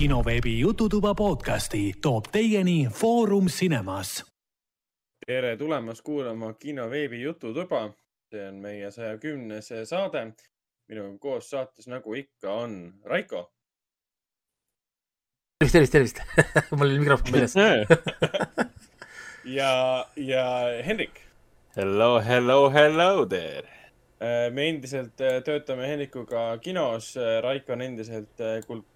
kinoveebi Jututuba podcasti toob teieni Foorum Cinemas. tere tulemast kuulama kinoveebi Jututuba. see on meie saja kümnes saade. minuga koos saates, nagu ikka, on Raiko. tervist, tervist, tervist mul oli mikrofon väljas ja, ja Hendrik. Hello, hello, hello there Äh, me endiselt äh, töötame Hendrikuga kinos, äh, Raiko on endiselt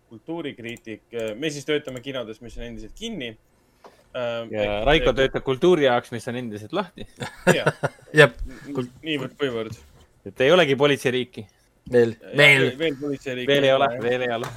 kultuurikriitik. me siis töötame kinodes, mis on endiselt kinni. ja Raiko töötab kultuuri jaoks, mis on endiselt lahti. jah, niivõrd-kuivõrd. et ei olegi politseiriiki. veel, veel. veel politseiriiki. veel ei ole, veel ei ole.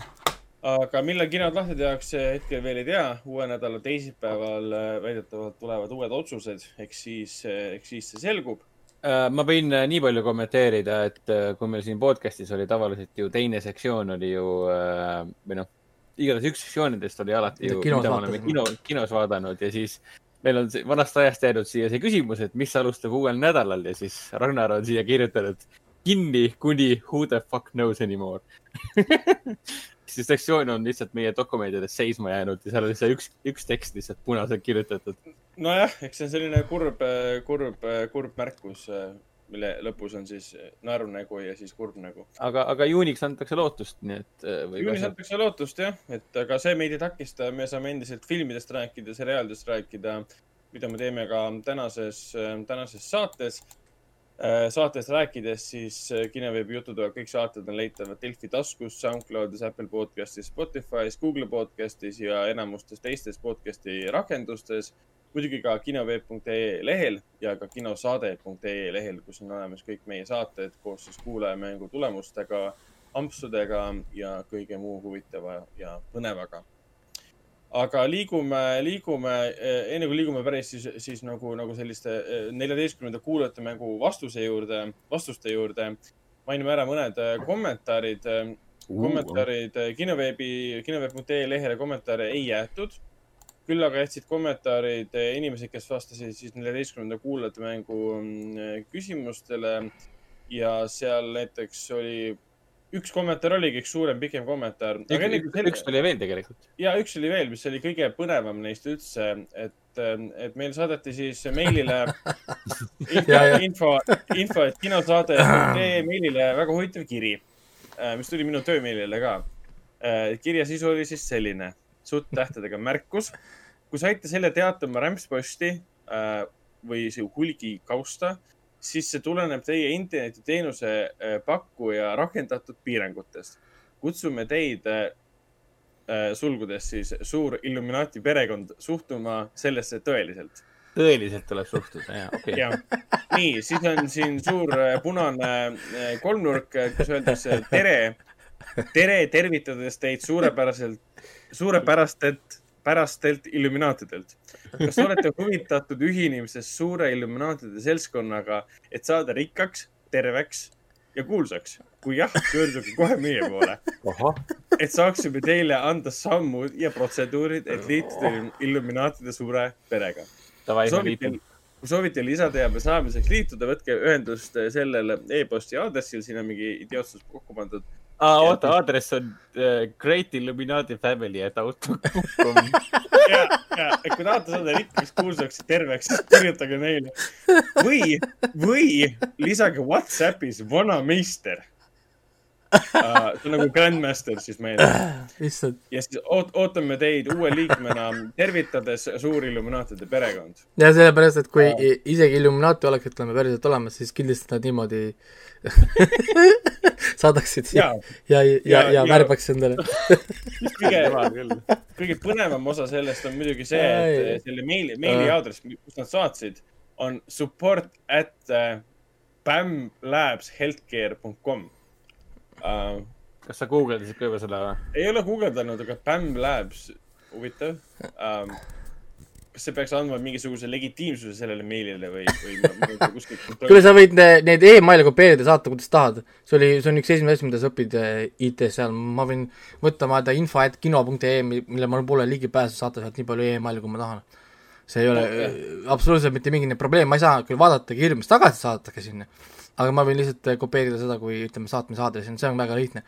aga millal kinod lahti tehakse, hetkel veel ei tea. uue nädala teisipäeval väidetavalt tulevad uued otsused, eks siis, eks siis see selgub Äh, ma võin äh, nii palju kommenteerida, et äh, kui meil siin podcast'is oli tavaliselt ju teine sektsioon oli ju või noh, igatahes üks sektsioonidest oli alati ju, mida me oleme kino, kinos vaadanud ja siis meil on vanast ajast jäänud siia see küsimus, et mis alustab uuel nädalal ja siis Ragnar on siia kirjutanud kinni kuni who the fuck knows anymore see sektsioon on lihtsalt meie dokumentides seisma jäänud ja seal on lihtsalt üks, üks tekst lihtsalt punaselt kirjutatud. Nojah, eks see on selline kurb, kurb, kurb märkus, mille lõpus on siis naerunägu ja siis kurb nägu. aga, aga juuniks antakse lootust, nii et. juuniks antakse lootust jah, et aga see meid ei takista, me saame endiselt filmidest rääkida, seriaalidest rääkida, mida me teeme ka tänases, tänases saates Äh, saatest rääkides, siis kinoveebi jututoa kõik saated on leitavad Delfi taskus, SoundCloudis, Apple podcastis, Spotify's, Google podcastis ja enamustes teistes podcasti rakendustes. Muidugi ka kinoveeb.ee lehel ja ka kinosaade.ee lehel, kus on olemas kõik meie saated koos siis kuulajamängu tulemustega, ampsudega ja kõige muu huvitava ja põnevaga aga liigume, liigume, eh, enne kui liigume päris siis, siis nagu, nagu selliste eh, neljateistkümnenda kuulajate mängu vastuse juurde, vastuste juurde. mainime ära mõned eh, kommentaarid kommentaarid kinoveebi, kinoveeb.ee lehele kommentaare ei jäetud. Küll aga jätsid kommentaarid inimesed, kes vastasid siis neljateistkümnenda kuulajate mängu mm, küsimustele. ja seal näiteks oli üks kommentaar oligi üks suurem, pikem kommentaar. üks, üks oli veel tegelikult. ja üks oli veel, mis oli kõige põnevam neist üldse, et, et meil saadeti siis meilile info, info, info, et kinosaade.ee meilile väga huvitav kiri, mis tuli minu töömeilile ka. Kirja sisu oli siis selline, suuttähtedega märkus. kui saite selle teate oma rämpsposti äh, või hulgikausta siis see tuleneb teie internetiteenuse äh, pakkuja rakendatud piirangutest. kutsume teid äh, äh, sulgudes siis suur Illuminati perekond suhtuma sellesse tõeliselt. tõeliselt tuleb suhtuda, jaa, okei okay.. nii, siis on siin suur punane kolmnurk, kus öeldakse tere, tere, tervitades teid suurepäraselt, suurepärastelt pärastelt Illuminaatidelt. kas olete huvitatud ühinemisest suure Illuminaatide seltskonnaga, et saada rikkaks, terveks ja kuulsaks? kui jah, pöörduge kohe meie poole. et saaksime teile anda sammud ja protseduurid, et liituda Illuminaatide suure perega. kui soovite lisateabe saamiseks liituda, võtke ühendust sellel e-posti aadressil, siin on mingi idiootsus kokku pandud aa, oota, aadress on uh, Great Illuminati Family at outlook.com ja, ja, et kui tahate saada rikkaks, kuulsaks, terveks, siis kirjutage neile. või, või lisage Whatsappis vana meister uh,. See on nagu Grandmaster siis meile. ja siis oot, ootame teid uue liikmena, tervitades suur Illuminaatide perekond. ja sellepärast, et kui uh. isegi Illuminaati oleks, ütleme päriselt olemas, siis kindlasti nad niimoodi saadaksid ja, ja, ja, ja, ja värbaks endale. Kõige, kõige põnevam osa sellest on muidugi see, et selle meili, meiliaadress, kust nad saatsid, on support at uh, bamlabshealthcare.com uh,. kas sa guugeldasid ka juba seda või? ei ole guugeldanud, aga Bam Labs, huvitav um, kas see peaks andma mingisuguse legitiimsuse sellele meilile või, või kuskilt kuule, sa võid neid email'e kopeerida, saata, kuidas tahad. see oli, see on üks esimene asi, mida sa õpid eh, IT-s seal, ma võin võtta vaata info et kino.ee, mille mul pole ligipääsu, saata sealt nii palju email'e, kui ma tahan. see ei ole okay. absoluutselt mitte mingi probleem, ma ei saa küll vaadata kirju, mis tagasi saadetakse sinna, aga ma võin lihtsalt eh, kopeerida seda, kui ütleme, saatmise aadressi, see on väga lihtne.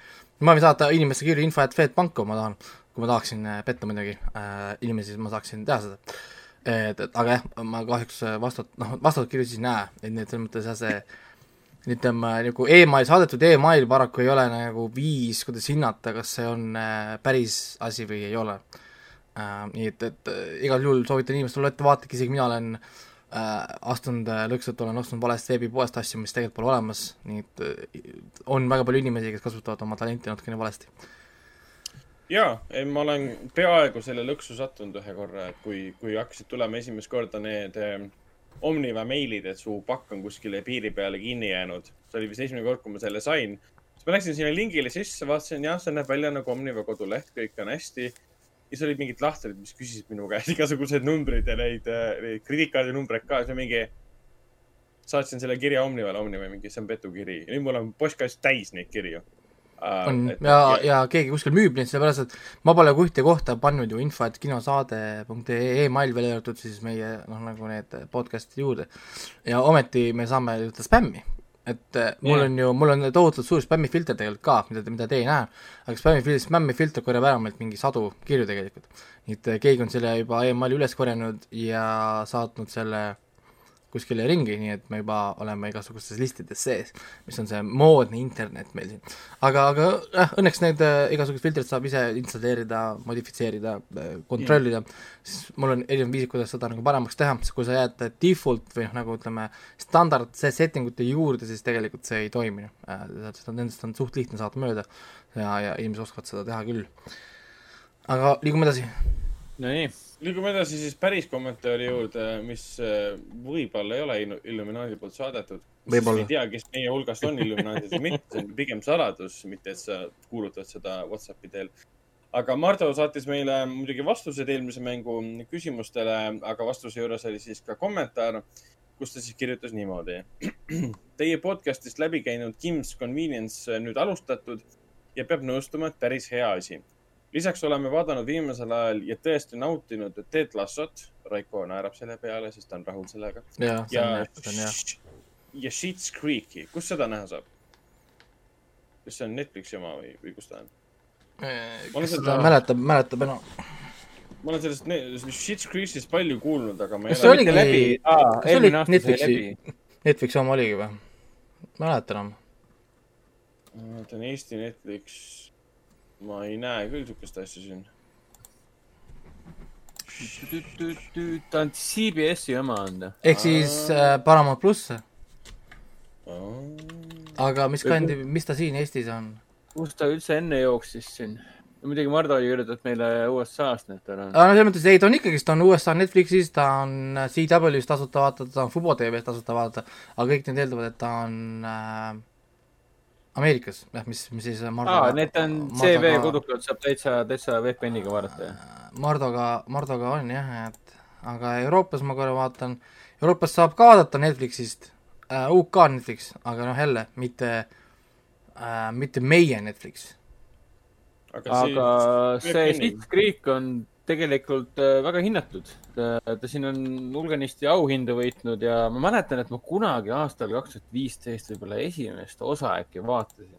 ma võin saata inimeste kirju info et Swedbanki, kui ma tahan kui ma tahaksin äh, petta muidugi äh, inimesi, siis ma saaksin teha seda. et, et aga jah, ma kahjuks vastat-, noh, vastatud kirju siis ei näe, et nii et selles mõttes jah, see ütleme, nagu email, saadetud email paraku ei ole nagu viis, kuidas hinnata, kas see on äh, päris asi või ei ole äh,. nii et, et äh, igal juhul soovitan inimestel olla ettevaatlik, isegi mina olen äh, astunud äh, lõkselt, olen ostnud valest veebipoest asju, mis tegelikult pole olemas, nii et äh, on väga palju inimesi, kes kasutavad oma talenti natukene valesti jaa, ma olen peaaegu selle lõksu sattunud ühe korra, et kui, kui hakkasid tulema esimest korda need eh, Omniva meilid, et su pakk on kuskile piiri peale kinni jäänud. see oli vist esimene kord, kui ma selle sain. siis ma läksin sinna lingile sisse, vaatasin, jah, see näeb välja nagu Omniva koduleht, kõik on hästi. Siis olid mingid lahtrid, mis küsisid minu käest igasuguseid numbreid ja neid, eh, neid krediitkaardi numbreid ka. siis mingi, saatsin selle kirja Omnivale, Omniva mingi, see on petukiri. ja nüüd mul on postkast täis neid kirju Uh, on et, ja, ja, ja keegi kuskil müüb neid, sellepärast et ma pole ka ühte kohta pannud ju info, et kinosaade.ee email välja arvatud siis meie noh, nagu need podcast'ide juurde. ja ometi me saame ütelda spämmi, et yeah. mul on ju, mul on tohutult suur spämmifilter tegelikult ka, mida, mida te ei näe, aga spämmifilter, spämmifilter korjab ära meilt mingi sadu kirju tegelikult. nii et keegi on selle juba emaili üles korjanud ja saatnud selle kuskile ringi, nii et me juba oleme igasugustes listides sees, mis on see moodne internet meil siin. aga, aga jah, õnneks need äh, igasugused filtrid saab ise installeerida, modifitseerida äh,, kontrollida, siis mul on erinevad viisid, kuidas seda nagu paremaks teha, sest kui sa jääd default või noh, nagu ütleme, standard setting ute juurde, siis tegelikult see ei toimi äh,, seda, nendest on suht lihtne saada mööda ja, ja inimesed oskavad seda teha küll. aga liigume edasi. Nonii liigume edasi siis päris kommentaari juurde, mis äh, võib-olla ei ole Illuminaadi poolt saadetud. ei tea, kes meie hulgast on Illuminaadid või mitte, see on pigem saladus, mitte et sa kuulutad seda Whatsappi teel. aga Mardu saatis meile muidugi vastused eelmise mängu küsimustele, aga vastuse juures oli siis ka kommentaar, kus ta siis kirjutas niimoodi. Teie podcast'ist läbi käinud Kim's Convenience nüüd alustatud ja peab nõustuma, et päris hea asi lisaks oleme vaadanud viimasel ajal ja tõesti nautinud Ted Lassot. Raiko naerab selle peale, sest ta on rahul sellega. ja, hea. ja Schitt's Creek'i, kus seda näha saab? kas see on Netflixi oma või, või kus ta on? kes seda mäletab, mäletab enam ma olen sellest Schitt's Creek'ist palju kuulnud, aga ma ei kas see oligi läbi, kas see oli Netflixi, Netflixi oma oligi või? ma ei mäleta enam. ta on Eesti Netflix ma ei näe küll siukest asja siin. ta on CBS-i oma on ta. ehk siis äh, Paramount pluss. aga mis kandi, mis ta siin Eestis on? kus ta üldse enne jooksis siin? muidugi Mardu oli kirjutatud meile USA-st, et tal on. no selles mõttes, ei ta on ikkagist, ta on USA Netflixis, ta on CW-s tasuta vaadata, ta on Fubo TV-s tasuta vaadata, aga kõik need eeldavad, et ta on äh, Ameerikas, jah, mis, mis siis Mardo aa, need on CV kodukalt saab täitsa, täitsa VPN-iga vaadata, jah? Mardoga, Mardoga on jah, et aga Euroopas ma korra vaatan, Euroopas saab ka vaadata Netflixist äh,, UK Netflix, aga noh, jälle mitte äh,, mitte meie Netflix. aga, aga see Schitt's Creek on tegelikult äh, väga hinnatud. ta siin on hulganisti auhindu võitnud ja ma mäletan, et ma kunagi aastal kaks tuhat viisteist võib-olla esimest osa äkki vaatasin.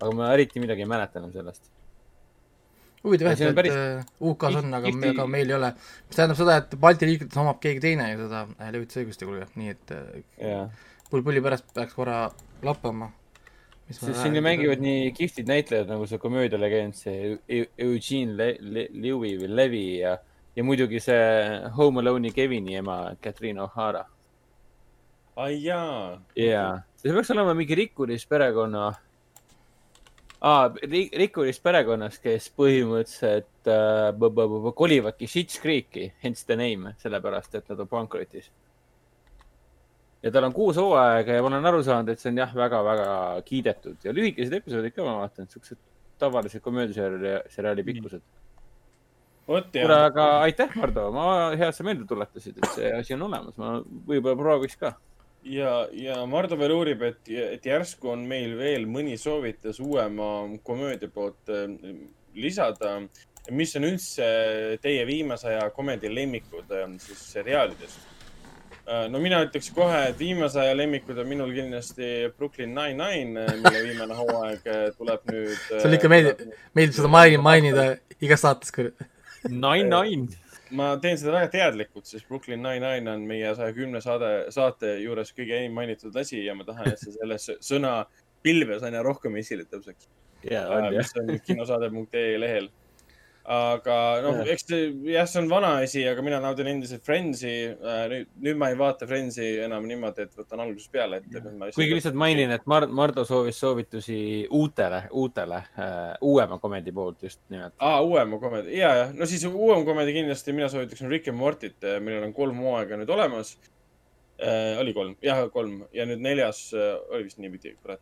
aga ma eriti midagi ei mäleta enam sellest. huvitav jah, et päris... Äh, UK-s on, aga, aga meil ei ole. mis tähendab seda, et Balti riikides omab keegi teine seda äh, levitusõigust ja kuulge, nii et pulli pärast peaks korra lappama sest siin ju mängivad nii kihvtid näitlejad nagu see komöödialegend, see Eugene Le Le Lewy või Levi ja, ja muidugi see Home Alone'i Kevini ema, Catherine O'Hara. ai jaa. jaa, see peaks olema mingi rikkuris perekonna ah,, rikkuris perekonnas, kes põhimõtteliselt äh, kolivadki Shit's Creek'i, hence the name, sellepärast et nad on pankrotis ja tal on kuus hooaega ja ma olen aru saanud, et see on jah, väga-väga kiidetud ja lühikesed episoodid ka, ma vaatan, siuksed tavalised komöödiaseriaali pikkused. kuule, aga aitäh, Mardu, ma hea, et sa meelde tuletasid, et see asi on olemas, ma võib-olla prooviks ka. ja, ja Mardu veel uurib, et, et järsku on meil veel mõni soovitus uuema komöödia poolt äh, lisada. mis on üldse teie viimase aja komedi lemmikud äh, siis seriaalidest? Äh, no mina ütleks kohe, et viimase aja lemmikud on minul kindlasti Brooklyn Nine-Nine, mille viimane hooaeg tuleb nüüd. sulle ikka meeldib, meeldib seda maini-, mainida igas saates küll. Nine-Nine. ma teen seda väga teadlikult, sest Brooklyn Nine-Nine on meie saja kümne saade, saate juures kõige enim mainitud asi ja ma tahan, et see selles sõna pilves aina rohkem esile tõuseks. mis on kinosaade.ee lehel aga noh, eks see jah, see on vana asi, aga mina naudin endiselt Friendsi. Äh, nüüd, nüüd ma ei vaata Friendsi enam niimoodi, et võtan algusest peale ette. kuigi lihtsalt mainin, et Mard, Mardo soovis soovitusi uutele, uutele uh,, uuema komedi poolt just nimelt. aa, uuema komedi, ja, jah, no siis uuem komedi kindlasti mina soovitaksin Rick and Mortit, äh, millel on kolm hooaega nüüd olemas uh,. oli kolm, jah, kolm ja nüüd neljas uh, oli vist niipidi, kurat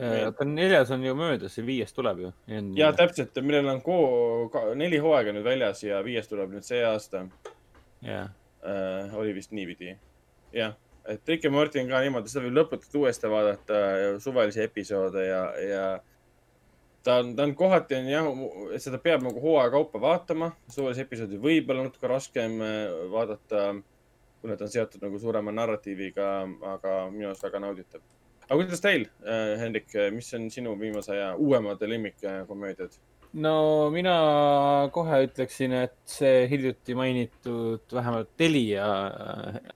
oota, neljas on ju möödas, see viies tuleb ju. ja täpselt, millel on ko-, neli hooaega nüüd väljas ja viies tuleb nüüd see aasta. jah äh,. oli vist niipidi. jah, et Rick ja Morty on ka niimoodi, seda võib lõputult uuesti vaadata, suvalisi episoode ja, ja ta on, ta on kohati on jah, et seda peab nagu hooaja kaupa vaatama, suvalisi episoodi võib-olla natuke raskem äh, vaadata, kuna ta on seotud nagu suurema narratiiviga, aga minu arust väga nauditav aga kuidas teil, äh, Hendrik, mis on sinu viimase aja uuemad lemmikkomöödiad? no mina kohe ütleksin, et see hiljuti mainitud vähemalt Telia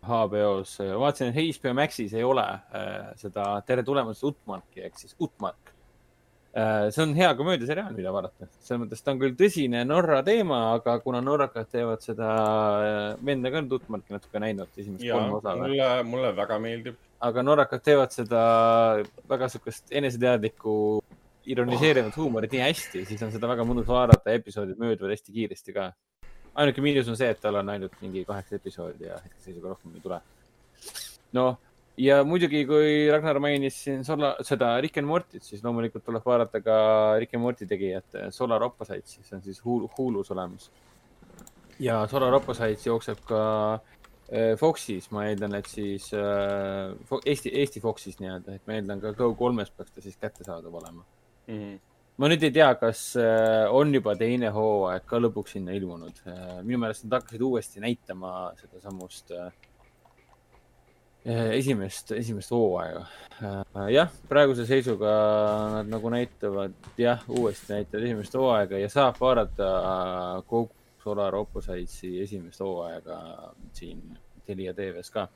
HBO-s, äh, vaatasin, et HBO Maxis ei ole äh, seda Tere tulemast Utmarki ehk siis Utmark Äh, see on hea komöödiaseriaal, mida vaadata. selles mõttes ta on küll tõsine Norra teema, aga kuna norrakad teevad seda, venda ka Tutmarki natuke näinud, esimest kolm osa. mulle, mulle väga meeldib. aga norrakad teevad seda väga sihukest eneseteadlikku ironiseerivat huumorit nii hästi, siis on seda väga mõnus vaadata, episoodid mööduvad hästi kiiresti ka. ainuke miinus on see, et tal on ainult mingi kaheksa episoodi ja hetkeseisuga rohkem ei tule. noh ja muidugi, kui Ragnar mainis siin Sola, seda Rick and Mortit, siis loomulikult tuleb vaadata ka Rick and Morti tegijat Solar Opposites, see on siis Hulu, Hulus olemas. ja Solar Opposites jookseb ka äh, Foxis, ma eeldan, et siis äh, Eesti, Eesti Foxis nii-öelda, et ma eeldan ka Go3-s peaks ta siis kättesaadav olema mm. -hmm ma nüüd ei tea, kas äh, on juba teine hooaeg ka lõpuks sinna ilmunud. minu meelest nad hakkasid uuesti näitama sedasamust äh, esimest, esimest hooaega. Eh, jah, praeguse seisuga nad nagu näitavad, jah, uuesti näitavad esimest hooaega ja saab vaadata kogu Solar Oppositesi esimest hooaega siin Telia tv-s ka.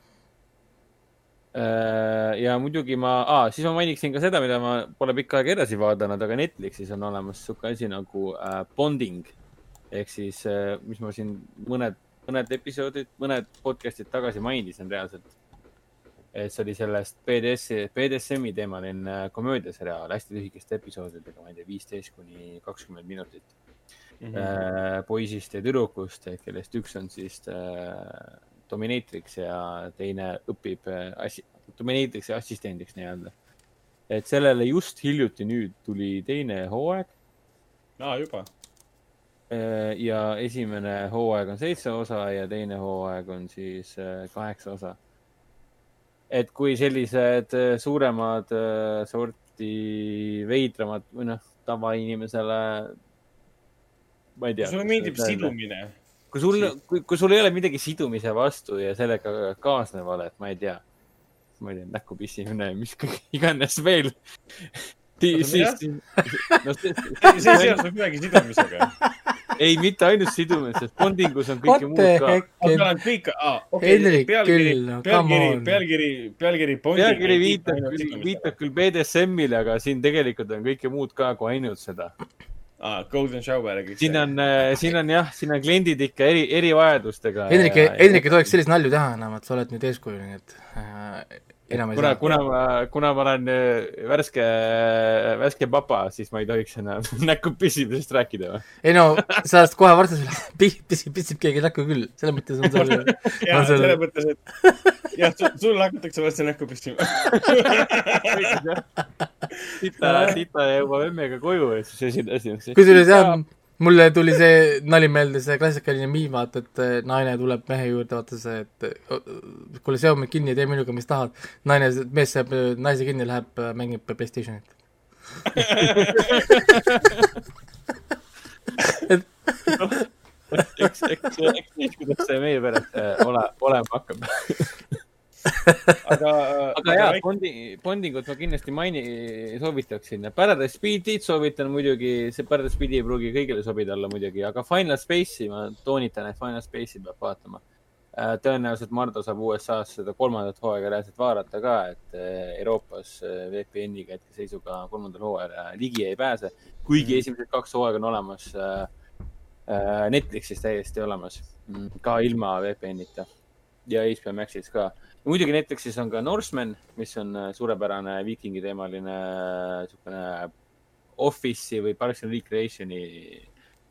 Eh, ja muidugi ma ah,, siis ma mainiksin ka seda, mida ma pole pikka aega edasi vaadanud, aga Netflixis on olemas sihuke asi nagu bonding ehk siis, mis ma siin mõned, mõned episoodid, mõned podcast'id tagasi mainisin reaalselt et see oli sellest BDS, BDSM-i teemaline komöödiaseriaal hästi lühikeste episoodidega, ma ei tea, viisteist kuni kakskümmend minutit mm. -hmm. poisist ja tüdrukust, kellest üks on siis äh, dominatrix ja teine õpib äh, assi-, dominatrix'i assistendiks nii-öelda. et sellele just hiljuti nüüd tuli teine hooaeg. aa, juba? Äh, ja esimene hooaeg on seitse osa ja teine hooaeg on siis kaheksa osa et kui sellised äh, suuremad äh, sorti veidramad või noh, tavainimesele, ma ei tea. sulle meeldib sidumine. kui sul, kui, kui sul ei ole midagi sidumise vastu ja sellega kaasnevale, et ma ei tea, ma ei tea, näkku pissimine, mis iganes veel siis, siis, no see, see ei seostu midagi sidumisega ei, mitte ainult sidumises, bondingus on kõike muud ka. seal on kõik, okei, pealkiri, pealkiri, pealkiri, pealkiri. pealkiri viitab küll, viitab küll BDSM-ile, aga siin tegelikult on kõike muud ka kui ainult seda ah,. Golden shower. siin on, äh, siin on jah, siin on kliendid ikka eri, erivajadustega. Hendrik, Hendrik ei tohiks selliseid nalju teha enam, et sa oled nüüd eeskuju, nii et äh, enam ei kuna, saa. kuna ma, kuna ma olen äh, värske, värske papa, siis ma ei tohiks enam näkku pissimisest rääkida või? ei no, sellest kohe varsti sulle pissib, pissib keegi näkku küll, selles mõttes on seal. jah, selles mõttes, et jah, sul hakatakse varsti näkku pissima sita, sita jõuab emmega koju ja siis esimene asi. kusjuures jah, mulle tuli see nali meelde, see klassikaline miim, vaata, et eh, naine tuleb mehe juurde, vaata see, et kuule, seo mind kinni tee minuga, mis tahad. naine, mees seab naise kinni, läheb mängib Playstationit et eks, eks, eks näis, kuidas see meie äh, ole, olema hakkab aga, aga jaa, Bondi, Bondingut ma kindlasti maini, soovitaksin. Paradise Speedit soovitan muidugi, see Paradise Speed ei pruugi kõigile sobida olla muidugi, aga Final Space'i ma toonitan, et Final Space'i peab vaatama. Äh, tõenäoliselt Mardu saab USA-s seda kolmandat hooaega reaalselt vaadata ka, et äh, Euroopas äh, VPN-iga hetkeseisuga kolmandal hooajal ligi ei pääse, kuigi mm. esimesed kaks hooaega on olemas Netflixis täiesti olemas, mm, ka ilma VPN-ita ja HBO Maxis ka muidugi Netflixis on ka Norseman, mis on äh, suurepärane viikingi teemaline niisugune äh, Office'i või Parks and Recreation'i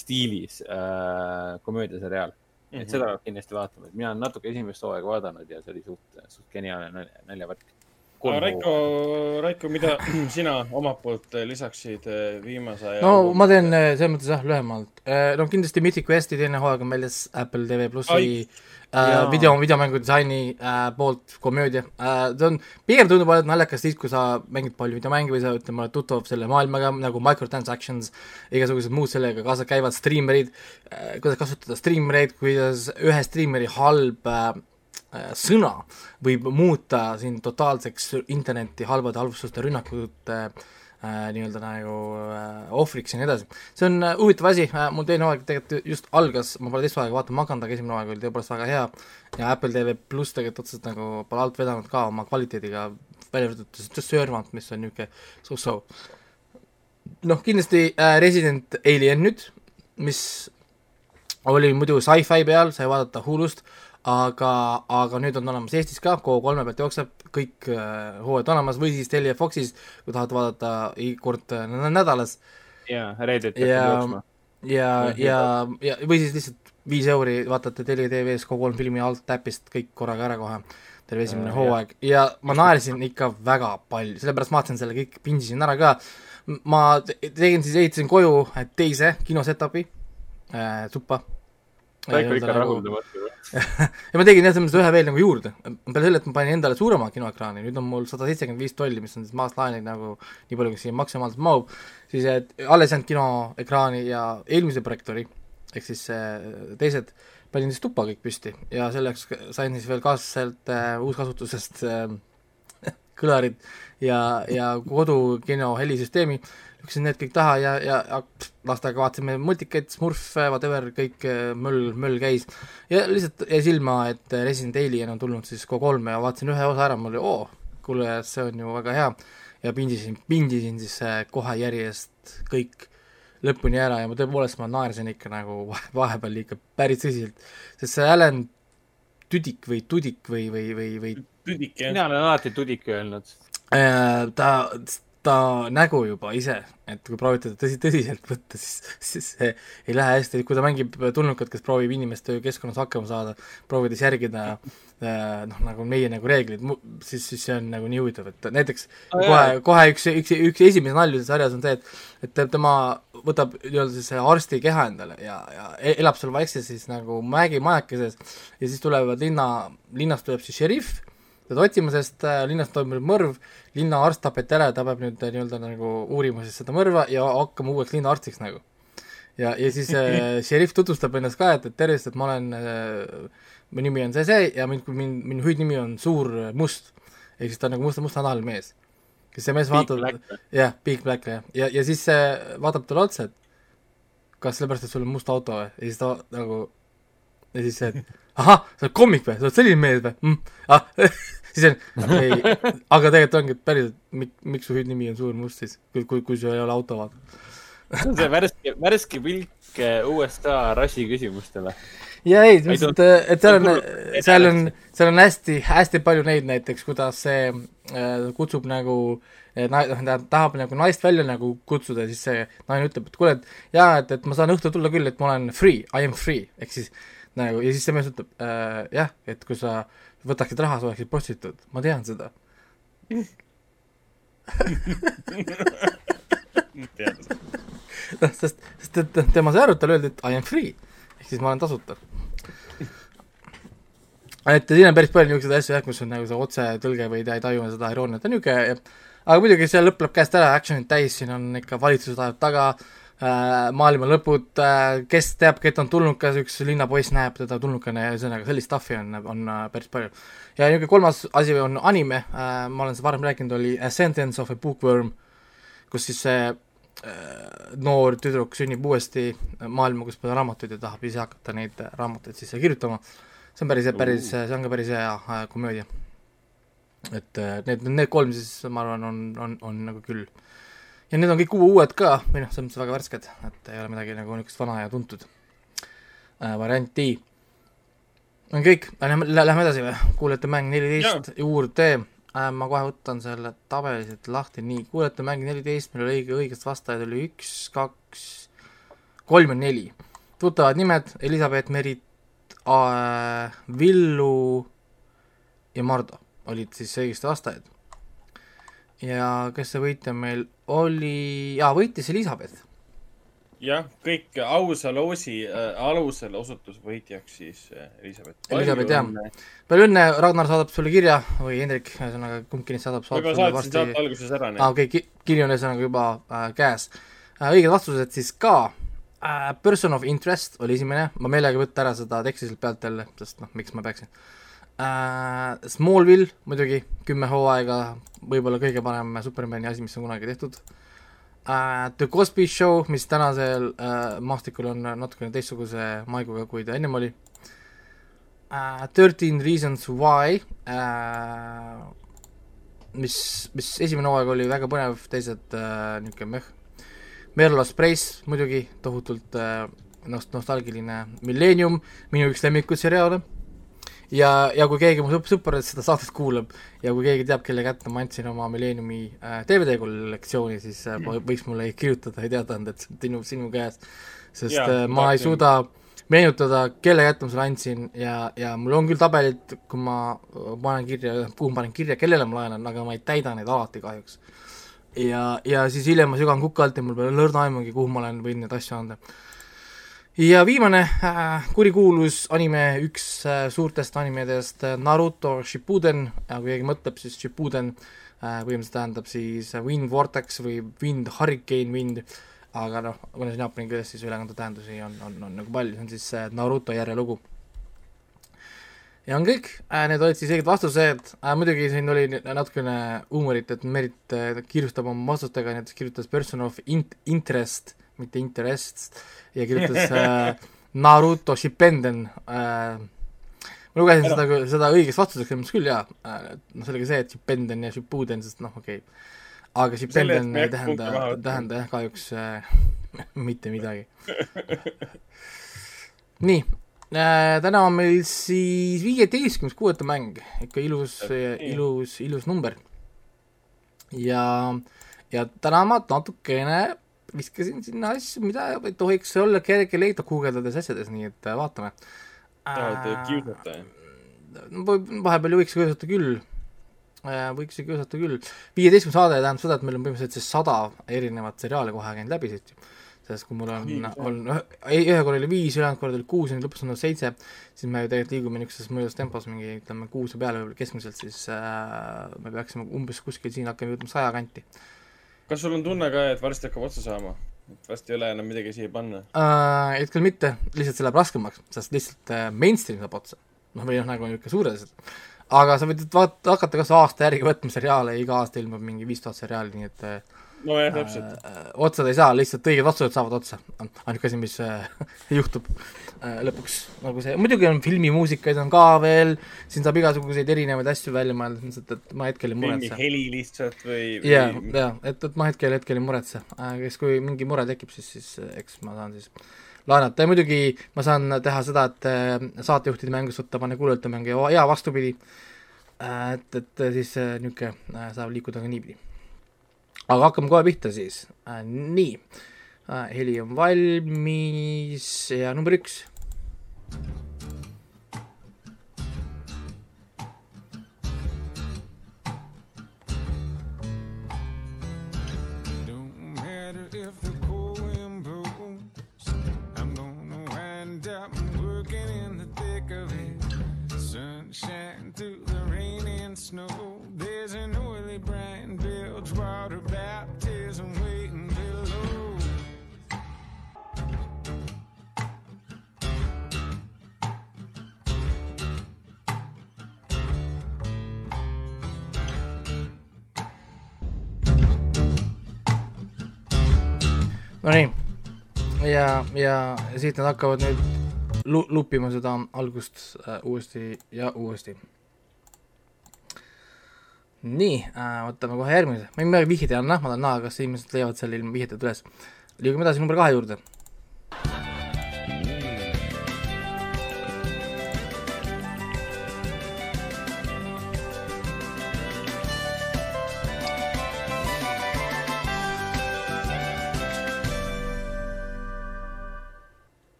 stiilis äh, komöödiaseriaal mm. -hmm. et seda peab kindlasti vaatama, et mina olen natuke esimest hooaega vaadanud ja see oli suht, suht geniaalne naljavärk. Raiko, Raiko, mida sina omalt poolt lisaksid viimase aja? no ma teen selles mõttes jah, lühemalt. no kindlasti Mythic Questi teine hooaeg on väljas Apple TV plussi äh, video, videomängu disaini äh, poolt komöödia äh,. ta on, pigem tundub olevat naljakas siis, kui sa mängid palju videomänge või sa ütleme, oled tuttav selle maailmaga nagu microtransactions, igasugused muud sellega kaasa käivad striimerid äh,, kuidas kasutada striimereid, kuidas ühe striimeri halb äh, äh sõna võib muuta sind totaalseks interneti halbade halvustuste rünnakute äh, nii-öelda nagu äh, ohvriks ja nii edasi. see on äh, huvitav asi äh,, mul teine hooaeg tegelikult just algas, ma pole teist hooaega vaatama hakanud, aga esimene hooaeg oli tõepoolest väga hea ja Apple TV pluss tegelikult otseselt nagu pole alt vedanud ka oma kvaliteediga, välja arvatud Servant, mis on niisugune so-so. noh, kindlasti äh, Resident Alien nüüd, mis oli muidu sci-fi peal, sai vaadata Hulust, aga, aga nüüd on olemas Eestis ka, Go3 pealt jookseb, kõik äh, hooajad olemas või siis Telia Foxis, kui tahad vaadata kord äh, nädalas. jaa, reedeti hakkab jooksma. ja, ja, ja või siis lihtsalt viis euri vaatate Telia TV-s Go3 filmi alt täpist kõik korraga ära kohe, terve esimene hooaeg ja ma naersin ikka väga palju, sellepärast ma vaatasin selle kõik, pindisin ära ka. ma tegin siis, ehitasin koju teise kinosetup'i äh,, tuppa Raiko ikka nagu- rahuldamatu ja ma tegin jah, selles mõttes ühe veel nagu juurde, peale selle, et ma panin endale suurema kinoekraani, nüüd on mul sada seitsekümmend viis tolli, mis on siis maast laenud nagu nii palju, kui siia maksimaalselt mahub, siis et alles jäänud kinoekraani ja eelmise projektoori, ehk siis teised, panin siis tuppa kõik püsti ja selleks sain siis veel kaasaselt äh, uuskasutusest äh, kõlarid ja, ja kodukino helisüsteemi äh, lükkasin need kõik taha ja, ja, ja lastega vaatasime multikaid, Smurfe, whatever, kõik äh, möll, möll käis. ja lihtsalt jäi silma, et Resident Alien on tulnud siis Go3-e ja vaatasin ühe osa ära, mul oli oo, kuule, see on ju väga hea. ja pindisin, pindisin siis äh, kohe järjest kõik lõpuni ära ja ma tõepoolest, ma naersin ikka nagu vahepeal ikka päris tõsiselt, sest see Alan Tüdik või Tudik või, või, või, või Tüdik, jah. mina olen alati Tudik öelnud. Äh, ta ta nägu juba ise, et kui proovite teda tõsi, tõsiselt võtta, siis, siis see ei lähe hästi, kui ta mängib tulnukat, kes proovib inimeste keskkonnas hakkama saada, proovides järgida äh, noh, nagu meie nagu reeglid, siis, siis see on nagu nii huvitav, et näiteks oh, kohe, kohe üks, üks, üks esimesi nalju sarjas on see, et et tema võtab nii-öelda siis arsti keha endale ja, ja e-, elab seal vaikselt siis nagu mägimajakeses ja siis tulevad linna, linnast tuleb siis šerif, teda otsima, sest äh, linnas toimub mõrv, linnaarst tapeti ära ja ta peab nüüd äh, nii-öelda nagu uurima siis seda mõrva ja hakkama uueks linnaarstiks nagu. ja, ja siis äh, šerif tutvustab ennast ka, et, et tervist, et ma olen äh,, mu nimi on see, see ja mind, mind, minu hüüdnimi on Suur Must. ehk siis ta on nagu musta, mustanahaline mees. kes see mees vaatab, jah, Big Black jah, ja, ja siis äh, vaatab talle otsa, et kas sellepärast, et sul on must auto või, ja siis ta nagu ja siis see, et ahah, sa oled kommik või, sa oled selline mees või mm,? ah siis on, ei, aga tegelikult ongi päriselt, mik-, miks su hüüdnimi on Suur Must siis, kui, kui, kui sul ei ole auto, vaata. see on see värske, värske pilk USA rassi küsimustele. ja ei, lihtsalt, et seal on, seal on, seal on hästi, hästi palju neid näiteks, kuidas see äh, kutsub nagu äh, na-, noh, ta tahab nagu naist välja nagu kutsuda, siis see naine ütleb, et kuule, et jaa, et, et ma saan õhtul tulla küll, et ma olen free, I am free, ehk siis nagu ja siis see mees ütleb äh, jah, et kui sa võtaksid raha, sa oleksid prostituut, ma tean seda. Noh, sest, sest et tema sai aru, et talle öeldi, et I am free. Ehk siis ma olen tasuta. et siin on päris palju niisuguseid asju jah, kus on nagu see otsetõlge või ta ei taju seda irooniat ja niisugune, aga muidugi see lõpp läheb käest ära, action'id täis, siin on ikka valitsus ajab taga, äh, maailma lõpud äh,, kes teab, kes on tulnukas, üks linnapoiss näeb teda tulnukana ja ühesõnaga sellist stuff'i on, on äh, päris palju. ja niisugune kolmas asi on anime äh,, ma olen seda varem rääkinud, oli A Sentence of a Bookworm, kus siis see äh, noor tüdruk sünnib uuesti maailma, kus pole raamatuid ja tahab ise hakata neid raamatuid sisse kirjutama. see on päris, päris, see on ka päris hea äh, komöödia et äh, need, need kolm siis ma arvan, on, on, on nagu küll. Ja need on kõik uued ka, või noh, selles mõttes väga värsked, et ei ole midagi nagu niisugust vana ja tuntud äh, varianti. on kõik, lähme, edasi või, kuulajate mäng neliteist juurde äh,, ma kohe võtan selle tabeli siit lahti, nii, kuulajate mäng neliteist, meil oli õige, õigest vastajaid oli üks, kaks, kolm ja neli. tuttavad nimed, Elizabeth Merit äh,, Villu ja Mardo olid siis õigesti vastajad. Ja kes see võitja meil oli, jaa, võitis Elizabeth. jah, kõik ausa loosi äh, alusel osutus võitjaks siis äh, Elizabeth. Elizabeth, jah. palju õnne, Ragnar saadab sulle kirja või Hendrik, ühesõnaga kumbki neist saadab, saadab sulle varsti. saate alguses ära. aa, okei okay,, kiri on ühesõnaga juba äh, käes äh,. õiged vastused siis ka äh,. Person of interest oli esimene, ma meelega võtta ära seda teksti sealt pealt jälle, sest noh, miks ma peaksin äh,. Smallville muidugi, kümme hooaega, võib-olla kõige parem Supermani asi, mis on kunagi tehtud äh,. The Cosby Show, mis tänasel äh, maastikul on natukene teistsuguse maiguga, kui ta ennem oli äh,. Thirteen Reasons Why äh,, mis, mis esimene hooaeg oli väga põnev, teised äh, niisugune meh. Merlos Price muidugi, tohutult äh, nost-, nostalgiline Millennium, minu üks lemmikuid seriaale ja, ja kui keegi mu sõp-, sõpradest seda saadet kuulab ja kui keegi teab, kelle kätte ma andsin oma Millenniumi äh, DVD kollektsiooni, siis äh, võiks mulle teatada ja teada anda, et see on sinu, sinu käes. sest ja, äh, ma ei suuda meenutada, kelle kätte ma selle andsin ja, ja mul on küll tabelid, kui ma panen kirja, kuhu ma panen kirja, kellele ma laenan, aga ma ei täida neid alati kahjuks. ja, ja siis hiljem ma sügan kuka alt ja mul pole lõrna aimugi, kuhu ma olen võinud neid asju anda ja viimane äh, kurikuulus anime, üks äh, suurtest animedest, äh, Naruto Shippuden, kui keegi mõtleb, siis Shippuden põhimõtteliselt tähendab siis Wind Vortex või Wind Hurricane Wind, aga noh, kuna see on jaapani keeles, siis ülekande tähendusi on, on, on nagu palju, see on siis Naruto järjelugu. ja on kõik. Need olid siis õiged vastused. Muidugi siin oli natukene huumorit, et Merit kiirustab oma vastustega, näiteks kirjutas person of int-, interest, mitte interest, ja kirjutas äh, Naruto Shippenden äh, ma lugesin seda, seda õigeks vastuseks, meelest küll jaa. Äh,, noh, sellega see, et Shippenden ja Shippuden, sest noh, okei. Okay. aga Shippenden ei tähenda, tähenda jah, kahjuks äh, mitte midagi. Nii äh,, täna on meil siis viieteistkümnes kuuete mäng, ikka ilus, ilus, ilus number. ja, ja täna ma natukene viskasin sinna asju, mida ei tohiks olla kerge leida guugeldades asjades, nii et äh, vaatame. tahad kiusata? vahepeal võiks kiusata küll, äh, võiks kiusata küll. viieteistkümnes saade tähendab seda, et meil on põhimõtteliselt see sada erinevat seriaali kohe käinud läbi siit sest kui mul on, on, ei, ühe korra oli viis, ülejäänud korrad oli kuus ja nüüd lõpus on seitse, siis me ju tegelikult liigume niisuguses mõjus tempos mingi ütleme kuuse peale võib-olla keskmiselt, siis äh, me peaksime umbes kuskil siin hakkama jõudma saja kanti äh, kas sul on tunne ka, et varsti hakkab otsa saama? et varsti ei ole enam midagi siia panna uh,? hetkel mitte, lihtsalt see läheb raskemaks, sest lihtsalt uh, mainstream saab otsa. noh, või noh, nagu niisugune suured asjad. aga sa võid vaata, hakata kas aasta järgi võtma seriaale, iga aasta ilmub mingi viis tuhat seriaali, nii et uh, nojah, täpselt äh,. otsad ei saa, lihtsalt õiged vastused saavad otsa. ainuke asi, mis äh, juhtub äh, lõpuks, nagu see, muidugi on filmimuusikaid on ka veel, siin saab igasuguseid erinevaid asju välja mõelda, lihtsalt, et ma hetkel ei muretse. heli lihtsalt või, jaa, jaa, et, et ma hetkel, hetkel ei muretse äh,. kes, kui mingi mure tekib, siis, siis äh, eks ma saan siis laenata ja muidugi ma saan teha seda, et äh, saatejuhtide mängust võtta, panna kuulajate mängu ja, ja vastupidi äh,. et, et siis äh, niisugune äh, saab liikuda ka niipidi aga hakkame kohe pihta siis äh,. nii äh,, heli on valmis ja number üks. Sunshine through the rain and snow water baptism waiting below. no nii, ja, ja siit nad hakkavad nüüd lu-, lupima seda algust äh, uuesti ja uuesti nii äh,, võtame kohe järgmise, ma ei midagi vihjeid ei anna, ma tahan näha, kas inimesed leiavad selle ilma vihjeteta üles. liigume edasi number kahe juurde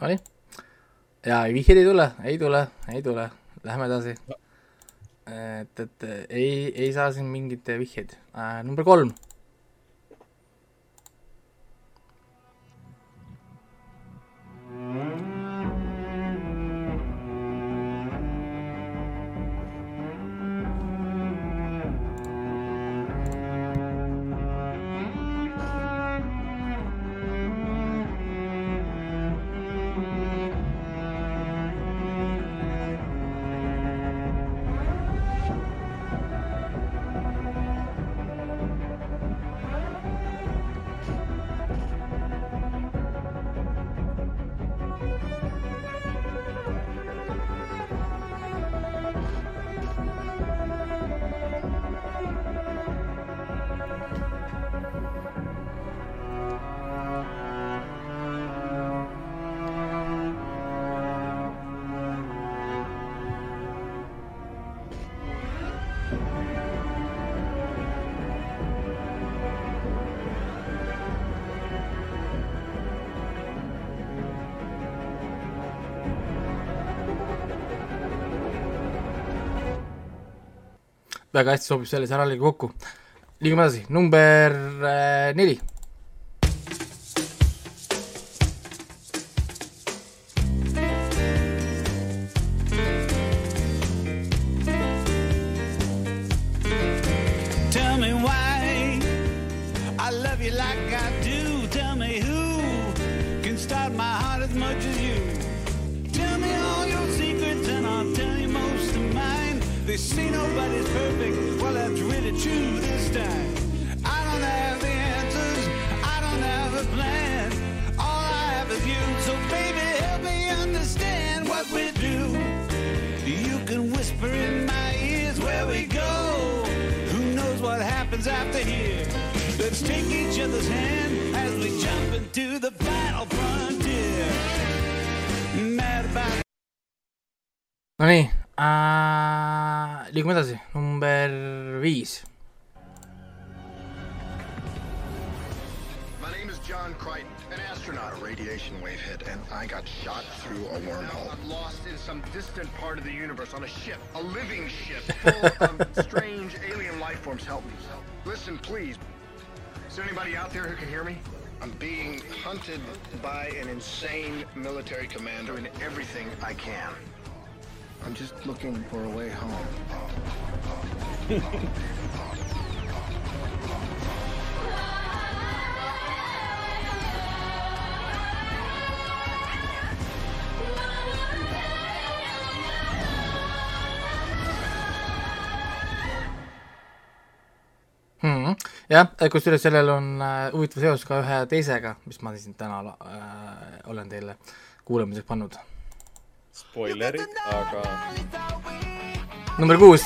Nonii. ja vihjeid ei tule, ei tule, ei tule, lähme edasi. Et, et ei, ei saa siin mingeid vihjeid äh,. number kolm väga hästi sobib selle seriaaliga kokku. liigume edasi, number äh, neli My name is John Crichton, an astronaut. A radiation wave hit, and I got shot through a wormhole. I'm lost in some distant part of the universe on a ship, a living ship, full of strange alien life forms. Help me. Listen, please. Is there anybody out there who can hear me? I'm being hunted by an insane military commander, doing everything I can. Jah, kusjuures sellel on äh, huvitav seos ka ühe teisega, mis ma siin täna äh, olen teile kuulamiseks pannud. Spoilerid, aga. number kuus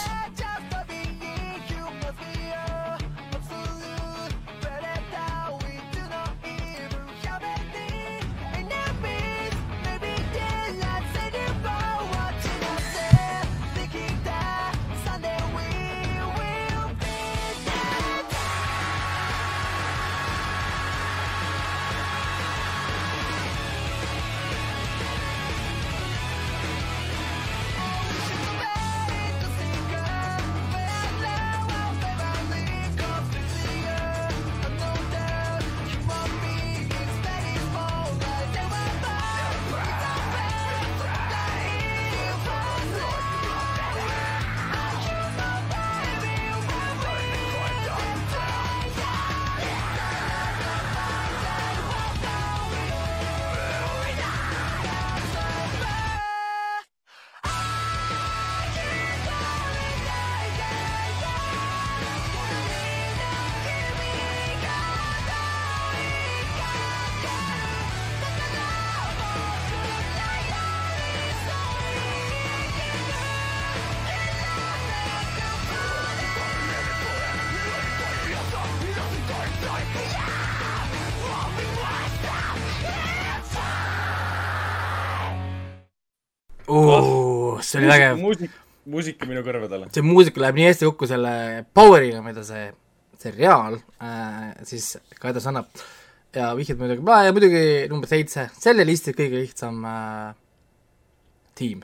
oli vägev. muusika, muusika minu kõrvadele. see muusika läheb nii hästi kokku selle power'iga, mida see seriaal äh, siis ka edasi annab. ja vihjed muidugi, ja muidugi number seitse, selle listi kõige lihtsam äh, tiim.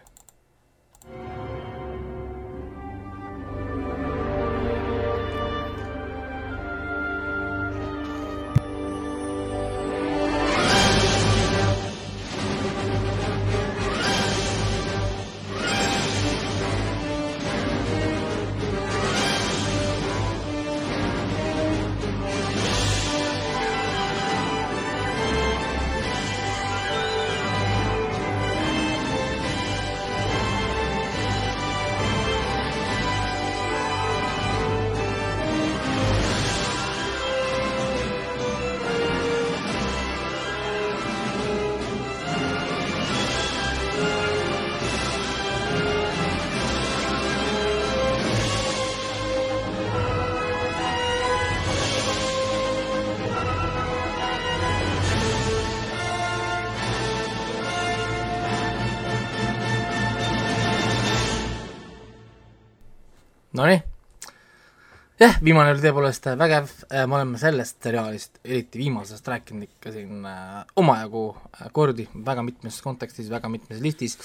jah, viimane oli tõepoolest vägev, me oleme sellest seriaalist, eriti viimasest rääkinud ikka siin äh, omajagu äh, kordi, väga mitmes kontekstis, väga mitmes listis,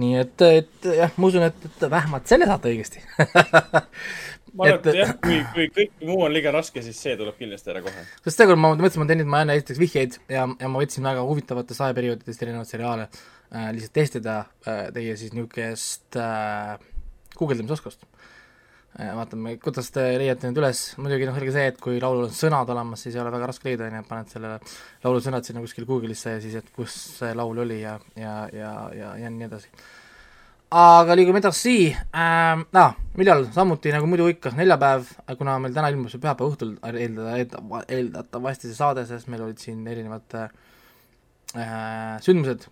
nii et, et jah, ma usun, et, et vähemalt selle saate õigesti ma arvan, Et- jah, kui, kui kõik muu on liiga raske, siis see tuleb kindlasti ära kohe. sest seekord ma mõtlesin, ma teen nüüd, ma annan esiteks vihjeid ja, ja ma võtsin väga huvitavatest ajaperioodidest erinevaid seriaale äh, lihtsalt testida äh, teie siis niisugust äh, guugeldamisoskust äh,. vaatame, kuidas te leiate need üles, muidugi noh, selge see, et kui laulul on sõnad olemas, siis ei ole väga raske leida, on ju, paned selle laulu sõnad sinna kuskil Google'isse ja siis, et kus see laul oli ja, ja, ja, ja, ja nii edasi. aga liigume edasi ähm,, ah, millal, samuti nagu muidu ikka, neljapäev, kuna meil täna ilmub see pühapäeva õhtul eeldada, eeldada, eeldatavasti see saade, sest meil olid siin erinevad äh, sündmused,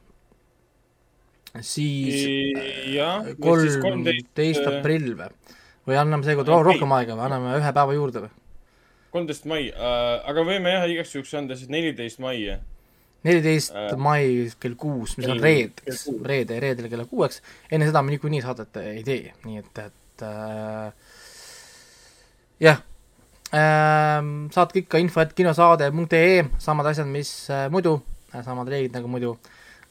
siis jah, kolmteist aprill või? Või anname seekord ro- rohkem aega või anname ühe päeva juurde või? kolmteist mai äh,, aga võime jah, igaks juhuks anda siis neliteist mai. neliteist Äh, mai kell kuus, mis on reedeks reede, reedel kella kuueks, enne seda me niikuinii saadet ei tee, nii et, et äh, jah. Ähm,, saatke ikka info, et kinosaade.ee, samad asjad, mis äh, muidu, samad reeglid nagu muidu,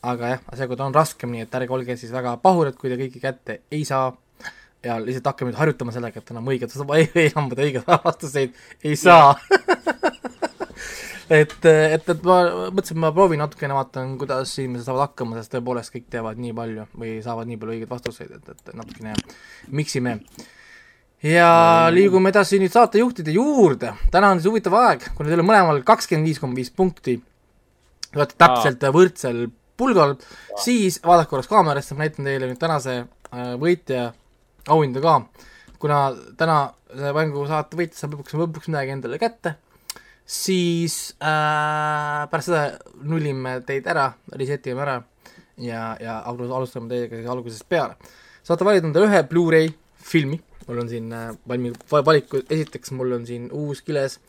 aga jah, seekord on raskem, nii et ärge olge siis väga pahurid, kui te kõiki kätte ei saa ja lihtsalt hakkame nüüd harjutama sellega, et enam õiget, enam õigeid vastuseid ei saa. Et, et, et ma mõtlesin, ma proovin natukene, vaatan, kuidas inimesed saavad hakkama, sest tõepoolest kõik teavad nii palju või saavad nii palju õigeid vastuseid, et, et natukene miksime. ja liigume edasi nüüd saatejuhtide juurde, täna on siis huvitav aeg, kuna teil on mõlemal kakskümmend viis koma viis punkti, te olete täpselt võrdsel pulgal, siis vaadake korraks kaamerasse, ma näitan teile nüüd tänase äh, võitja auhinda ka, kuna täna see mängusaate võitja saab lõpuks, lõpuks midagi endale kätte, siis äh, pärast seda nullime teid ära, reset ime ära ja, ja alus- alustame teiega siis algusest peale. saate valida endale ühe Blu-ray filmi, mul on siin äh, valmi-, valikud, esiteks mul on siin uus kiles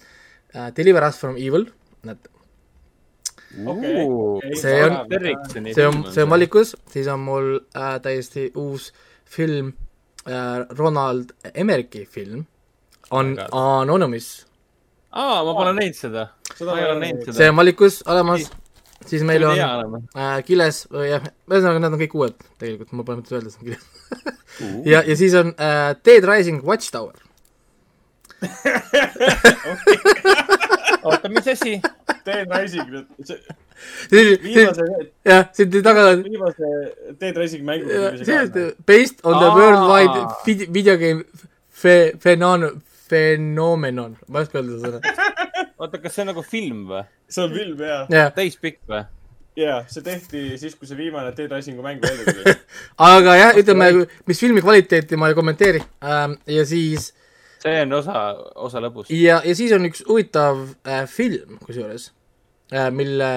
äh, Deliver Us From Evil, näed, Okei, okei. See on- see on, see on. valikus, siis on mul äh, täiesti uus film Ronald Emmerichi film, on Anonymous, aa, ma pole näinud seda. Ma ei ma ole näinud see seda. on valikus olemas, siis meil on äh, kiles, jah, ühesõnaga need on kõik uued tegelikult, mul pole mõtet öelda, see on kiles. ja, ja siis on äh, Dead Rising Watchtower oota, mis asi? Dead Rising viimase, jah, siit taga on viimase Dead Rising mängu based on the worldwide vid- video game fe-, fenon-, phenomenon, ma ei oska öelda seda, oota, kas see on nagu film või? see on film ja, jah. täispikk või? ja see tehti siis, kui see viimane Dead Risingu mäng välja tuli. aga jah, ütleme, mis filmi kvaliteeti ma ei kommenteeri ähm, ja siis see on osa, osa lõpust. ja, ja siis on üks huvitav äh, film kusjuures äh,, mille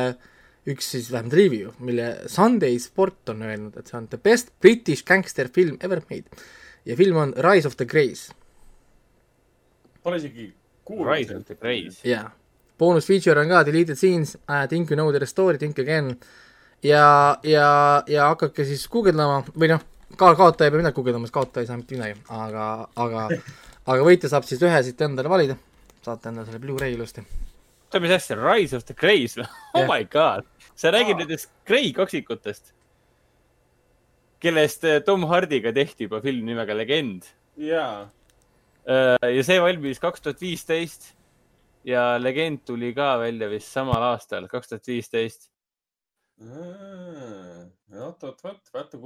üks siis vähemalt review, mille Sunday Sport on öelnud, et see on the best British gangster film ever made. Ja film on Rise of the Greys. Pole isegi kuulnud. Rise of the Greys. jaa, boonus feature on ka deleted scenes uh,, think you know the story, think again. Ja, ja, ja hakake siis guugeldama või noh, ka kaotaja ei pea midagi guugeldama, sest kaotaja ei saa mitte midagi, aga, aga, aga võitja saab siis ühe siit endale valida. saate endale selle Blu-ray ilusti. oota, mis asja, Rise of the Greys või? Oh Jah. my god, sa räägid nendest Grey kaksikutest, kellest eh, Tom Hardiga tehti juba film nimega Legend. jaa, ja see valmis kaks tuhat viisteist ja Legend tuli ka välja vist samal aastal, kaks tuhat viisteist. oot, oot, vot, vaata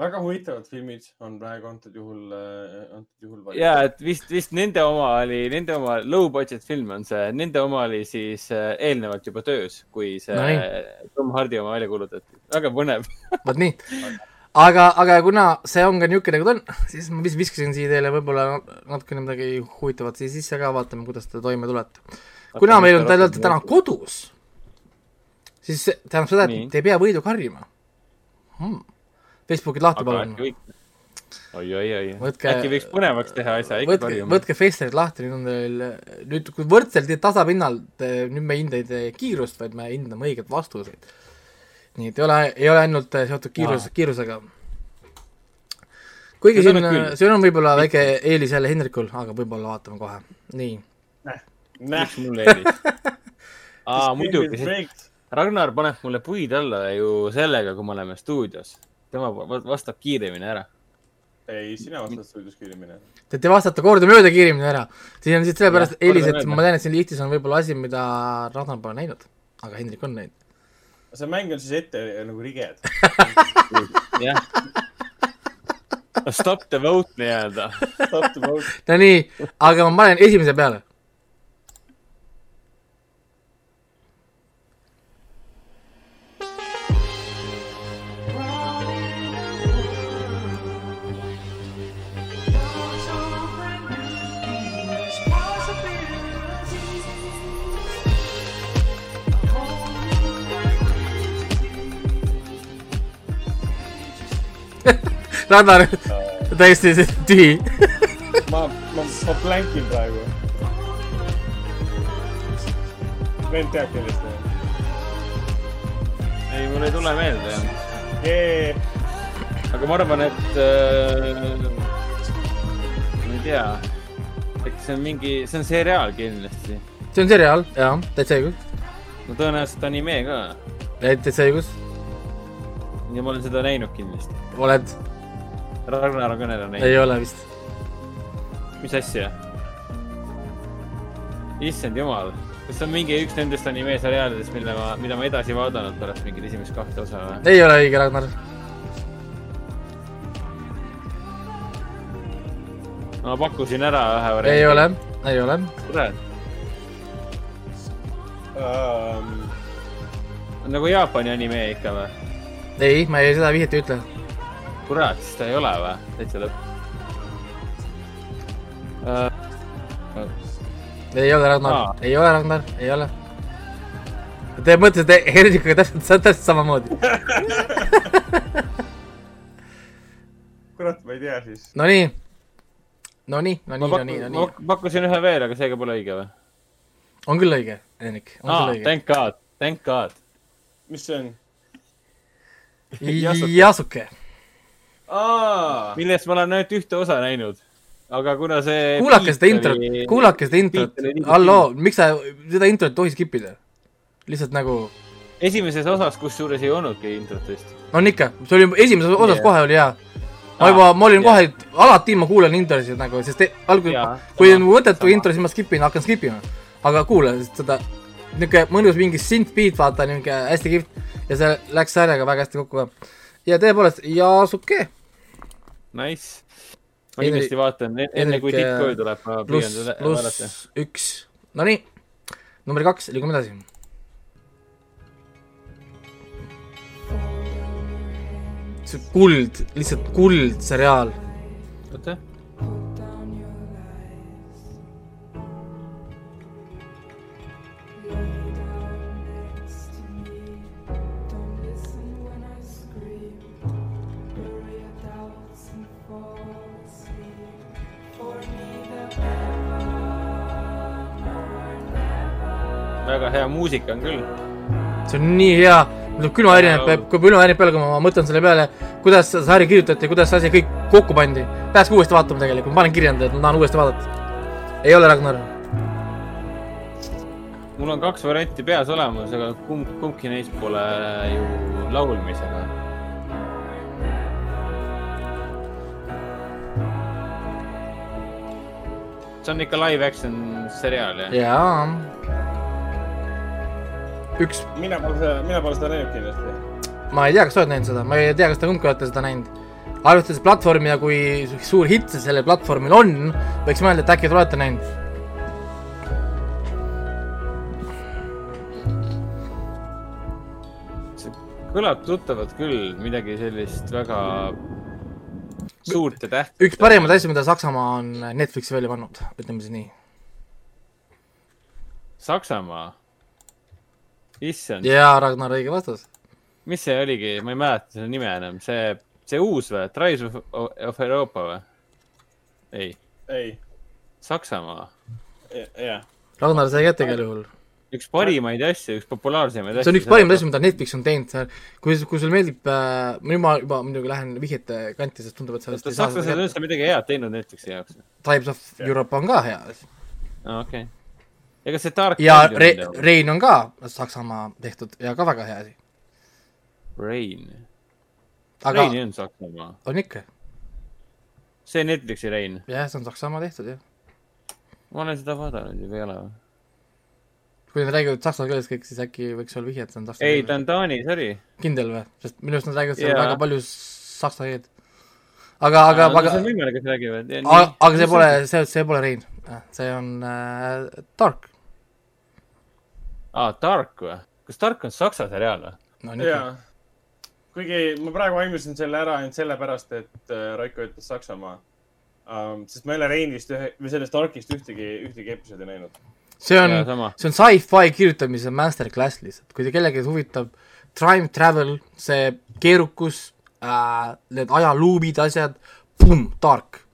väga huvitavad filmid on praegu antud juhul, antud juhul valmis. ja, et vist, vist nende oma oli, nende oma low budget film on see, nende oma oli siis äh, eelnevalt juba töös, kui see No Tom Hardi oma välja kuulutati. väga põnev. vot nii. aga, aga kuna see on ka niisugune, nagu ta on, siis ma vis- viskasin siia teile võib-olla natukene midagi huvitavat siia sisse ka, vaatame, kuidas te toime tulete. kuna meil on, te olete täna kodus, siis see tähendab seda, et te ei pea võidu karjuma hmm.. Facebookid lahti palun äkki. võiks, oi, oi, oi, äkki võiks põnevaks teha asja, võtke, võtke Facerid lahti, nüüd on teil, nüüd kui võrdselt tasapinnalt, nüüd me ei hinda ei tee kiirust, vaid me hindame õiget vastuseid. nii et ei ole, ei ole ainult äh, seotud kiirus, kiirusega. kuigi nüüd, küll. siin on võib-olla väike eelis jälle Hendrikul, aga võib-olla vaatame kohe. nii, näh, miks mul eelis? aa, muidugi, Ragnar paneb mulle puid alla ju sellega, kui me oleme stuudios. Tema va- vastab kiiremini ära. ei, sina vastad stuudios kiiremini. te te vastate kordamööda kiiremini ära. siin on siis sellepärast eelis, et ma tean, et siin listis on võib-olla asi, mida Ragnar pole näinud, aga Hendrik on näinud. see mäng on siis ette nagu riged. jah. Stop the vote nii-öelda. Stop the vote. Nonii, aga ma panen esimese peale. Ragnar, täiesti tühi. ma, ma, ma plänkin praegu. vend teab kellest või? ei, mul ei tule meelde jah. jee, aga ma arvan, et äh, ma ei tea, äkki see on mingi, see on seriaal kindlasti. see on seriaal, jaa, täitsa õigus, no tõenäoliselt anime ka täitsa õigus, ja ma olen seda näinud kindlasti. oled, Ragnar on ka need näinud. ei ole vist. mis asja? issand jumal, kas see on mingi üks nendest animeseriaalidest, mille ma, mida ma edasi vaadanud pärast mingit esimest kahte osa või? ei ole õige, Ragnar. ma pakkusin ära ühe variandi. ei ole, ei ole. kurat, um, nagu Jaapani anime ikka või? ei, ma ei, seda vihjet ei ütle. kurat, siis ta ei ole või? täitsa lõpp uh,. ei ole Ragnar Aa., ei ole Ragnar, ei ole. Te mõtlesite Hendrikuga täpselt, täpselt samamoodi. kurat, ma ei tea siis. Nonii, nonii, ma nonii, nonii, ma nonii. pak- pakkusin ühe veel, aga seega pole õige või? on küll õige, Hendrik, on aa küll, õige. thank god, thank god. mis see on? Yasuke. Millest ma olen ainult ühte osa näinud. aga kuna see. kuulake seda introt, kuulake seda introt beat oli halloo, miks sa seda introt ei tohi skip ida? lihtsalt nagu, esimeses osas, kusjuures ei olnudki introt vist. on ikka, see oli esimeses osas Yeah. kohe oli hea. ma juba, ma olin yeah. kohe, alati ma kuulan introsid nagu, sest te- algul Jaa,, kui on mõttetu intro, siis ma skip in, hakkan skip ima. aga kuula sest seda, niisugune mõnus mingi synth-beat, vaata, niisugune hästi kihvt ja see läks sarjaga väga hästi kokku ka. Ja tõepoolest, Yasuke Nice. ma kindlasti vaatan, enne kui tipp koju tuleb, ma püüan seda vaadata. üks, nonii, number kaks, liigume edasi. see kuld, lihtsalt kuld väga hea muusika on küll. see on nii hea, mul tuleb külmavärinad peale, kui külmavärinad peale, kui ma mõtlen selle peale, kuidas see sari kirjutati, kuidas see asi kõik kokku pandi. peakski uuesti vaatama tegelikult, ma panen kirja endale, et ma tahan uuesti vaadata. ei ole Ragnar? mul on kaks varianti peas olemas, aga kumb, kumbki neist pole ju laulmisega. see on ikka live action seriaal jah? jaa. üks, mina pole seda, mina pole seda näinud kindlasti. ma ei tea, kas sa oled näinud seda, ma ei tea, kas te kumbki olete seda näinud. arvestades platvormi ja kui suur hitt see sellel platvormil on, võiks mõelda, et äkki te olete näinud. see kõlab tuttavalt küll, midagi sellist väga suurt ja tähtsat. üks parimaid asju, mida Saksamaa on Netflixi välja pannud, ütleme siis nii. Saksamaa. issand, jaa, Ragnar, õige vastus. mis see oligi, ma ei mäleta selle nime enam, see, see uus või, Tribes of, of Euroopa või? ei, ei, Saksamaa. jah. Ragnar sai kätte igal juhul. üks parimaid asju, üks populaarsemaid asju. see on üks parimaid asju, mida Netflix on teinud, kui, kui sulle meeldib äh,, ma juba muidugi lähen vihjete kanti, sest tundub, et sellest oota, ei saa sakslased on üldse midagi head teinud Netflixi jaoks? Tribes of Europe on ka hea okei okay.. Ega see Dark ja Re- on, Rein on ka Saksamaa tehtud ja ka väga hea asi. Rain. aga Rein on Saksamaa. on ikka, see Netflixi Rein. jah, see on Saksamaa tehtud jah. ma olen seda vaadanud juba, ei ole või? kui nad räägivad saksa keeles kõik, siis äkki võiks olla vihje, et see on saksa ei, ta keel. on Taani, sorry. kindel või? sest minu arust nad räägivad seal väga palju saksa keelt. aga, aga, see aga on, võimalik, et räägivad. aga see pole, see, see pole Rein, see on äh, Dark. aa, Dark või? kas Dark on saksa seriaal või? no jaa. kuigi ma praegu aimisin selle ära ainult sellepärast, et äh, Raiko ütles Saksamaa um,. sest ma ei ole Reinist ühe, või sellest Arkist ühtegi, ühtegi episoodi näinud. see on see on sci-fi kirjutamise masterclass lihtsalt, kui te kellelgi huvitab time travel, see keerukus äh,, need ajaluubid, asjad, pumm, tark,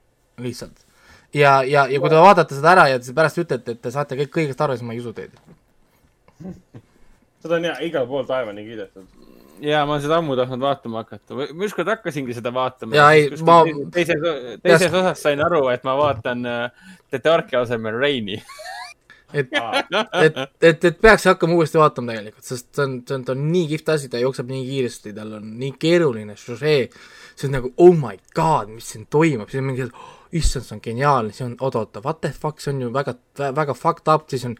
lihtsalt. ja, ja, ja kui te vaatate seda ära ja te pärast ütlete, et te saate kõik kõigest aru, siis ma ei usu teid. Seda on ja igal pool taevani kiidetud. jaa, ma seda ammu tahtnud vaatama hakata. ma ükskord hakkasingi seda vaatama. Jaa, ei, ma- teises, teises osas sain aru, et ma vaatan äh, The Darki asemel Raini. et, et, et, et peaks hakkama uuesti vaatama tegelikult, sest see on, see on, ta on nii kihvt asi, ta jookseb nii kiiresti, tal on nii keeruline žüžee. see on nagu oh my god, mis siin toimub, siis on mingi, issand, see on geniaalne, see on, oota-oota, what the fuck, see on ju väga, väga fucked up, siis on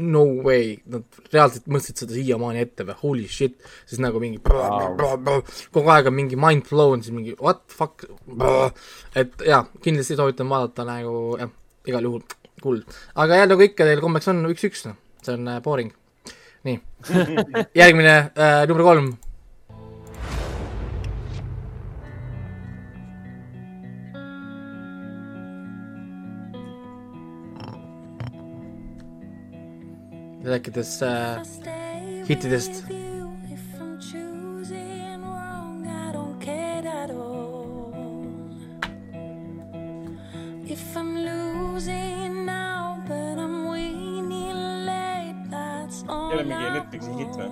no way, nad reaalselt mõtlesid seda siiamaani ette või? Holy shit, siis nagu mingi kogu aeg on mingi mind blown, siis mingi what fuck, et jaa, kindlasti soovitan vaadata nagu jah, igal juhul. Kuld. aga jälle nagu ikka teil kombeks on üks-üks, noh, see on äh, boring. nii, järgmine äh, number kolm. Rääkides äh, hittidest. If I'm losing now, but I'm winning late, that's all Jälle mingi I Netflixi hitt või?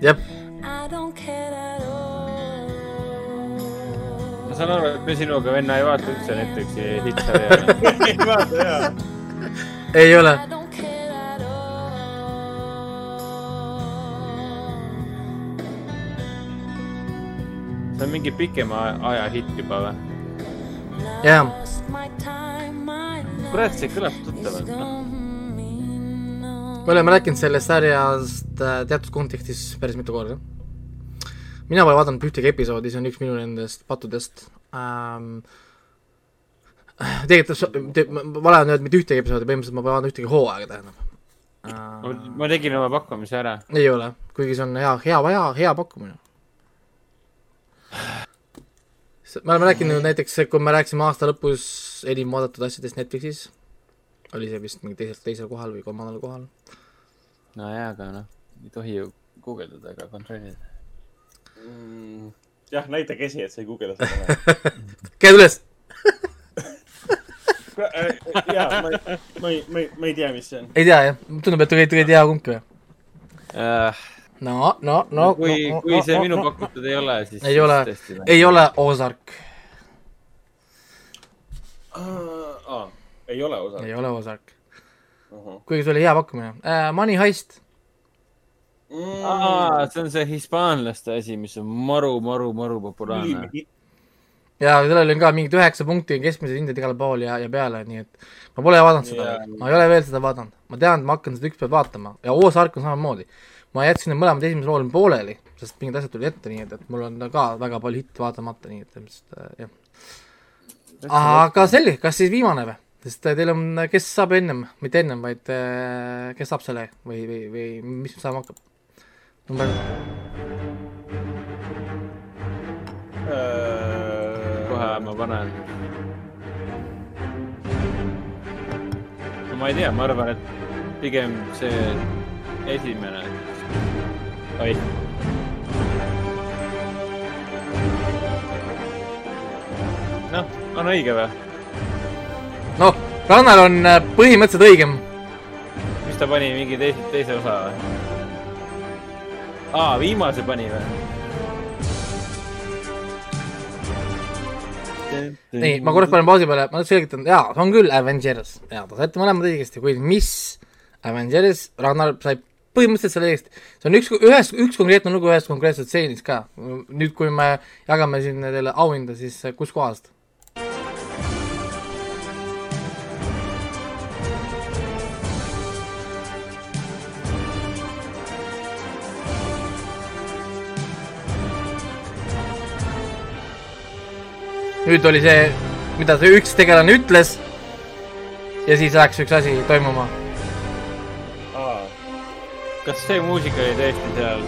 jah, I don't care at all. ma saan aru, et me sinuga, venna, ei vaata üldse Netflixi hittsarja. ei vaata jaa. ei ole see on mingi pikema aja hitt juba või? Time, my kurat, see kõlab tuttavalt, noh. me oleme rääkinud sellest sarjast äh, teatud kontekstis päris mitu korda. mina pole vaadanud ühtegi episoodi, see on üks minu nendest pattudest ähm,. tegelikult te, ma- vale on öelda mitte ühtegi episoodi, põhimõtteliselt ma pole vaadanud ühtegi hooaega, tähendab äh,. ma tegin oma pakkumise ära. ei ole, kuigi see on hea, hea, hea, hea pakkumine. Me oleme rääkinud näiteks, kui me rääkisime aasta lõpus enim vaadatud asjadest Netflixis, oli see vist mingi teisel, teisel kohal või kolmandal kohal. nojaa, aga noh, ei tohi ju guugeldada ega kontrollida. jah, näita käsi, et sa ei guugelda seda. käed üles jaa, ma ei, ma ei, ma ei, ma ei tea, mis see on. ei tea jah, tundub, et te ei tea kumbki või? Äh, no, no, no. kui, kui see minu pakutud ei ole, siis. Ei ole. ei ole Ozark, aa, ei ole osa. ei ole Ozark, kuigi see oli hea pakkumine äh,. Money Heist, aa, see on see hispaanlaste asi, mis on maru, maru, maru populaarne. ja sellel on ka mingid üheksa punkti keskmised hinded igal pool ja, ja peale, nii et ma pole vaadanud seda Jaa. yeah., ma ei ole veel seda vaadanud, ma tean, et ma hakkan seda ükspäev vaatama ja Ozark on samamoodi. Ma jätsin need mõlemad esimesel poolel pooleli, sest mingid asjad tulid ette, nii et, et mul on ka väga palju hitte vaatamata, nii et ilmselt äh, jah. aga selge, kas siis viimane või? sest teil on, kes saab ennem, mitte ennem, vaid äh, kes saab selle või, või, või mis saama hakkab? number, kohe ma panen. no ma ei tea, ma arvan, et pigem see esimene. oi. noh, on õige või? noh, Rannal on äh, põhimõtteliselt õigem. mis ta pani, mingi teise, teise osa või? aa, viimase pani või? nii, ma korraks panen pausi peale, ma selgitan, jaa, see on küll Avengers, jaa, te saite mõlemad õigesti, kuid mis Avengers, Ragnar sai põhimõtteliselt selle õigesti. see on üks, ühes, üks konkreetne lugu ühes konkreetses stseenis ka. nüüd, kui me jagame siin teile auhinda, siis äh, kus kohast? nüüd oli see, mida see üks tegelane ütles ja siis läks üks asi toimuma. Kas see muusika oli tõesti seal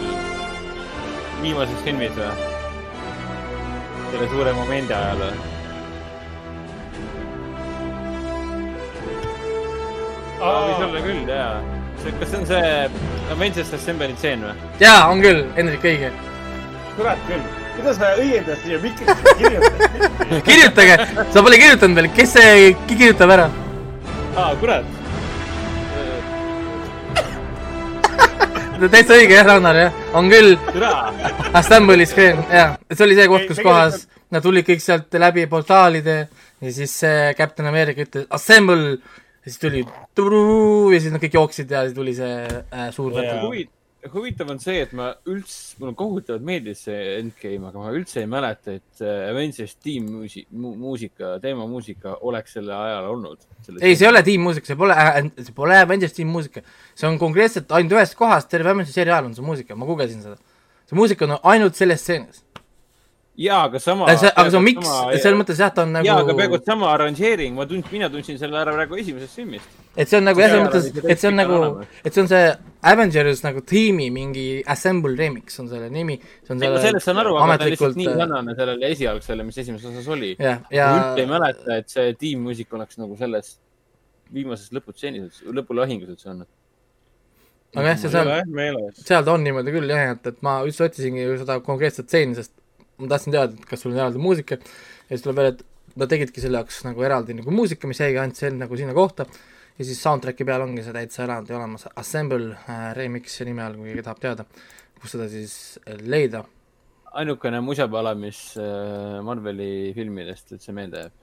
viimases filmis või? selle suure momendi ajal või? võis olla küll, jaa. kas see on see Avengers Assembly tseen või? jaa, on küll, Hendrik õige. kurat küll, kuidas sa õiendad siia mikrisse kirjutad? kirjutage, sa pole kirjutanud veel, kes see ki- kirjutab ära? aa, kurat. Täitsa õige jah, Ragnar jah, on küll. Assembly screen, jah, see oli see koht, kus kohas nad tulid kõik sealt läbi portaalide ja siis see Captain America ütles assemble! Ja siis tuli turuu ja siis nad kõik jooksid ja siis tuli see äh, suur Jaa. Huvitav on see, et ma üldse, mulle kohutavalt meeldis see Endgame, aga ma üldse ei mäleta, et äh, Avengers tiimmuusi-, muusika, teemamuusika oleks selle ajal olnud. ei, see ei ole tiimmuusika, see pole äh,, see pole Avengers tiimmuusika. see on konkreetselt ainult ühest kohast, terve Avengers seriaal on see muusika, ma guugeldasin seda. see muusika on ainult selles stseenis. jaa, aga sama. see, aga see on miks, selles mõttes jah, ta on jaa, aga nagu peaaegu, sama arranžeering, ma tundsin, mina tundsin selle ära praegu esimesest filmist. et see on nagu jah, selles mõttes et see on nagu et see on see Avengers nagu tiimi mingi assemble remix on selle nimi. sellest saan aru, aga ta on lihtsalt nii äh, sarnane sellele esialgsele, mis esimeses osas oli. ja ja üldse ei mäleta, et see tiimmuusika oleks nagu selles viimases lõputseenis, lõpulahingus üldse olnud. aga jah, see seal, seal ta on niimoodi küll jah, et, et ma üldse otsisingi ju seda konkreetset stseeni, sest ma tahtsin teada, et kas sul on eraldi muusika. Ja siis tuleb välja, et nad tegidki selle jaoks nagu eraldi nagu muusika, mis jäigi ainult see nagu sinna kohta. Ja siis soundtrack'i peal ongi see täitsa eraldi olemas, Assemble äh, remix'i nime all, kui keegi tahab teada, kus seda siis äh, leida. ainukene musapala, mis äh, Marveli filmidest üldse meelde jääb.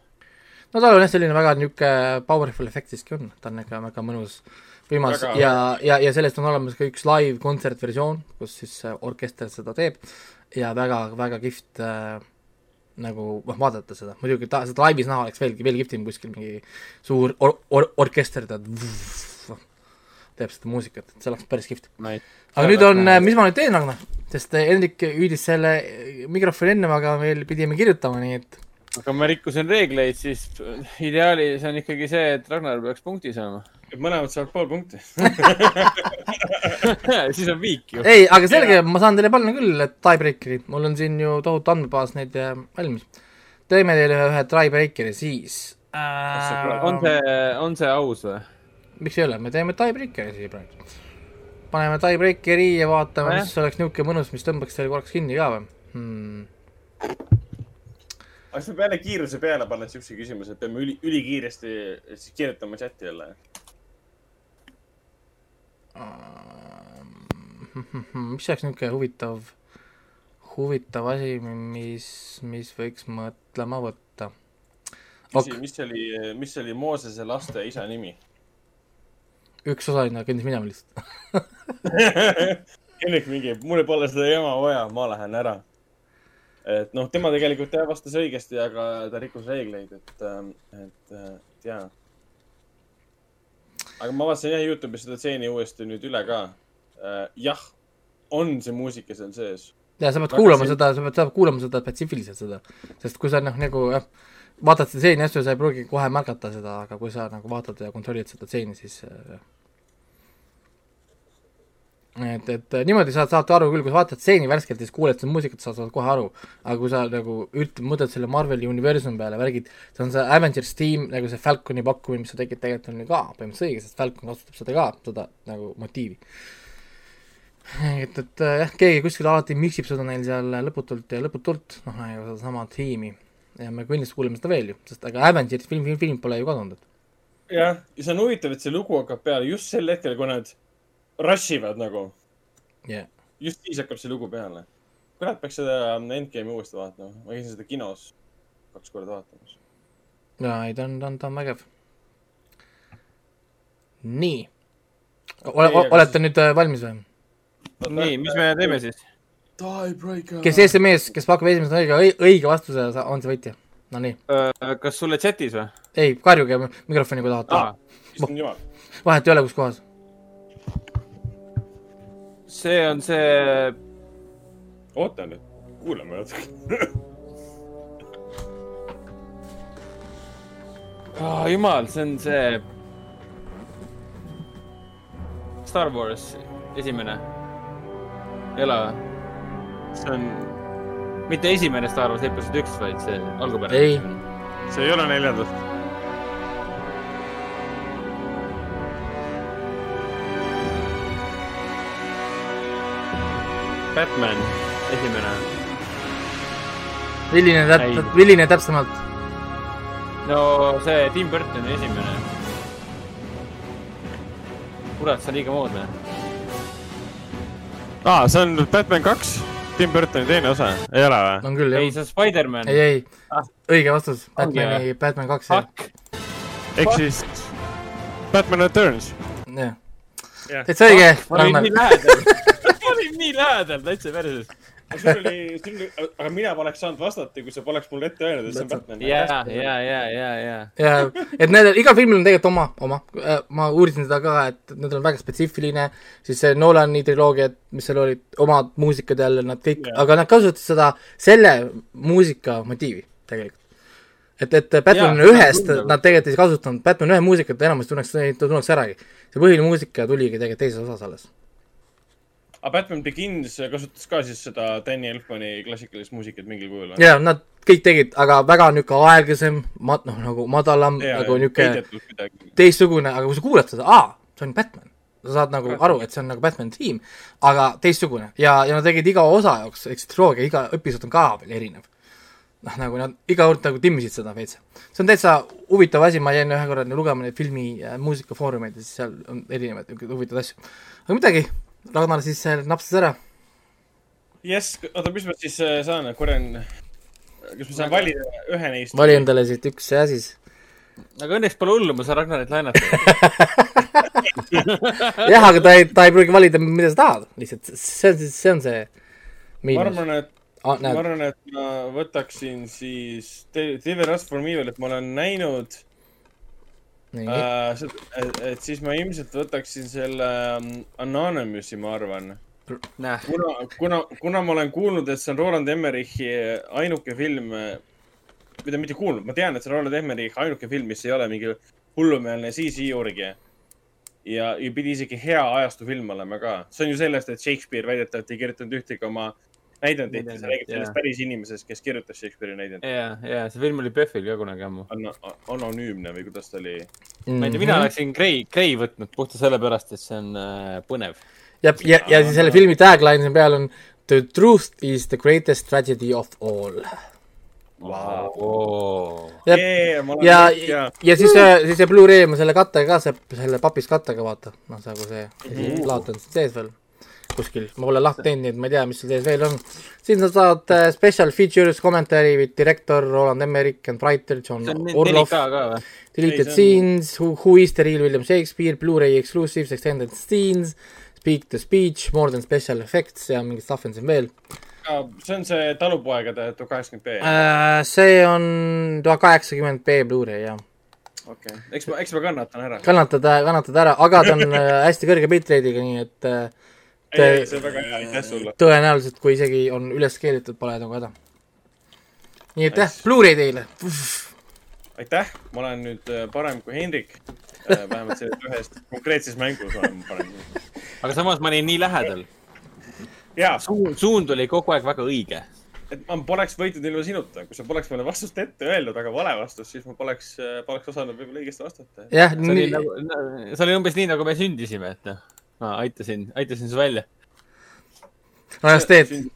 no tal on jah, selline väga niisugune powerful efekt siiski on, ta on ikka väga mõnus, võimas Väga- ja, ja, ja sellest on olemas ka üks live kontsertversioon, kus siis äh, orkester seda teeb ja väga, väga kihvt äh, nagu noh, vaadata seda, muidugi ta, seda laivis näha oleks veelgi, veel kihvtim kuskil mingi suur or-, or-, orkester tead, teeb seda muusikat, et see oleks päris kihvt. aga nüüd on, mis ma nüüd teen, Ragnar, sest Hendrik hüüdis selle mikrofoni ennem, aga meil pidime kirjutama, nii et aga ma rikkusin reegleid, siis ideaalis on ikkagi see, et Ragnar peaks punkti saama. Mõlemad saavad pool punkti. siis on viik ju. ei, aga selge, ma saan teile panna küll tiebreakeri, mul on siin ju tohutu andmebaas neid äh, valmis. teeme teile ühe tiebreakeri siis äh,. on see, on see aus või? miks ei ole, me teeme tiebreakeri siia praegu. paneme tiebreakeri ja vaatame, Nojah. mis oleks niisugune mõnus, mis tõmbaks teile korraks kinni ka või hmm.? aga siis peab jälle kiiruse peale panna siukse küsimuse, et peame üli, ülikiiresti siis kirjutama chati jälle. Mis oleks niisugune huvitav, huvitav asi, mis, mis võiks mõtlema võtta? mis, mis oli, mis oli Moosese laste isa nimi? üks osaline kõndis minema lihtsalt. Hendrik mingi, mul pole seda jama vaja, ma lähen ära. et noh, tema tegelikult jah vastas õigesti, aga ta rikkus reegleid, et, et, et jaa. Aga ma vaatasin jah Youtube'is seda stseeni uuesti nüüd üle ka. jah, on see muusika seal sees. ja sa pead Väga kuulama selge. seda, sa pead, sa pead kuulama seda spetsiifiliselt seda, sest kui sa noh, nagu jah, vaatad seda stseeni asju, sa ei pruugi kohe märgata seda, aga kui sa nagu vaatad ja kontrollid seda stseeni, siis äh, jah. et, et äh, niimoodi saad, saad aru küll, kui sa vaatad stseeni värskelt ja siis kuuled seda muusikat, sa saad kohe aru. aga kui sa nagu üld-, mõtled selle Marveli universumi peale, värgid, see on see Avengers tiim, nagu see Falconi pakkumine, mis sa tegid, tegelikult on ju ka põhimõtteliselt õige, sest Falcon kasutab seda ka, seda nagu motiivi et, et äh, jah, keegi kuskil alati miksib seda neil seal lõputult ja lõputult, noh, nagu sedasama tiimi. ja me kindlasti kuuleme seda veel ju, sest aga Avenger'i film, film, film pole ju kadunud. jah, ja see on huvitav, et see lugu hakkab peale just sel hetkel, kui nad rush ivad nagu. jah, just siis hakkab see lugu peale. kurat, peaks seda Endgame'i uuesti vaatama. ma käisin seda kinos kaks korda vaatamas. ja ei, ta on, ta on, ta on vägev. nii. ole, aga olete nüüd äh, valmis või? nii, mis me teeme siis? Kes esimest, kes pakub esimesena õige, õige vastuse, on see võitja. Nonii, kas sulle chatis või? ei, karjuge mikrofoni, kui tahate jumal. vahet ei ole, kus kohas. See on see, oota nüüd, kuulame natuke. oh, jumal, see on see Star Wars esimene. ei ole või? see on, mitte esimene Star Wars episood üks, vaid see algupärane. Ei. see ei ole neljandast. Batman, esimene. milline Ei. täp-, milline täpsemalt? no see Tim Burtoni esimene. kurat, see on liiga moodne. aa, see on Batman kaks, Tim Burtoni teine osa, ei ole või? on küll, ei, jah. see on Spider-man. ei, ei Ah., õige vastus, Batman'i, Batman kaks, jah. Ehk siis Batman Returns. jah, jah, täitsa õige, ma olin nii. lähedal. Olin nii lähedal, täitsa perses. sul oli, sul oli, aga mina poleks saanud vastata, kui sa poleks mulle ette öelnud, et see on Batman. ja, ja, ja, ja, ja. ja, et nendel, igal filmil on tegelikult oma, oma, ma uurisin seda ka, et nendel on väga spetsiifiline, siis see Nolani triloogia, mis seal olid, omad muusikad jälle, nad kõik aga nad kasutasid seda, selle muusika motiivi tegelikult. et, et Batman Jaa, ühest nad tegelikult ei kasutanud, Batman ühe muusikat enamasti tunneks, tunneks äragi. see põhiline muusika tuligi tegelikult teises osas alles. Aga Batman Begins kasutas ka siis seda Danny Elfmani klassikalist muusikat mingil kujul või? ja nad kõik tegid, aga väga niisugune aeglasem, ma-, noh nagu madalam, nagu niisugune teistsugune, aga kui sa kuulad seda, aa, see on Batman. sa saad nagu Jah. aru, et see on nagu Batman tiim, aga teistsugune ja, ja nad tegid iga osa jaoks, eks triloogia iga episood on ka veel erinev. noh, nagu nad iga kord nagu timmisid seda veits. see on täitsa huvitav asi, ma jäin ühe korra lugema neid filmi äh, muusikafoorumeid ja siis seal on erinevaid huvitavaid asju. aga midagi, Ragnar siis äh, napsas ära. jess, oota, mis ma siis äh, saan, korjan, kas ma saan valida ühe neist? vali endale siit üks ja siis. aga õnneks pole hullu, ma saan Ragnarit laenata. jah, aga ta ei, ta ei pruugi valida, mida sa tahad, lihtsalt see on siis, see on see ma arvan, et, Ah, ma arvan, et ma võtaksin siis David Rush for Evil, et ma olen näinud äh,, et, et siis ma ilmselt võtaksin selle um, Anonymousi, ma arvan. näe, kuna, kuna, kuna ma olen kuulnud, et see on Roland Emmerichi ainuke film, mida mitte kuulnud, ma tean, et see on Roland Emmerichi ainuke film, mis ei ole mingi hullumeelne CC orgi. ja, ja pidi isegi hea ajastu film olema ka. see on ju sellest, et Shakespeare väidetavalt ei kirjutanud ühtegi oma näidendit ja see räägib sellest päris inimesest, kes kirjutas Shakespeare'i näidendit. ja, ja see film oli PÖFFil ka kunagi ammu. anonüümne või kuidas ta oli? Mhm. ma ei tea, mina oleksin Grey, Grey võtnud puhtalt sellepärast, et see on äh, põnev. ja, ja, ja siis selle filmi tagline siin peal on The truth is the greatest tragedy of all. Oh. ja, ja, ja ja siis, siis see Blu-ray ma selle kattega ka, see, selle papist kattega vaata, noh, nagu see plaat on sees veel. kuskil, ma pole lahti teinud, nii et ma ei tea, mis seal sees veel on. siin sa saad äh, special features commentary with director Roland Emmerich and writer John see on Orloff 4K, ka või? deleted see on- scenes, who, who is the real William Shakespeare, Blu-ray exclusives, extended scenes, speak the speech, more than special effects ja mingit stuff on siin veel. see on see talupoegade tuhat kaheksakümmend B. Äh, see on tuhat kaheksakümmend B Blu-ray jah. okei, eks ma, eks ma kannatan ära. kannatada, kannatada ära, aga ta on äh, hästi kõrge bitrate'iga, nii et äh, ei, ei, see on väga hea, aitäh sulle. tõenäoliselt, kui isegi on üles keeritud, pole nagu häda. nii et jah Blu-ray teile. aitäh, ma olen nüüd äh, parem kui Hendrik. vähemalt selles ühes konkreetses mängus olen ma parem. aga samas ma olin nii lähedal. suund, suund oli kogu aeg väga õige. et ma poleks võitnud ilma sinuta, kui sa poleks mulle vastust ette öelnud, aga vale vastust, siis ma poleks, poleks osanud võib-olla õigesti vastata. jah, see oli nii, nagu, see oli umbes nii, nagu me sündisime, et noh, ma aitasin, aitasin su välja. kuidas teed?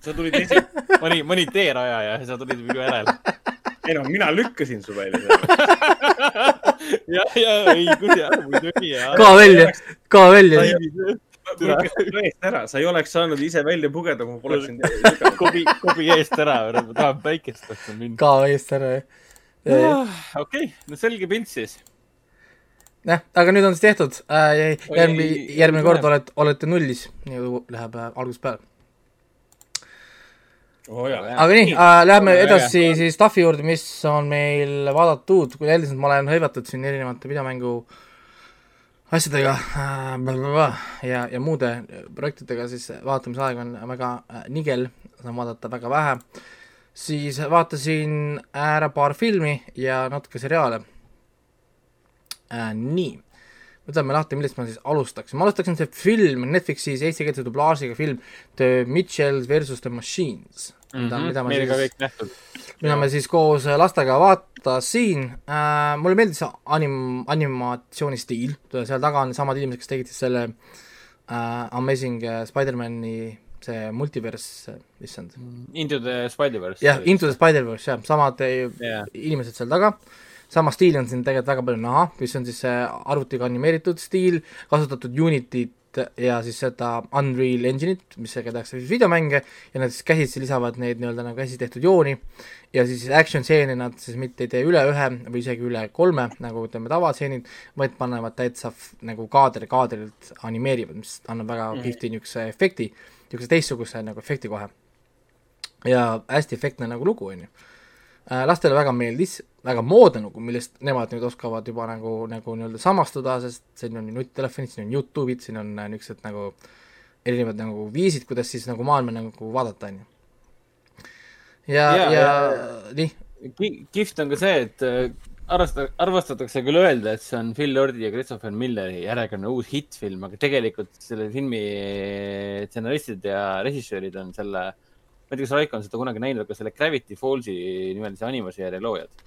sa tulid esi-, ma olin, ma olin teerajaja ja sa tulid minu järele. ei noh, mina lükkasin su välja. ja, ja õigus ja muidugi ja. ka välja, ka välja. eest ära, sa ei oleks saanud ise välja pugeda, kui ma poleks sind kobi, kobi eest ära, ma tahan päikest vastu minna. ka eest ära, jah. okei, no selge pilt siis. jah, aga nüüd on see tehtud äh,. järgmine, järgmine kord tuleb. olete, nullis, nii läheb äh, algusest peale. jaa, aga nii äh,, lähme Väga edasi siis stuff'i juurde, mis on meil vaadatud, kui üldiselt ma olen hõivatud siin erinevate videomängu asjadega äh, ja, ja muude projektidega, siis vaatamisaeg on väga äh, nigel, saan vaadata väga vähe. siis vaatasin ära paar filmi ja natuke seriaale äh,. nii, võtame lahti, millest ma siis alustaksin, ma alustaksin see film, Netflixis eestikeelse dublaažiga film The Mitchells versus the Machines mida, mida ma meil ka siis mida ma siis koos äh, lastega vaatasin äh,. mulle meeldis see anim-, animatsiooni stiil, seal taga on samad inimesed, kes tegid siis selle äh, Amazing äh, Spider-man'i see multiverse, issand. Into the Spider-verse. jah, Into the Spider-verse jah, samad äh, Jah. inimesed seal taga, sama stiili on siin tegelikult väga palju näha, mis on siis see arvutiga animeeritud stiil, kasutatud Unityt ja siis seda Unreal Engine'it, millega tehakse siis videomänge ja nad siis käsitsi lisavad neid nii-öelda nagu käsitsi tehtud jooni ja siis action stseene nad siis mitte ei tee üle ühe või isegi üle kolme, nagu ütleme tavatseenid, vaid panevad täitsa nagu kaader kaadrilt animeerivad, mis annab väga Mhm. kihvti niisuguse efekti, niisuguse teistsuguse nagu efekti kohe. ja hästi efektne nagu lugu, on ju. Lastele väga meeldis, väga moodne lugu, millest nemad nüüd oskavad juba nagu, nagu nii-öelda samastuda, sest siin on nutitelefonid, siin on Youtube'id, siin on äh, niisugused nagu erinevad nagu viisid, kuidas siis nagu maailma nagu vaadata, on ju. ja, Ja- ja, ja nii, Ki- kihvt on ka see, et äh, arvesta-, armastatakse küll öelda, et see on Phil Lordi ja Christopher Milleri järjekordne uus hittfilm, aga tegelikult selle filmi stsenaristid ja režissöörid on selle, ma ei tea, kas Raiko on seda kunagi näinud, aga selle Gravity Fallsi nimelise animaseeria loojad.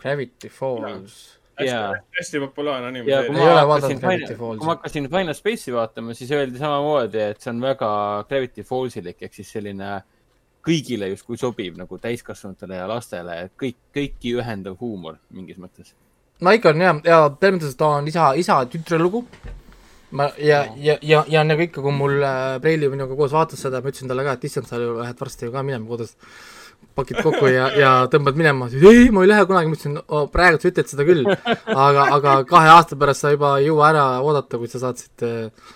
Gravity Falls. Jaa. hästi, hästi populaarne ja kui Ei ole ma vaadanud hakkasin Gravity Final, Fallsi. kui ma hakkasin Final Space'i vaatama, siis öeldi samamoodi, et see on väga Gravity Fallsilik ehk siis selline kõigile justkui sobiv nagu täiskasvanutele ja lastele, et kõik, kõiki ühendav huumor mingis mõttes. no ikka on jah, ja selles mõttes, et ta on isa, isa ja tütre lugu. Ma ja, ja, ja, ja nagu ikka, kui mul äh, Preili minuga koos vaatas seda, ma ütlesin talle ka, et issand, sa ju lähed varsti ju ka minema kodust. pakid kokku ja, ja tõmbad minema, siis ei, ma ei lähe kunagi, ma ütlesin oh,, praegu sa ütled seda küll, aga, aga kahe aasta pärast sa juba ei jõua ära oodata, kui sa saad siit äh,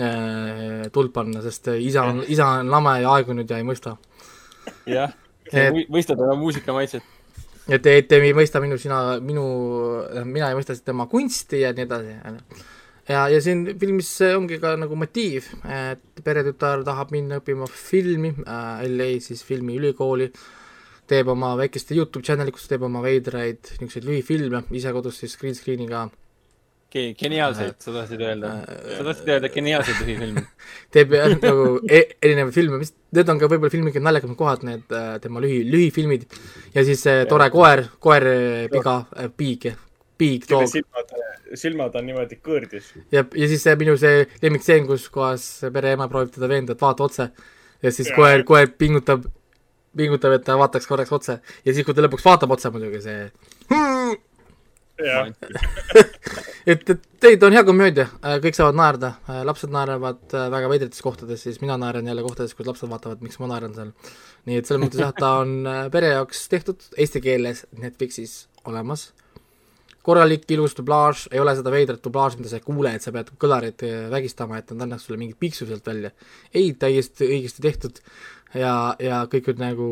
äh, tuld panna, sest äh, isa on, isa on lame ja aegunud ja ei mõista. jah, mõistad oma muusikamaitset. et, et ei mõista minu, sina, minu, mina ei mõista tema kunsti ja nii edasi. ja, ja siin filmis ongi ka nagu motiiv, et peretütar tahab minna õppima filmi äh,, LA siis filmiülikooli, teeb oma väikest Youtube channel'i, kus teeb oma veidraid niisuguseid lühifilme, ise kodus siis green screen'iga. Geniaalseid, sa tahtsid öelda, sa tahtsid öelda geniaalseid lühifilme. teeb jah, nagu e erinevaid filme, mis, need on ka võib-olla filmi kõige naljakamad kohad, need äh, tema lühi, lühifilmid. Ja siis see tore koer, koer äh, piga äh,, piig, kelle toog silmad, silmad on niimoodi kõõrdis. ja, ja siis see minu see lemmikstseen, kus kohas pere ema proovib teda veenda, et vaata otse ja siis koer, koer pingutab, pingutab, et ta vaataks korraks otse ja siis, kui ta lõpuks vaatab otse muidugi see Jah. et, et teid on hea komöödia, kõik saavad naerda, lapsed naeravad äh, väga veidrates kohtades, siis mina naeran jälle kohtades, kus lapsed vaatavad, miks ma naeran seal. nii et selles mõttes jah, ta on äh, pere jaoks tehtud eesti keeles Netflixis olemas. Korralik ilus dublaaž, ei ole seda veidrat dublaaži, mida sa ei kuule, et sa pead kõlarit äh, vägistama, et nad annaks sulle mingit piksu sealt välja. ei, täiesti õigesti tehtud. Ja, ja kõik on nagu,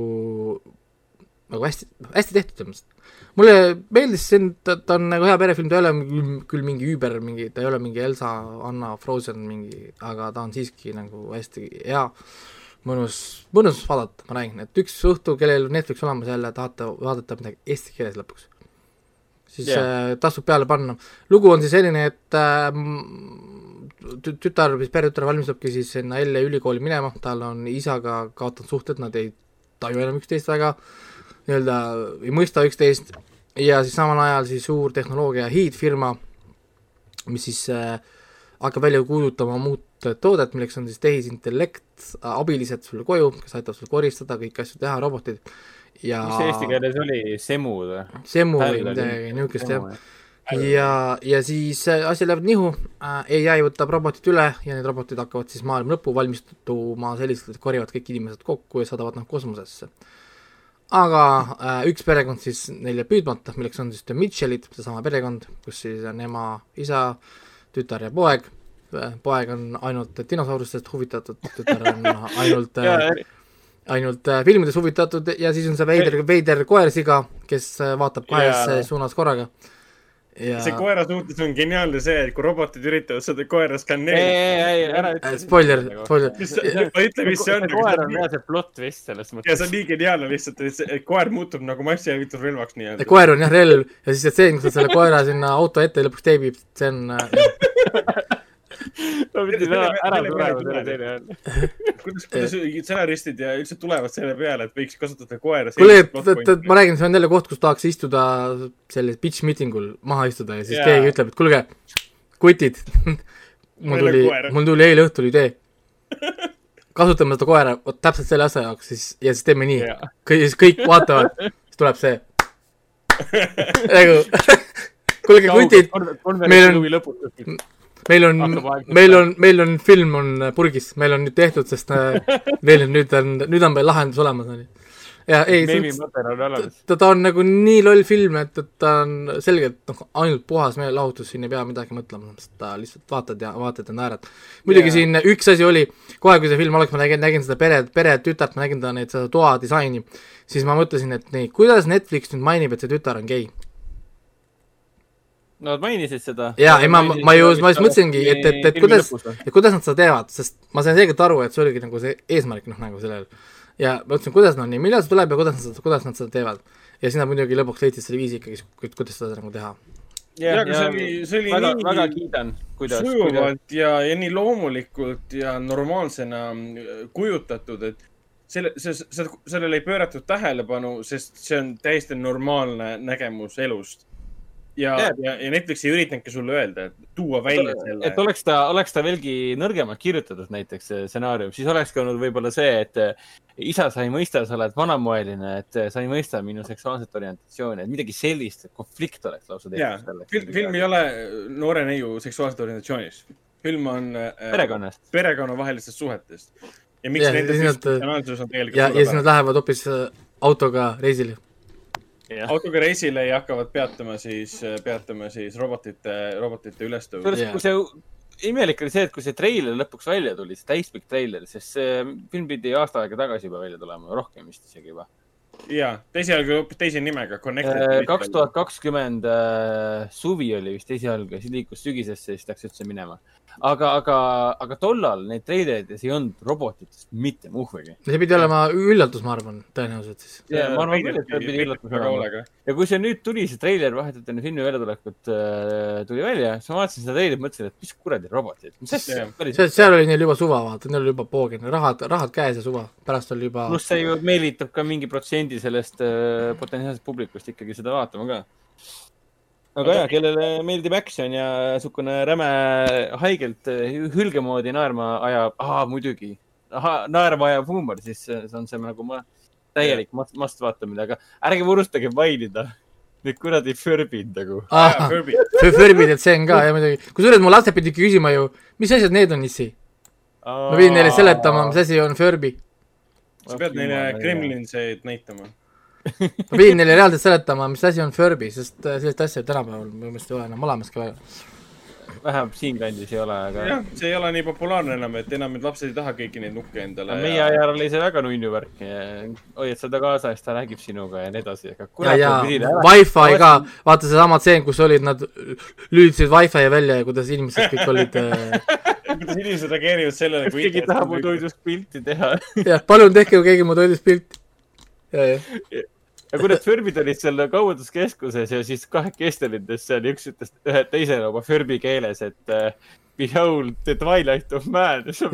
nagu hästi, hästi tehtud selles mõttes. Mulle meeldis see, ta, ta on nagu hea perefilm, ta ei ole küll, mingi üüber mingi, ta ei ole mingi Elsa, Anna, Frozen mingi, aga ta on siiski nagu hästi hea, mõnus, mõnus vaadata, ma räägin, et üks õhtu, kellel Netflix olemas jälle, tahate vaadata midagi eesti keeles lõpuks, siis yeah. äh, tasub peale panna. lugu on siis selline, et äh, tü- tütar, siis peretütar valmistubki siis sinna LA ülikooli minema, tal on isaga kaotanud suhted, nad ei taju enam üksteist väga, nii-öelda ei mõista üksteist ja siis samal ajal siis suur tehnoloogia hiidfirma, mis siis äh, hakkab välja kuulutama muud toodet, milleks on siis tehisintellekt, abilised sulle koju, kes aitavad sul koristada, kõiki asju teha, robotid ja mis see eesti keeles oli, Semu või? Semmu või midagi niisugust jah. ja, ja siis äh, asjad lähevad nihu äh,, ai võtab robotid üle ja need robotid hakkavad siis maailma lõppu valmistuma selliselt, et korjavad kõik inimesed kokku ja saadavad nad kosmosesse. aga äh, üks perekond siis neil jääb püüdmata, milleks on siis The Mitchellid, seesama perekond, kus siis on ema, isa, tütar ja poeg. poeg on ainult dinosaurustest huvitatud, tütar on ainult äh, ainult äh, filmidest huvitatud ja siis on see veider, veider koersiga, kes äh, vaatab kahes yeah. suunas korraga. ja see koera suhtes on geniaalne see, et kui robotid üritavad seda koera ei, skaneerida. ei, ei, ära ütle äh,. spoiler, spoiler, mis, ma ütlen, mis see on. see koer on reaalselt plot twist selles ja mõttes see on. nii geniaalne lihtsalt, et koer muutub nagu massihävitus relvaks nii-öelda. koer on jah relv ja siis see stseen, kus ta selle koera sinna auto ette lõpuks teebib, see on äh, ma pidin ära ära tulema selle teine all. kuidas, kuidas stsenaristid ja üldse tulevad selle peale, et võiks kasutada koera. kuule, et, et, et ma räägin, see on jälle koht, kus tahaks istuda sellel pitch meeting ul maha istuda ja siis yeah. keegi ütleb, et kuulge, kutid, mul tuli mul tuli eile õhtul idee. kasutame seda koera vot täpselt selle asja jaoks, siis ja siis teeme nii kõik, siis kõik vaatavad, siis tuleb see. nagu, kuulge kutid, meil on-. Meil on meil on, meil on film on purgis, meil on nüüd tehtud, sest äh, meil on nüüd on, nüüd on meil lahendus olemas, onju. ja ei, ta, ta on nagu nii loll film, et, et ta on selgelt noh, ainult puhas meelelahutus, siin ei pea midagi mõtlema, sest ta lihtsalt vaatad ja vaatad ja naerad. muidugi Jaa. siin üks asi oli, kohe kui see film oleks, ma nägin, nägin seda pere, pere tütart, ma nägin ta neid, seda toa disaini, siis ma mõtlesin, et nii, kuidas Netflix nüüd mainib, et see tütar on gei Nad mainisid seda. jaa, ei ma, ma ju, ma just mõtlesingi, et, et, et kuidas, et kuidas nad seda teevad, sest ma sain selgelt aru, et see oligi nagu see eesmärk, noh nagu sellel. ja ma mõtlesin, kuidas no nii, millal see tuleb ja kuidas nad seda, kuidas nad seda teevad. ja siis nad muidugi lõpuks leidsid selle viisi ikkagi, kuidas seda nagu teha. Jaa, aga see oli- see oli väga nii- väga kiidan, kuidas, kuidas, sujuvalt ja, ja nii loomulikult ja normaalsena mm, kujutatud, et selle, see, see, sellele ei pööratud tähelepanu, sest see on täiesti normaalne nägemus elust. Ja Jaa., ja, ja Netflix ei üritanudki sulle öelda, et tuua välja selle et. oleks ta, oleks ta veelgi nõrgemalt kirjutatud, näiteks see stsenaarium, siis olekski olnud võib-olla see, et eh, isa, sa ei mõista, sa oled vanamoeline, et eh, sa ei mõista minu seksuaalset orientatsiooni, et midagi sellist, et konflikt oleks lausa tehtud, film, film ei ole noore neiu seksuaalsest orientatsioonist. film on äh, perekonnast. perekonnavahelistest suhetest. ja miks nende ja siis nad- funktsionaalsus on tegelikult ja, ja siis nad lähevad hoopis autoga reisile. Autoga reisile ja hakkavad peatama siis, peatama siis robotite, robotite ülestõusu. kui see, imelik oli see, et kui see treiler lõpuks välja tuli, see täispikk treiler, sest see film pidi aasta aega tagasi juba välja tulema, rohkem vist isegi juba. ja, esialgu hoopis teise nimega, Connected. Äh, kaks tuhat kakskümmend äh, suvi oli vist esialgu, siis liikus sügisesse, siis läks üldse minema. aga, aga, aga tollal neid treilerites ei olnud robotitest mitte muhvigi. see pidi olema üllatus, ma arvan, tõenäoliselt siis. ja ma arvan küll, et see pidi üllatus olema. ja kui see nüüd tuli, see treiler vahetult enne filmi väljatulekut äh, tuli välja, siis ma vaatasin seda treilerit, mõtlesin, et mis kuradi robotid, mis asja seal oli neil juba suva, vaata, neil oli juba poogen, rahad, rahad käes ja suva, pärast oli juba pluss see ju meelitab ka mingi protsendi sellest äh, potentsiaalsest publikust ikkagi seda vaatama ka. Aga jaa, kellele meeldib action ja niisugune räme haigelt äh, hülge moodi naerma ajab, aa muidugi, naerma ajav huumor, siis see see on see nagu ma, täielik must, must vaatamine, aga ärge unustage mainida Need kuradi Furbid nagu. ah,. Furby, Furby detseen ka ja muidugi, kusjuures mu lapsed pidid küsima ju, mis asjad need on issi. ma pidin neile seletama, mis asi on Furby. sa pead neile. Kremlinseid näitama. Ma pidin neile reaalselt seletama, mis asi on Furby, sest äh, sellist asja tänapäeval minu meelest ei ole enam olemaski väga. vähemalt siinkandis ei ole, aga jah, see ei ole nii populaarne enam, et enam need lapsed ei taha kõiki neid nukke endale. meie ajal oli see väga nunnu värk. hoiad seda kaasas, ta räägib sinuga ja nii edasi, aga ja, ja. Wi-Fi ka, vaata seesama tseen, kus olid nad, lülitasid Wi-Fi välja ja kuidas inimesed kõik olid äh, kuidas inimesed reageerivad sellele, kui keegi tahab mu toidust pilti teha. jah, palun tehke keegi mu toidust pilti. ja, ja, ja kurat, Förbid olid seal kaubanduskeskuses ja siis kahekesti olid seal ja üks ütles ühe teisele oma Förbi keeles, et uh, behold the twilight of man. siis ma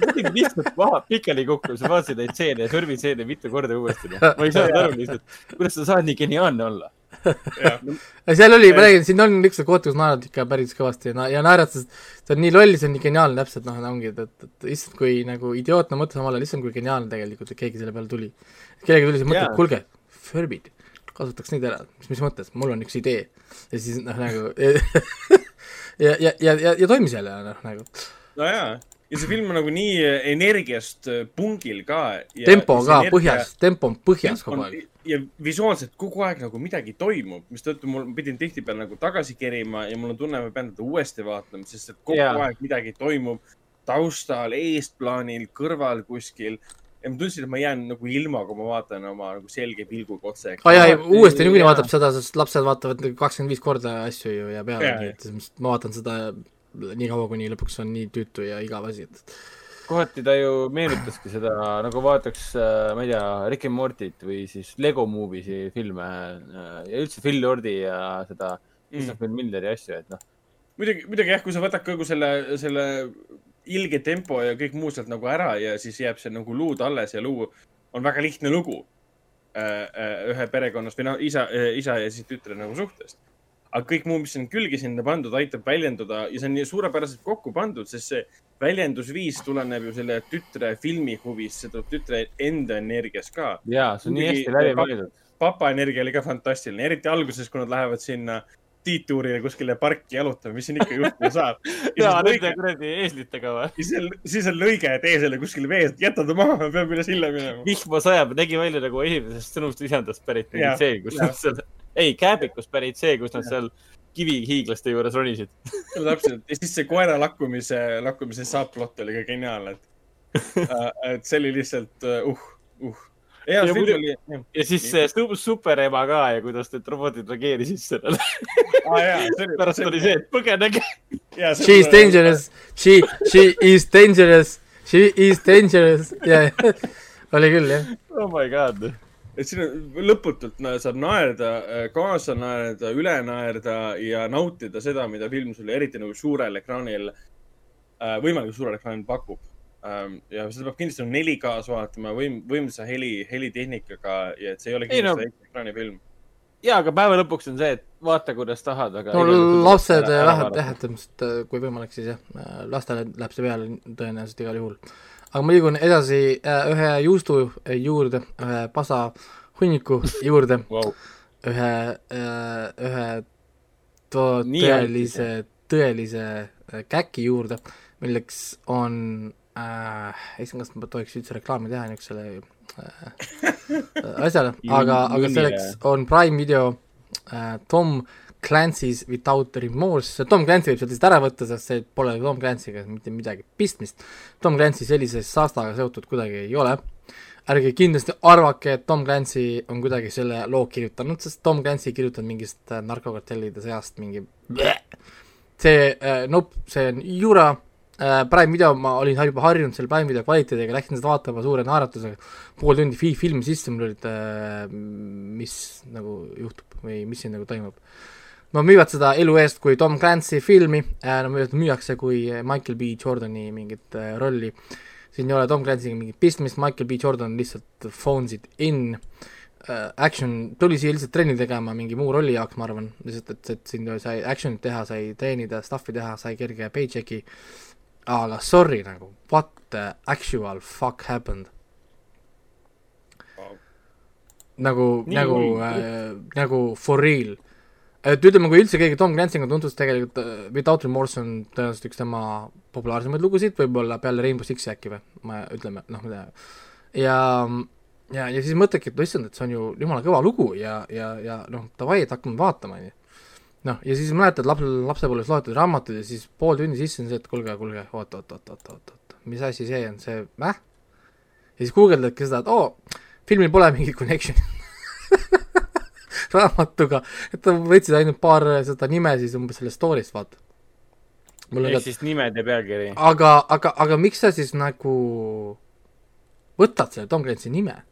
ma pidin lihtsalt maha pikali kukkuma, siis ma vaatasin neid stseene Förbi stseene mitu korda uuesti. ma ei saanud aru lihtsalt, kuidas sa saad nii geniaalne olla. Ja seal oli, ma räägin, siin on lihtsalt kohti, kus naerad ikka päris kõvasti ja na-, ja naeratad, see on nii loll, see on nii geniaalne täpselt, noh, ongi, et, et, et issand, kui nagu idiootne mõte samal ajal, issand, kui geniaalne tegelikult, et keegi selle peale tuli. kellelgi tuli see mõte, et kuulge, Furbid, kasutaks neid ära, mis, mis mõttes, mul on üks idee. ja siis noh, nagu ja, ja, ja, ja, ja toimis jälle, noh, nagu. No jaa, ja see film on nagu nii energiast äh, pungil ka. tempo ka põhjas, tempo on põhjas kogu aeg. ja visuaalselt kogu aeg nagu midagi toimub, mistõttu mul ma pidin tihtipeale nagu tagasi kerima ja mul on tunne, ma pean teda uuesti vaatama, sest et kogu yeah. aeg midagi toimub taustal, eesplaanil, kõrval kuskil. ja ma tundsin, et ma jään nagu ilma, kui ma vaatan oma nagu selge pilguga otse. aa jaa, uuesti niikuinii vaatab seda, sest lapsed vaatavad kakskümmend viis korda asju ju ja peale et siis ma vaatan seda nii kaua, kuni lõpuks on nii tüütu ja igav asi, et kohati ta ju meenutaski seda nagu vaataks, ma ei tea, Rick and Morty't või siis Lego Movie'si filme äh, ja üldse Phil Lordi ja seda Christopher mm. Milleri asju, et noh, muidugi, muidugi jah, kui sa võtad kogu selle, selle ilge tempo ja kõik muu sealt nagu ära ja siis jääb see nagu luud alles ja luu on väga lihtne lugu äh, äh, ühe perekonnast või noh, isa, isa ja siis tütre nagu suhtest. Aga kõik muu, mis on külge sinna pandud, aitab väljenduda ja see on nii suurepäraselt kokku pandud, sest see väljendusviis tuleneb ju selle tütre filmihuvist, see tuleb tütre enda energiast ka. jaa, see on nii hästi läbi pap- mõeldud. papa energia oli ka fantastiline, eriti alguses, kui nad lähevad sinna tiituurile kuskile parki jalutama, mis siin ikka juhtuda saab. jaa, nende kuradi eeslitega või? siis on, siis on lõige, et eesele kuskil vees, jäta ta maha, ma pean üle silla minema. vihma sajab, nägi välja nagu esimesest sõnumist lisandast pärit mingi see, kus nad seal, ei, kääbikust pärit see, kus nad seal kivihiiglaste juures ronisid. täpselt, ja siis see koera lakkumise, lakkumise subplot oli ka geniaalne, et, et see oli lihtsalt uh, uh. hea Ja film muidu- oli. ja siis see su- superema ka ja kuidas need robotid reageerisid sellele. aa jaa, see oli. pärast oli see, et põgenege. she is. dangerous, she, she is dangerous, she is dangerous ja, ja oli küll jah. oh my god. Et siin on lõputult na- saab naerda, kaasa naerda, üle naerda ja nautida seda, mida film sulle eriti nagu suurel ekraanil, võimalikult suurel ekraanil pakub. ja seda peab kindlasti nagu 4K-s vaatama, võim-, võimsa heli, helitehnikaga ja et see ei ole no- kindlasti väike ekraanifilm. ja, aga päeva lõpuks on see, et vaata, kuidas tahad, aga. no lapsed vähemalt jah, et äh, kui võimalik, siis jah, lastele läheb see peale tõenäoliselt igal juhul. Aga ma liigun edasi äh, ühe juustu juurde, ühe pasa hunniku juurde, wow.. ühe, ühe to- Nii tõelise, tõelise äh, käki juurde, milleks on äh,, ei tea, kas ma tohiks üldse reklaami teha niisugusele äh, asjale, aga, aga selleks on Prime video äh, Tom Clancy's Without Remorse, Tom Clancy võib sealt lihtsalt ära võtta, sest see pole Tom Clancy'ga mitte midagi pistmist. Tom Clancy sellise saastaga seotud kuidagi ei ole. ärge kindlasti arvake, et Tom Clancy on kuidagi selle loo kirjutanud, sest Tom Clancy ei kirjutanud mingist äh, narkokartellide seast mingi see äh,, nope, see on jura äh,, Prime video, ma olin juba harjunud selle Prime video kvaliteediga, läksin seda vaatama suure naeratusega, pool tundi fi- filmi sisse, mul olid äh,, mis nagu juhtub või mis siin nagu toimub. No müüvad seda elu eest kui Tom Clancy filmi äh,, no müüakse kui Michael B. Jordani mingit äh, rolli, siin ei ole Tom Clancy'ga mingit pistmist, Michael B. Jordan lihtsalt phones it in. Äh, action, tuli siia lihtsalt trenni tegema mingi muu rolli jaoks, ma arvan, lihtsalt, et, et siin sai action'it teha, sai treenida, stuff'i teha, sai kerge paycheck'i, aga sorry nagu, what the actual fuck happened? nagu, nagu äh,, nagu for real. Et ütleme, kui üldse keegi Tom Clancy'ga tuntud, siis tegelikult äh, Without Remorse on tõenäoliselt üks tema populaarsemaid lugusid, võib-olla peale Rainbow Six'i äkki või, ma ütleme, noh, ma tean. ja, ja, ja siis mõtledki, et no issand, et see on ju jumala kõva lugu ja, ja, ja noh, davai, et hakkame vaatama, onju noh, ja siis mäletad laps, lapsepõlves loetud raamatud ja siis pool tundi sisse on see, et kuulge, kuulge, oot, oot, oot, oot, oot, oot, mis asi see on, see, mäh? ja siis guugeldadki seda, et oo, filmil pole mingit connection'i raamatuga, et ta võtsid ainult paar seda nime siis umbes sellest story'st, vaata. ehk ka, siis nimed ja pealkiri. aga, aga, aga miks sa siis nagu võtad selle Tom Clancy nime?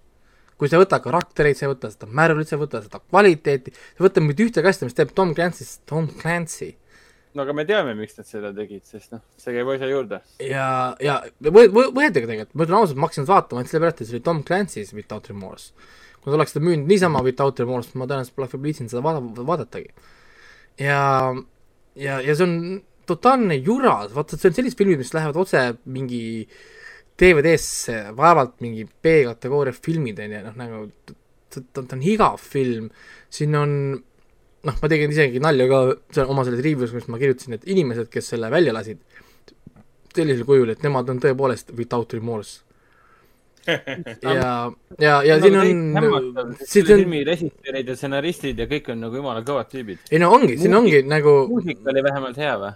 kui sa ei võta karaktereid, sa ei võta seda märvlit, sa ei võta seda kvaliteeti, sa võtad mitte ühtegi asja, mis teeb Tom Clancy'st Tom Clancy no aga me teame, miks nad seda tegid, sest noh, see käib asja juurde. ja, ja võ-, võ-, võetagi tegelikult, ma ütlen ausalt, ma hakkasin vaatama ainult sellepärast, et see oli Tom Clancy's Without Remorse. Kui nad oleks seda müünud niisama Without Remorse, ma tõenäoliselt poleks võib-olla viitsinud seda vaada-, vaadatagi. ja, ja, ja see on totaalne jura, vaata, see on sellised filmid, mis lähevad otse mingi DVD-sse, vaevalt mingi B-kategooria filmid, on ju, noh nagu ta, ta, on igav film, siin on noh, ma tegin isegi nalja ka seal oma selles review's, kus ma kirjutasin, et inimesed, kes selle välja lasid, sellisel kujul, et nemad on tõepoolest without remorse. ja, ja, ja siin on, siin filmi režissöörid ja stsenaristid ja kõik on nagu jumala kõvad tüübid. ei no ongi, siin ongi nagu muusika oli vähemalt hea või?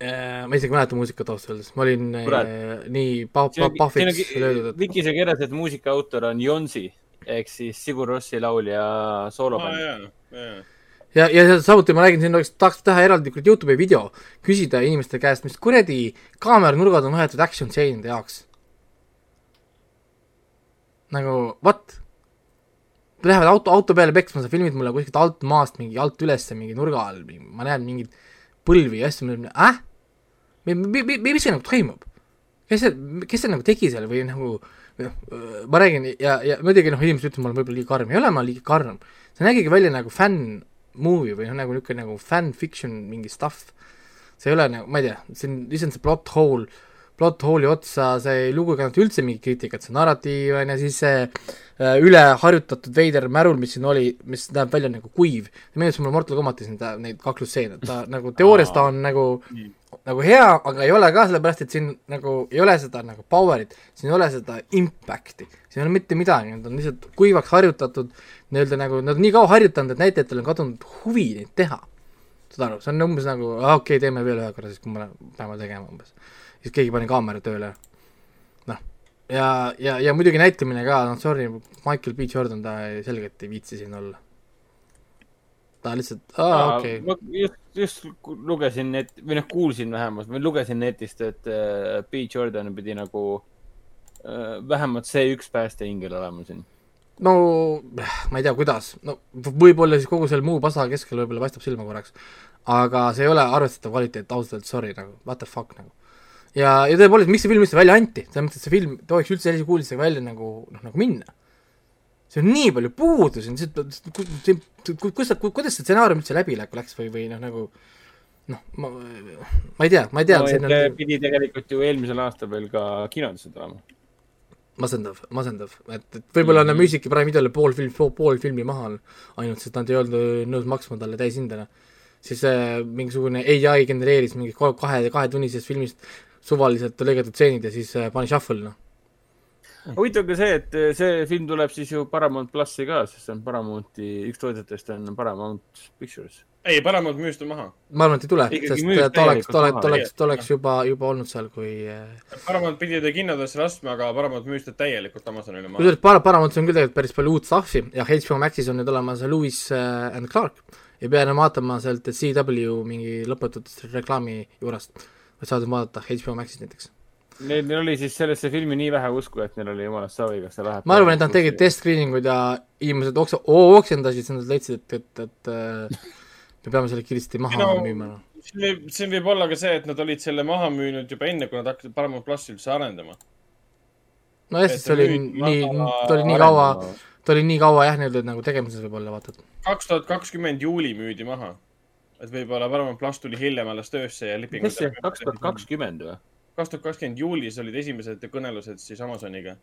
äh,, ma isegi ei mäleta muusikat ausalt öeldes, ma olin Kurat. äh, nii pa-, pa-, pahviks löödud, et Vikis on kirjas, et muusika autor on Jonsi ehk siis Sigur Rossi laulja soolobänd. jaa, jaa. ja, ja samuti ma räägin siin, oleks, tahaks teha eraldi kuradi Youtube'i video, küsida inimeste käest, mis kuradi kaameranurgad on võetud action stseendide jaoks. Nagu what? Lähevad auto, auto peale peksma, sa filmid mulle kuskilt alt maast mingi alt ülesse mingi nurga all, ma näen mingeid põlvi ja asju, ma mõtlen, äh? mis see nagu toimub? kes see, kes see nagu tegi seal või nagu noh, ma räägin ja, ja muidugi noh, inimesed ütlevad, ma olen võib-olla liiga karm, ei ole ma liiga karm. see nägigi välja nagu fänn movie või noh, nagu niisugune nagu fanfiction mingi stuff. see ei ole nagu, ma ei tea, see on lihtsalt see plot hole, plot hole'i otsa see lugu ei kannata üldse mingit kriitikat, see narratiiv on ja siis see äh, üleharjutatud veider märul, mis siin oli, mis näeb välja nagu kuiv. meenutas mulle Mortal Combatis neid, neid kaklusstseene, ta nagu teoorias ta on nagu nagu hea, aga ei ole ka, sellepärast et siin nagu ei ole seda nagu power'it, siin ei ole seda impact'i, siin ei ole mitte midagi, need on lihtsalt kuivaks harjutatud, nii-öelda nagu nad on nii kaua harjutanud, et näitlejatel on kadunud huvi neid teha. saad aru, see on umbes nagu, okei okay,, teeme veel ühe korra siis, kui me peame tegema umbes. Siis keegi pani kaamera tööle. noh, ja, ja, ja muidugi näitlemine ka, noh sorry, Michael B Jordan, ta selgelt ei viitsi siin olla. ta lihtsalt, aa okei okay., ma just, just lugesin net-, või noh, kuulsin vähemalt või lugesin netist, et äh, B Jordan pidi nagu äh, vähemalt see üks päästeingel olema siin. no ma ei tea, kuidas, no võib-olla siis kogu selle muu pasa keskel võib-olla paistab silma korraks, aga see ei ole arvestatav kvaliteet, ausalt öeldes sorry nagu, what the fuck nagu. ja, ja tõepoolest, miks see film üldse välja anti, selles mõttes, et see film tohiks üldse sellise kuulisega välja nagu, noh nagu minna. see on nii palju puudusi, see, kuidas, kuidas see stsenaarium üldse läbi läks läks või, või noh, nagu noh, ma, ma ei tea, ma ei tea no,, äh, on pidi tegelikult ju eelmisel aastal veel ka kinodesse tulema. masendav, masendav, et, et võib-olla mm -hmm. müüsidki Prime videole pool film, pool filmi maha ainult, sest nad ei olnud nõus maksma talle täishindena. siis äh, mingisugune ai genereeris mingi kahe, kahetunnisest filmist suvaliselt lõigatud stseenid ja siis äh, pani shuffle, noh. huvitav ka see, et äh, see film tuleb siis ju Paramount plussi ka, sest see on Paramounti, üks tootjatest on Paramount Pictures. ei, Paramount müüs ta maha. ma arvan, et ei tule, sest ta oleks, ta oleks, ta oleks, ta oleks juba, juba olnud seal, kui äh, Paramount pidi ta kinodesse laskma, aga Paramount müüs ta täielikult Amazonile maha. kusjuures Par-, Paramountis on küll tegelikult päris palju uut stuff'i ja HBO Maxis on nüüd olemas Lewis and Clark. ei pea enam vaatama sealt CW mingi lõputut reklaami juurest, vaid saad vaadata HBO Maxis näiteks. Neil neil oli siis sellesse filmi nii vähe usku, et neil oli jumalast savi, kas see läheb. ma arvan, et nad tegid test screening uid ja inimesed oksa-, oksendasid, siis nad leidsid, et, et, et äh, me peame selle kiiresti maha No, no, müüma. siin võib, siin võib olla ka see, et nad olid selle maha müünud juba enne, kui nad hakkasid Paramount plussi üldse arendama. nojah, et siis see oli nii ta oli nii kaua, ta oli nii kaua jah, nii-öelda nagu tegemises võib-olla vaata, et kaks tuhat kakskümmend juuli müüdi maha. Et võib-olla Paramount pluss tuli hiljem alles töösse ja leping. mis see, kaks tuhat kakskümmend või? kaks tuhat kakskümmend juulis olid esimesed kõnelused siis Amazoniga.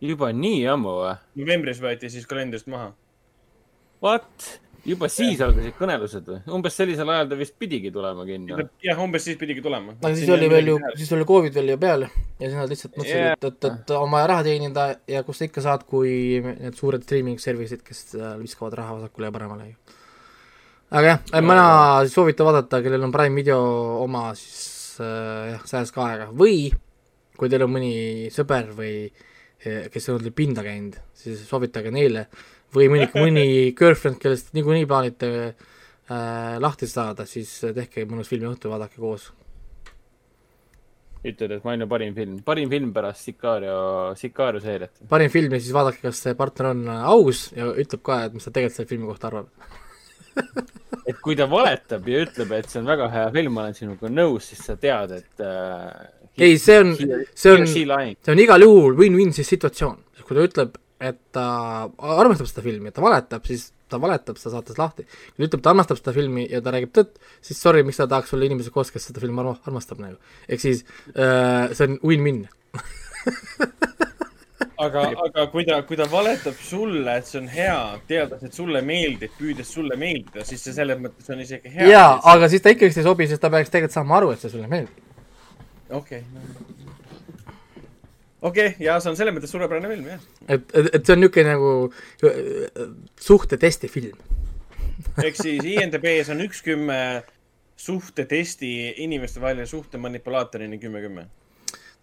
juba nii ammu või? novembris võeti siis kalendrist maha. What? juba siis algasid kõnelused või? umbes sellisel ajal ta vist pidigi tulema kinno. jah, umbes siis pidigi tulema. aga siis oli veel ju, siis oli Covid veel ju peal ja siis nad lihtsalt mõtlesid yeah., et, et, et on vaja raha teenida ja kust sa ikka saad, kui need suured streaming service'id, kes äh, viskavad raha vasakule ja paremale ju. Aga jah, mina soovitan vaadata, kellel on Prime video oma, siis äh, jah, säästke aega või kui teil on mõni sõber või eh, kes on teil pinda käinud, siis soovitage neile või mõni, mõni girlfriend, kellest niikuinii plaanite äh, lahti saada, siis tehke mõnus filmiõhtu, vaadake koos ütled, et maailma parim film, parim film pärast Sicario, Sicario seeriat. parim film ja siis vaadake, kas see partner on äh, aus ja ütleb ka, et mis ta tegelikult selle filmi kohta arvab. et kui ta valetab ja ütleb, et see on väga hea film, ma olen sinuga nõus, siis sa tead, et äh,. ei, see on, see on, see on igal juhul win-win siis situatsioon, kui ta ütleb, et ta armastab seda filmi ja ta valetab, siis ta valetab seda saates lahti. kui ta ütleb, ta armastab seda filmi ja ta räägib tõtt, siis sorry, miks ta tahaks olla inimese koos, kes seda filmi arma- armastab nagu. ehk siis äh, see on win-win. aga, aga kui ta, kui ta valetab sulle, et see on hea, teades, et sulle meeldib, püüdes sulle meeldida, siis see selles mõttes on isegi hea. jaa, aga siis ta ikkagist ei sobi, sest ta peaks tegelikult saama aru, et see sulle meeldib. okei. okei, ja see on selles mõttes suurepärane film, jah. et, et, et see on niisugune nagu äh, suhtetesti film. ehk siis INDB-s on üks kümme suhtetesti inimestevaheline suhte manipulaatorini kümme, kümme.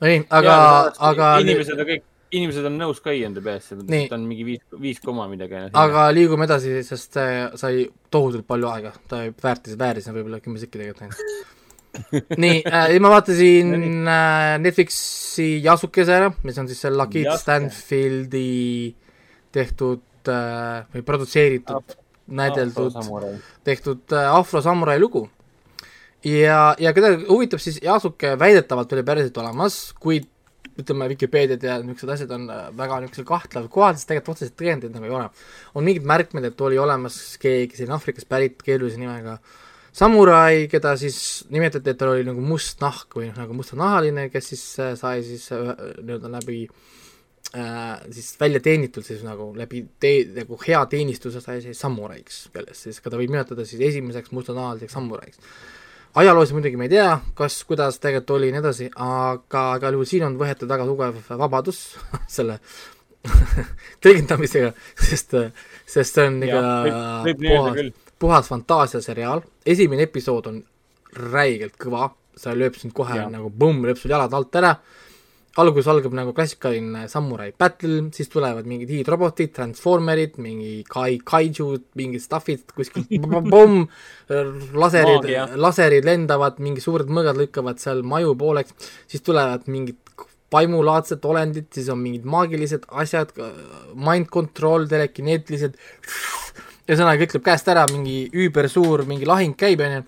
no nii, aga, aga, inimesed on kõik, inimesed on nõus ka IMDB-sse, Nii. ta on mingi viis, viis koma midagi. aga liigume edasi, sest see sai tohutult palju aega, ta väärtis, vääris võib-olla kümme sekki tegelikult ainult. nii äh,, ma vaatasin äh, Netflixi Jasukese ära, mis on siis see Jasuke. Stanfieldi tehtud äh, või produtseeritud, näideldud, tehtud äh, Afro Samurai lugu. ja, ja keda huvitab, siis Yasuke väidetavalt oli päriselt olemas, kuid ütleme, Vikipeediad ja niisugused asjad on äh, väga niisugusel kahtleval kohal, sest tegelikult otseselt tõendeid nagu ei ole. on mingid märkmed, et oli olemas keegi selline Aafrikast pärit keerulise nimega samurai, keda siis nimetati, et tal oli nagu must nahk või noh, nagu mustanahaline, kes siis äh, sai siis äh, nii-öelda läbi äh, siis välja teenitud siis nagu läbi tee-, nagu hea teenistuse sai siis samuraiks, kellest siis keda võib nimetada siis esimeseks mustanahaliseks samuraiks. Ajaloos muidugi me ei tea, kas, kuidas tegelikult oli ja nii edasi, aga igal juhul siin on võetud väga tugev vabadus selle tõlgendamisega, sest, sest see on ikka puhas, puhas fantaasiaseriaal, esimene episood on räigelt kõva, see lööb sind kohe Jaa. nagu põmm, lööb sul jalad alt ära, algus algab nagu klassikaline samurai battle, siis tulevad mingid hiidrobotid, transformerid, mingi kai, kaijud, mingid stuff'id kuskil pomm, laserid laserid lendavad, mingi suured mõõgad lükkavad seal maju pooleks, siis tulevad mingid vaimulaadsed olendid, siis on mingid maagilised asjad, mind control, telekineetilised, ühesõnaga kõik läheb käest ära, mingi üübersuur mingi lahing käib, onju,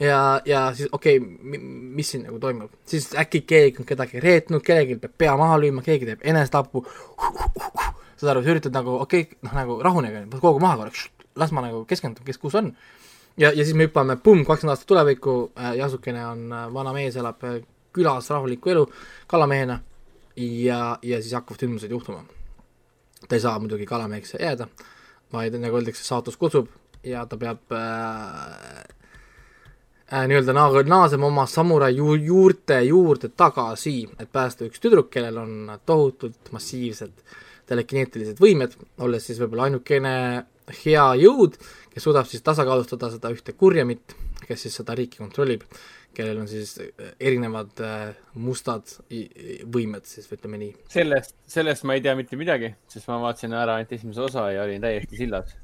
ja, ja siis okei okay,, mis siin nagu toimub, siis äkki keegi on kedagi reetnud, kellelgi peab pea maha lüüma, keegi teeb enesetapu, saad aru, sa üritad nagu okei okay,, noh nagu rahunege, koogu maha korraks, las ma nagu keskendun, kes kus on. ja, ja siis me hüppame, pumm, kakskümmend aastat tulevikku äh,, Jasukene on äh, vana mees, elab äh, külas rahulikku elu kalamehena ja, ja siis hakkavad sündmused juhtuma. ta ei saa muidugi kalameheks jääda, vaid nagu öeldakse, saatus kutsub ja ta peab äh, nii-öelda naa-, naasema oma samurai ju-, juurte juurde tagasi, et päästa üks tüdruk, kellel on tohutult massiivsed telekineetilised võimed, olles siis võib-olla ainukene hea jõud, kes suudab siis tasakaalustada seda ühte kurjamit, kes siis seda riiki kontrollib, kellel on siis äh, erinevad äh, mustad võimed siis, ütleme nii. sellest, sellest ma ei tea mitte midagi, sest ma vaatasin ära ainult esimese osa ja olin täiesti sillas.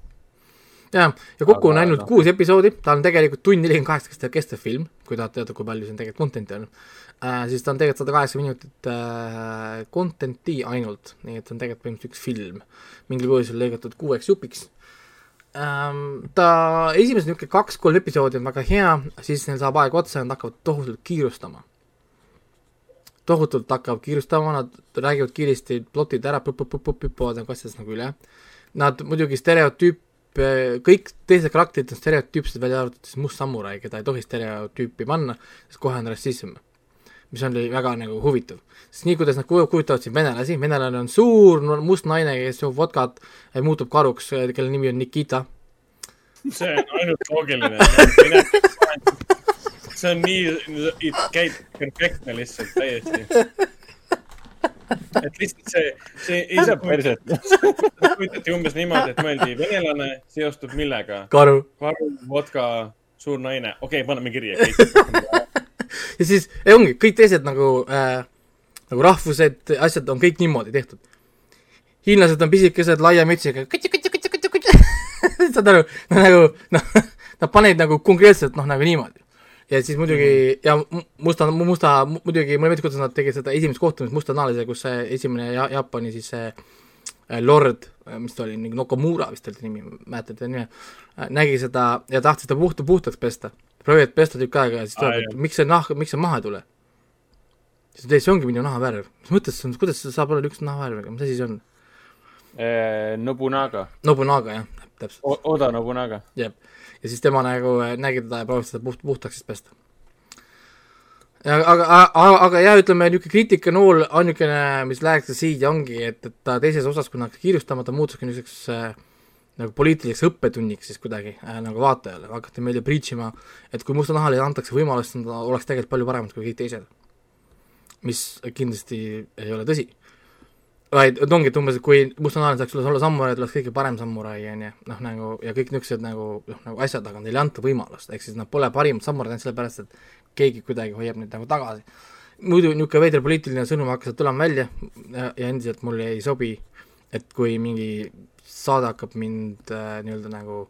jah, ja kokku on ainult aga- kuus episoodi, ta on tegelikult tund nelikümmend kaheksa kestev film, kui tahate teada, kui palju siin tegelikult content'i on äh,. siis ta on tegelikult sada kaheksakümmend minutit äh, content'i ainult, nii et see on tegelikult põhimõtteliselt üks film, mingil põhjusel lõigatud kuueks jupiks ähm,. ta esimesed niisugune kaks-kolm episoodi on väga hea, siis neil saab aeg otsa ja nad hakkavad tohutult kiirustama. tohutult hakkavad kiirustama, nad räägivad kiiresti plotid ära, hüppavad nagu nagu üle. Nad muidugi stereotüüp, kõik teised karakterid on stereotüüpsed, välja arvatud siis must samurai, keda ei tohi stereotüüpi panna, sest kohe on rassism. mis oli väga nagu huvitav. sest nii, kuidas nad kuju- kujutavad siin venelasi, venelane on suur must naine, kes joob vodkat, muutub karuks, kelle nimi on Nikita see on ainult loogiline. see on nii, käib perfektne lihtsalt täiesti. et lihtsalt see, see Isa perset. kujutati umbes niimoodi, et mõeldi, venelane seostub millega? karu karu, vodka, suur naine, okei okay,, paneme kirja kõik. ja siis ei, ongi kõik teised nagu äh,, nagu rahvused, asjad on kõik niimoodi tehtud. hiinlased on pisikesed, laia mütsiga, saad aru, nagu noh, nad panevad nagu konkreetselt noh, nagu niimoodi. Ja siis muidugi ja mu- musta, musta, muidugi mulle meeldis, kuidas nad tegid seda esimest kohtumist mustanahalisega, kus see esimene ja, Jaapani siis see äh, lord, mis ta oli, Nokomura vist oli ta nimi, mäletad ta nime, nägi seda ja tahtis ta puhta, puhtaks pesta. proovid pesta tükk aega ja siis tuleb, et miks see nahk, miks see maha ei tule? siis ta ütles, see ongi minu nahavärv. mis mõttes see on, kuidas see saab olla üks nahavärv, mis asi see on? Nobunaga, Nobunaga jah, täpselt, Oda Nobunaga. jah. Ja siis tema nagu äh, nägi teda ja proovis seda puht, puhtaks siis pesta. aga, aga, aga jah, ütleme niisugune kriitikanool ainukene, mis läheks siia ongi, et, et ta teises osas, kui nad hakkasid kiirustama, ta muutuski niisuguseks äh, nagu poliitiliseks õppetunniks siis kuidagi äh, nagu vaatajale, hakati meile preach ima, et kui mustanahalile antakse võimalus, siis nad oleks tegelikult palju paremad kui kõik teised. mis kindlasti ei ole tõsi. Vaid et ongi, et umbes, et kui mustanahaline saaks olla sammurai, ta oleks kõige parem sammurai, on ju, noh nagu ja kõik niisugused nagu, noh nagu asjad, aga neile ei anta võimalust, ehk siis nad pole parimad sammuraid ainult sellepärast, et keegi kuidagi hoiab neid nagu tagasi. muidu niisugune veider poliitiline sõnum hakkas tulema välja ja, ja endiselt mulle ei sobi, et kui mingi saade hakkab mind äh, nii-öelda nagu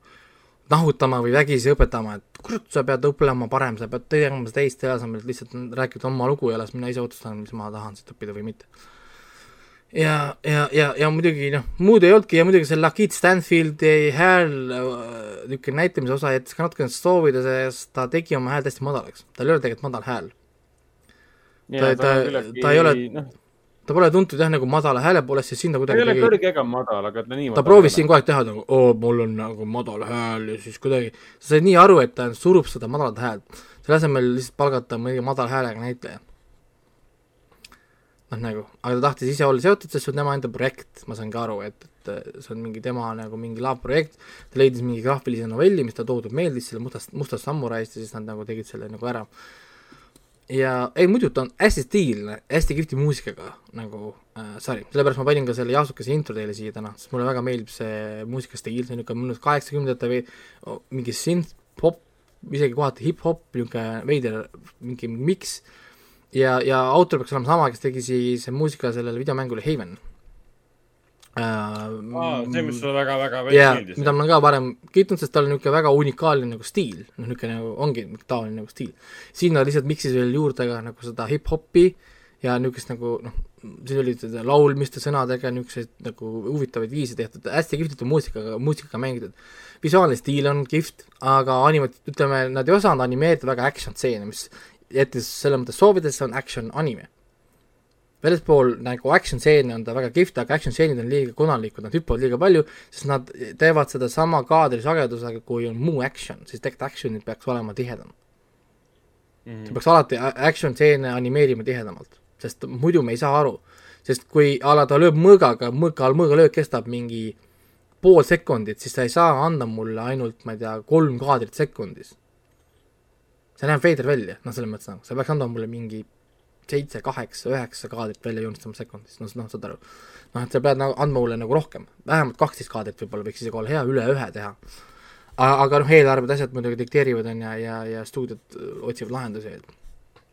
nahutama või vägisi õpetama, et kurat, sa pead õppima parem, sa pead tegema seda teist selle asemel, et lihtsalt rääkida oma lugu ja las mina ise otsustan, mis ma tahan siit õppida või mitte. ja, ja, ja, ja muidugi noh, muud ei olnudki ja muidugi see Lakeith Stanfieldi hääl, niisugune näitamise osa jättis ka natukene soovida, sest ta tegi oma häält hästi madalaks, tal ei ole tegelikult madal hääl. Ta- ta- ta ei ole- noh, ta pole tuntud jah, nagu madala hääle poolest, sest siin ta ta ei kuidagi ole kõrge ega madal, aga ta nii ta proovis siin kogu aeg teha nagu, oo, mul on nagu madal hääl ja siis kuidagi, sa said nii aru, et ta surub seda madalat häält. selle asemel lihtsalt palgata mõni madala häälega näitleja. noh, nagu, aga ta tahtis ise olla seotud, sest see on tema enda projekt, ma sain ka aru, et, et see on mingi tema nagu mingi laavprojekt, ta leidis mingi graafilise novelli, mis talle tohutult meeldis, selle mustast, mustast sammuraist ja siis nad nagu tegid selle nagu ära. ja ei muidu ta on hästi stiilne, hästi kihvti muusikaga nagu äh, sari, sellepärast ma panin ka selle jaasukese intro teile siia täna, sest mulle väga meeldib see muusikastiil, see on niisugune mõnus kaheksakümnendate või mingi synth pop, isegi kohati hip-hop, niisugune veider mingi miks ja, ja autor peaks olema sama, kes tegi siis muusika sellele videomängule Haven uh,. see, mis sulle väga-väga jaa, meeldis. mida ma olen ka varem kiitnud, sest tal on niisugune väga unikaalne nagu stiil, noh niisugune nagu ongi taoline nagu stiil. siin ta lihtsalt miksis veel juurde ka nagu seda hip-hopi ja niisugust nagu noh, siin olid seda laulmiste sõnadega niisuguseid nagu huvitavaid viise tehtud, hästi kihvtilt on muusikaga, muusikaga mängitud. visuaalne stiil on kihvt, aga animat-, ütleme, nad ei osanud animeerida väga action stseene, mis jättis selles mõttes soovida, sest see on action anime väljaspool nagu action stseene on ta väga kihvt, aga action stseenid on liiga konalikud, nad hüppavad liiga palju, sest nad teevad seda sama kaadrisagedusega, kui on muu action, siis tegelikult action'id peaks olema tihedam. Mhm. sa peaks alati action stseene animeerima tihedamalt, sest muidu me ei saa aru. sest kui a la ta lööb mõõgaga, mõõga all mõõgalöök kestab mingi pool sekundit, siis ta ei saa anda mulle ainult, ma ei tea, kolm kaadrit sekundis. See näeb veider välja, noh, selles mõttes nagu, sa peaks andma mulle mingi seitse, kaheksa, üheksa kaadrit välja joonistama sekundis, noh, noh, saad aru. noh, et sa pead nagu andma mulle nagu rohkem, vähemalt kaksteist kaadrit võib-olla võiks isegi olla hea, üle ühe teha. aga noh, eelarved, asjad muidugi dikteerivad, on ju, ja, ja stuudiod öö, otsivad lahendusi,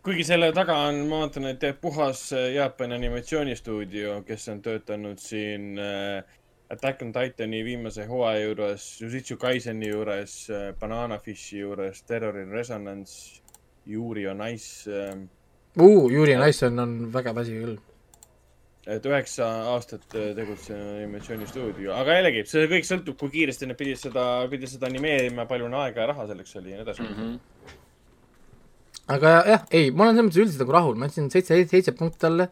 kuigi selle taga on, ma vaatan, et puhas Jaapani animatsioonistuudio, kes on töötanud siin äh, Attack on Titani viimase hooaja juures, Jujutsu Kaiseni juures, Banana Fishi juures, Terror in Resonance, Yuri on Ice äh,. uh,. Jüri Naisson on vägev asi küll. et üheksa aastat äh, tegutsenud animatsioonistuudio, aga jällegi, see kõik sõltub, kui kiiresti nad pidid seda, pidid seda animeerima, palju on aega ja raha selleks oli ja nii edasi mm. -hmm. aga jah, ei, ma olen selles mõttes üldiselt nagu rahul, ma andsin seitse, seitse punkti talle,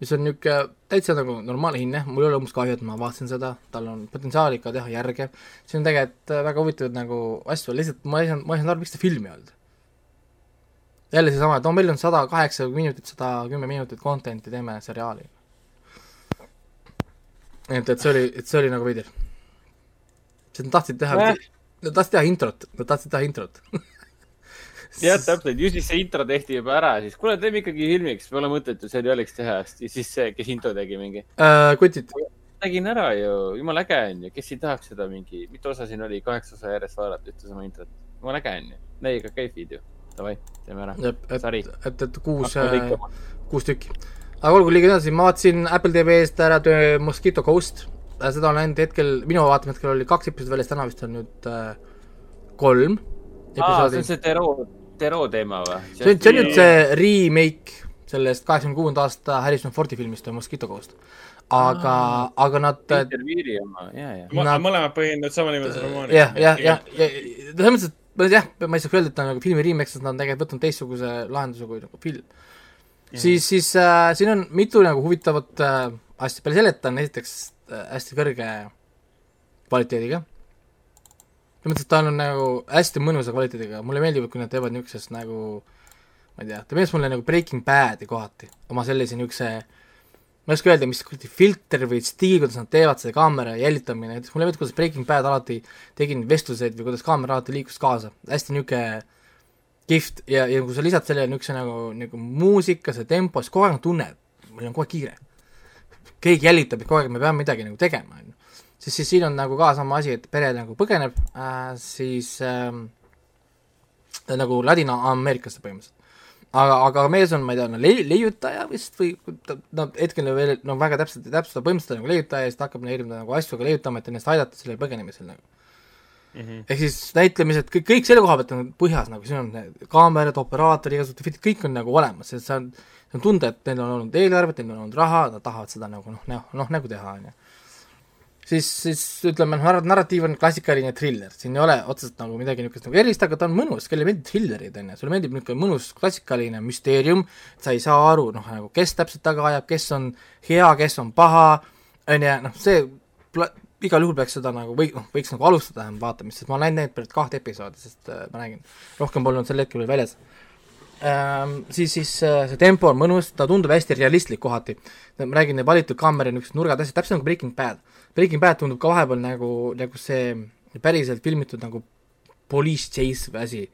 mis on niisugune täitsa nagu normaalne hinne, mul ei ole umbes kahju, et ma vaatasin seda, tal on potentsiaali ikka teha järge, siin on tegelikult äh, väga huvitavaid nagu asju, lihtsalt ma ei saanud, ma ei saanud aru, miks ta filmi ei olnud. jälle seesama, et no meil on sada kaheksa minutit, sada kümme minutit content'i, teeme seriaali. et, et see oli, et see oli nagu veider. sest nad tahtsid teha nad tahtsid teha introt, nad tahtsid teha introt. jah, täpselt, ju siis see intro tehti juba ära, siis kuule, teeme ikkagi filmiks, pole mõtet ju seriaaliks teha, siis see, kes intro tegi mingi. Äh, kutid, tegin ära ju, jumala äge on ju, kes ei tahaks seda mingi, mitu osa siin oli, kaheksa osa järjest vaadata ühte sama introt. jumala äge on ju, meiega käib ju, davai, teeme ära. et, et, et kuus, lõikama. kuus tükki. aga olgu, liiga edasi, ma vaatasin Apple TV-st ära töö Mosquito Coast. seda on ainult hetkel, minu vaatamise hetkel oli kaks episoodi väljas, täna vist on nüüd äh, kolm aa, see episoodi on. see Tero, Tero teema või? see on, see on nüüd see remake sellest kaheksakümne kuuenda aasta Harrison Fordi filmist Mosquito Coast. aga, aga nad, Peeter Viiri oma, ja, ja. Mõlemad põhinevad samanimelise romaani. jah, jah, jah, selles mõttes, et ma jah, ma ei saaks öelda, et ta on nagu filmi remake, sest nad on tegelikult võtnud teistsuguse lahenduse kui nagu film. siis, siis äh, siin on mitu nagu huvitavat äh, asja, peale selle, et ta on esiteks äh, hästi kõrge kvaliteediga. Selles mõttes, et ta on nagu hästi mõnusa kvaliteediga, mulle meeldib, kui nad teevad niisugusest nagu ma ei tea, ta meenutas mulle nagu Breaking Bad'i kohati, oma sellise niisuguse ma ei oska öelda, mis kuradi filter või stiil, kuidas nad teevad seda kaamera jälitamine, näiteks mulle meeldib, kuidas Breaking Bad alati tegi neid vestluseid või kuidas kaamera alati liikus kaasa, hästi niisugune kihvt. Ja, ja kui sa lisad sellele niisuguse nagu, nagu muusika, see tempo, siis kogu aeg tunned, meil on kogu aeg kiire. keegi jälitab, et kogu aeg me peame midagi nagu tegema, on ju. siis, siis siin on nagu ka sama asi, et pere nagu põgeneb äh,, siis ähm, nagu Ladina-Ameerikasse põhimõtteliselt. Aga, aga mees on, ma ei tea, no le-, leiutaja vist või ta, no hetkel veel no väga täpselt ei täpsusta, põhimõtteliselt on nagu leiutaja ja siis ta hakkab neile nagu asju ka leiutama, et ennast aidata sellel põgenemisel nagu. ehk siis näitlemised, kõik, kõik selle koha pealt on põhjas nagu, siin on need kaamerad, operaatorid, igasugused kõik on nagu olemas, see on, see on tunda, et neil on olnud eelarvet, neil on olnud raha, nad tahavad seda nagu noh, noh, noh nagu teha, on ju siis, siis ütleme, narra-, narratiiv on klassikaline triller, siin ei ole otseselt nagu midagi niisugust nagu erilist, aga ta on mõnus, kellele meeldib trillerid, on ju, sulle meeldib niisugune mõnus klassikaline müsteerium, sa ei saa aru, noh nagu kes täpselt taga ajab, kes on hea, kes on paha, on ju, noh see pla-, igal juhul peaks seda nagu või noh, võiks nagu alustada vähemalt vaatamist, sest ma olen näinud pärast kahte episoodi, sest äh, ma räägin, rohkem polnud sel hetkel veel väljas ähm,. siis, siis äh, see tempo on mõnus, ta tundub hästi realistlik kohati. ma räägin, need valitud kaamera niisugused nurgad, asjad, täpselt nagu Breaking Bad. Breaking Bad tundub ka vahepeal nagu, nagu see päriselt filmitud nagu police chase või asi.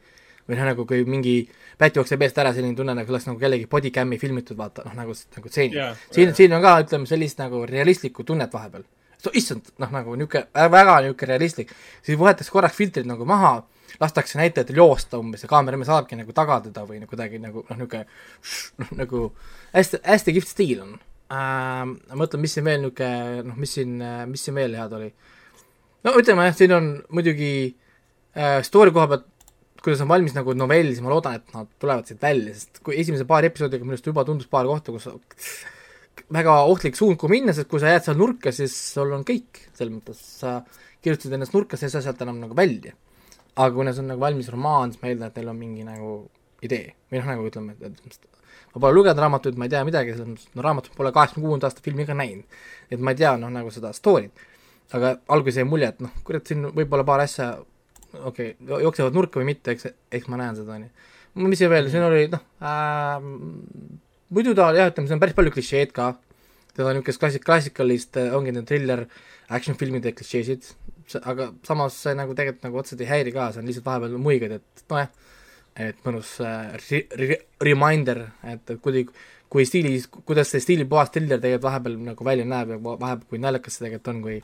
või noh, nagu kui mingi pätt jookseb eest ära, selline tunne nagu oleks nagu kellegi bodycam'i filmitud, vaata, noh nagu, nagu stseen Jaa, siin, jaa. siin on ka, ütleme, sellist nagu realistlikku tunnet vahepeal. issand, noh nagu niisugune, väga niisugune realistlik, siis võetakse korraks filtrid nagu maha, lastakse näitlejatel joosta umbes ja kaameramees saabki nagu taga teda või kuidagi nagu noh, niisugune noh, nagu hästi, hästi kihvt stiil on äh,. ma mõtlen, mis siin veel niisugune, noh, mis siin, mis siin veel head oli. no ütleme jah, siin on muidugi äh, story koha pealt, kuidas on valmis nagu novell, siis ma loodan, et nad tulevad siit välja, sest kui esimese paari episoodiga minu arust juba tundus paar kohta, kus väga ohtlik suund, kuhu minna, sest kui sa jääd seal nurka, siis sul on kõik, selles mõttes sa kirjutasid ennast nurka, sa ei saa sealt enam nagu välja. aga kuna see on nagu valmis romaan, siis ma eeldan, et neil on mingi nagu idee või noh, nagu ütleme, et ma pole lugenud raamatuid, ma ei tea midagi, selles mõttes, no raamatut pole kaheksakümne kuuenda aasta filmi ka näinud. et ma ei tea noh, nagu seda story't. aga alguses jäi mulje, et noh, kurat, siin võib-olla paar asja okei okay,, jooksevad nurka või mitte, eks, eks ma näen seda, on ju. mis siin veel, siin oli noh äh,, muidu ta jah, ütleme, siin on päris palju klišeed ka, teda niisugust klassik-, klassikalist, ongi need thriller, action filmide klišeesid, aga samas see nagu tegelikult nagu otseselt ei häiri ka, see on lihtsalt vahepeal muigad, et nojah, et mõnus äh, reminder, et, kuidagi kui stiilis, kuidas see stiilipuhas thriller tegelikult vahepeal nagu välja näeb ja va- vahepeal kui naljakas see tegelikult on, kui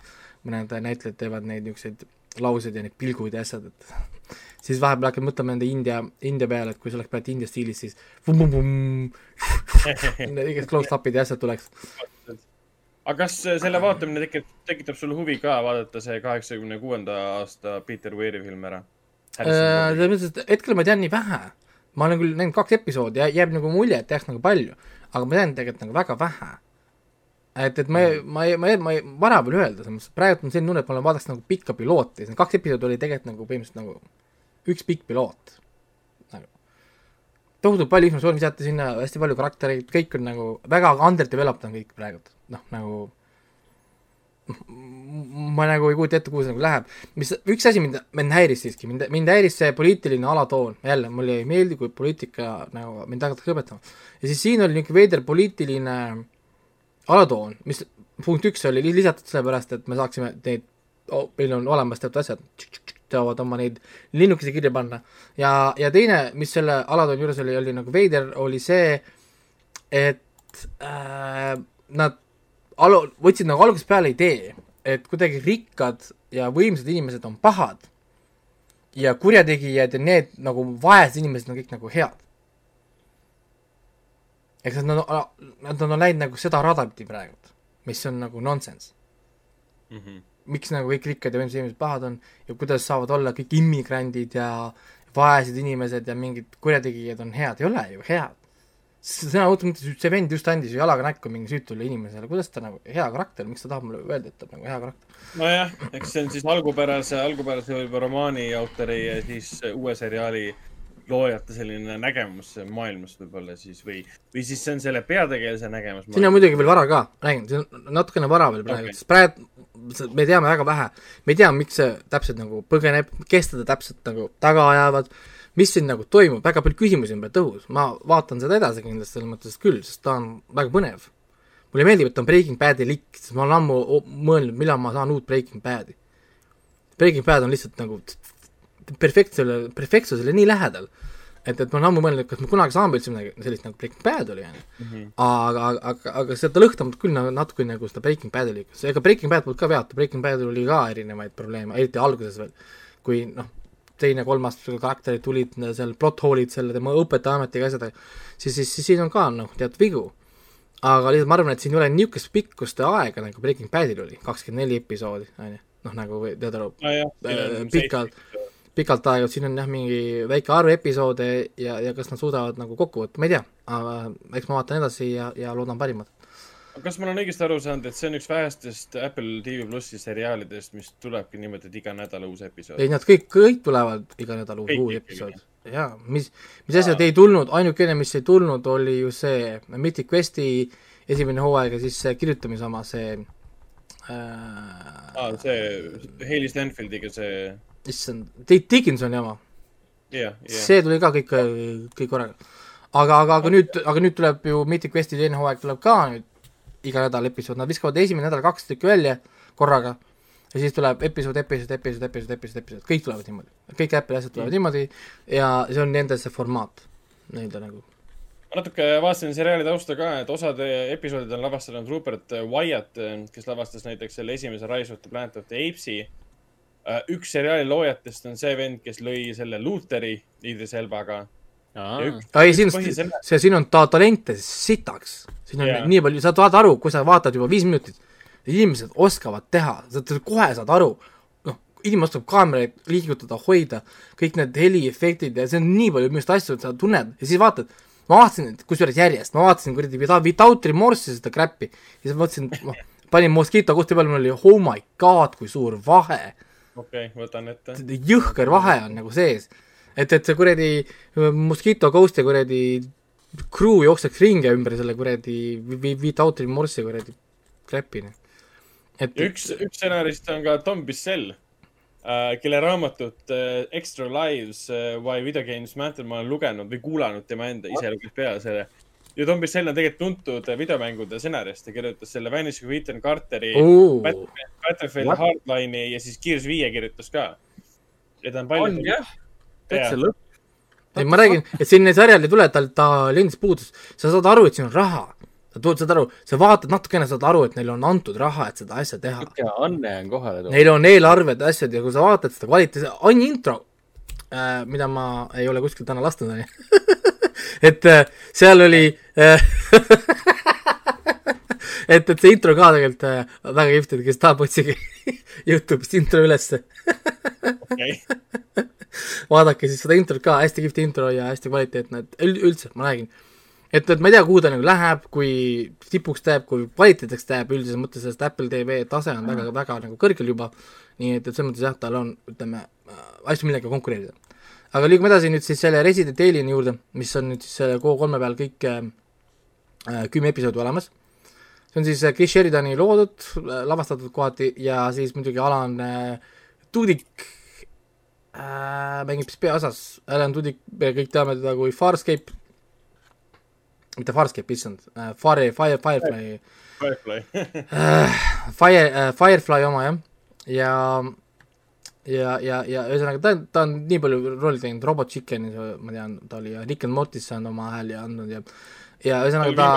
mõned näitlejad teevad neid niisuguseid lauseid ja neid pilguid ja asjad, et siis vahepeal hakkad mõtlema nende India, India peale, et kui see oleks praegu India stiilis, siis igast close-up'id ja asjad tuleks. aga kas selle vaatamine tekitab, tekitab sulle huvi ka vaadata see kaheksakümne kuuenda aasta Peter Weiri film ära? Äh, selles mõttes, et hetkel ma tean nii vähe. ma olen küll näinud kaks episoodi ja jääb nagu mulje, et tehakse nagu palju, aga ma tean tegelikult nagu väga vähe. et, et ma ei, ma ma ma ei, vara veel öelda, selles mõttes, praegu on selline tunne, et ma olen vaadaks nagu pikka pilooti, need kaks episoodi oli tegelikult nagu põhimõtteliselt nagu üks pikk piloot nagu.. tohutult palju informatsiooni visati sinna, hästi palju karaktereid, kõik on nagu väga underdeveloped on kõik praegu, noh nagu ma nagu ei kujuta ette, kuhu see nagu läheb. mis, üks asi mind, mind häiris siiski, mind, mind häiris see poliitiline alatoon, jälle, mulle ei meeldi, kui poliitika nagu mind hakatakse õpetama. ja siis siin oli niisugune veider poliitiline alatoon, mis punkt üks oli lisatud sellepärast, et me saaksime neid oh,, meil on olemas teatud asjad, tahavad oma neid linnukesi kirja panna. ja, ja teine, mis selle alatooni juures oli, oli nagu veider, oli see, et äh, nad alu-, võtsid nagu algusest peale idee, et kuidagi rikkad ja võimsad inimesed on pahad ja kurjategijad ja need nagu vaesed inimesed on kõik nagu head. eks nad on, nad on läinud nagu seda rada pidi praegu, mis on nagu nonsense mm. -hmm. miks nagu kõik rikkad ja võimsad inimesed pahad on ja kuidas saavad olla kõik immigrandid ja vaesed inimesed ja mingid kurjategijad on head, ei ole ju head sõna otseses mõttes see vend just andis ju jalaga näkku mingi süütule inimesele, kuidas ta nagu, hea karakter, miks ta tahab mulle öelda, et ta on nagu hea karakter? nojah, eks see on siis algupärase, algupärase võib-olla romaani autori ja siis uue seriaali loojate selline nägemus maailmast võib-olla siis või, või siis see on selle peategelase nägemus. siin on muidugi veel vara ka, räägin, see on natukene vara veel praegu okay., sest praegu me teame väga vähe, me ei tea, miks see täpselt nagu põgeneb, kes teda täpselt nagu taga ajavad mis siin nagu toimub, väga palju küsimusi on praegu õhus, ma vaatan seda edasi kindlasti selles mõttes küll, sest ta on väga põnev. mulle meeldib, et ta on Breaking Badi likk, sest ma olen ammu mõelnud, millal ma saan uut Breaking Badi. Breaking Bad on lihtsalt nagu perfektsele, perfektsusele nii lähedal, et, et ma olen ammu mõelnud, et kas me kunagi saame üldse midagi sellist nagu Breaking Bad oli, on ju. Mhm. aga, aga, aga seda lõhnab küll nagu natuke nagu seda Breaking Badi oli, ega Breaking Bad polnud ka veatu, Breaking Badil oli ka erinevaid probleeme, eriti alguses veel, kui noh, teine-kolmas karakterid tulid, seal plot hole'id selle tema õpetajaametiga asjadega, siis, siis, siis siin on ka noh, teatud vigu. aga lihtsalt ma arvan, et siin ei ole niisugust pikkuste aega, nagu Breaking Badil oli, kakskümmend neli episoodi, on ju, noh nagu tead aru äh,, pikalt, pikalt aega, siin on jah, mingi väike arv episoode ja, ja kas nad suudavad nagu kokku võtta, ma ei tea, aga eks ma vaatan edasi ja, ja loodan parimat kas ma olen õigesti aru saanud, et see on üks vähestest Apple TV plussi seriaalidest, mis tulebki niimoodi, et iga nädal uus episood? ei, nad kõik, kõik tulevad iga nädal uus, uus episood. jaa, mis, mis asjad ei tulnud, ainukene, mis ei tulnud, oli ju see Mythic Questi esimene hooaeg ja siis see kirjutamise oma, see äh, aa, see Hailey Stanfieldiga see issand, Dickinsoni oma yeah,. Yeah. see tuli ka kõik, kõik korraga. aga, aga, aga nüüd, aga nüüd tuleb ju Mythic Questi teine hooaeg tuleb ka nüüd iga nädal episood, nad viskavad esimene nädal kaks tükki välja korraga ja siis tuleb episood, episood, episood, episood, episood, episood, kõik tulevad niimoodi. kõik Apple'i asjad tulevad mm. niimoodi ja see on nende see formaat, nii-öelda nagu. ma natuke vaatasin seriaali tausta ka, et osad episoodid on lavastanud Rupert Wyatt, kes lavastas näiteks selle esimese Rise of the Planet of the Apes'i. üks seriaali loojatest on see vend, kes lõi selle Lutheri Idris Elbaga ei, siin, see, siin on ta talente sitaks. siin on yeah. nii palju, sa saad aru, kui sa vaatad juba viis minutit, inimesed oskavad teha, sa kohe saad aru, noh, inimene oskab kaameraid liigutada, hoida, kõik need heliefektid ja see on nii palju minu arust asju, et sa tunned ja siis vaatad, ma vaatasin, kusjuures järjest, ma vaatasin kuradi Without Remorse'i seda crap'i ja siis mõtlesin, noh, panin Mosquito kusti peale, mul oli oh my god, kui suur vahe. okei okay,, võtan ette. jõhker vahe on nagu sees et, et see kuradi Mosquito Ghost ja kuradi crew jookseks ringi ümber selle kuradi Without Remorse'i kuradi crap'i. et ja üks, üks stsenarist on ka Tom Bissell äh,, kelle raamatut äh, Extra Lives äh, Why Video Games Matter ma olen lugenud või kuulanud tema enda, ise luges peale selle. ja Tom Bissell on tegelikult tuntud videomängude stsenarist ja kirjutas selle Vanishing of Ethan Carteri oh., Battlefield Hardline'i ja siis Gears viie kirjutas ka. ja ta on palju. on jah täitsa lõpp. ei, ma räägin, et selline sarjal ei tule, tal, ta lendis puudus, sa saad aru, et siin on raha. sa saad aru, sa vaatad natukene, saad aru, et neile on antud raha, et seda asja teha. anne on kohale tulnud. Neil on eelarved, asjad ja kui sa vaatad seda kvaliteeti, ainuke intro äh,, mida ma ei ole kuskilt täna lasknud, on ju. et äh, seal oli äh, et, et see intro ka tegelikult äh, väga kihvt, et kes tahab, otsige Youtube'ist intro ülesse okei vaadake siis seda introt ka, hästi kihvt intro ja hästi kvaliteetne, et üldse, ma räägin. et, et ma ei tea, kuhu ta nagu läheb, kui tipuks ta jääb, kui kvaliteetseks ta jääb üldises mõttes, sest Apple TV tase on väga, väga nagu kõrgel juba, nii et, et selles mõttes jah, tal on, ütleme, asju, millega konkureerida. aga liigume edasi nüüd siis selle Resident Alieni juurde, mis on nüüd siis selle Go3 peal kõik äh, kümme episoodi olemas see on siis äh, Chris Sheridani loodud, lavastatud kohati ja siis muidugi Alan äh, Tudyk äh, mängib siis peaosas, Alan Tudyk, me kõik teame teda kui Farscape, mitte Farscape, issand äh,, Fire, Fire, Firefly. Firefly. Fire äh,, Firefly oma jah, ja ja, ja, ja ühesõnaga ta on, ta on nii palju rolle teinud, Robot Chickenis ma tean, ta oli ja Rick and Mortisse on oma hääli andnud ja ja ühesõnaga ta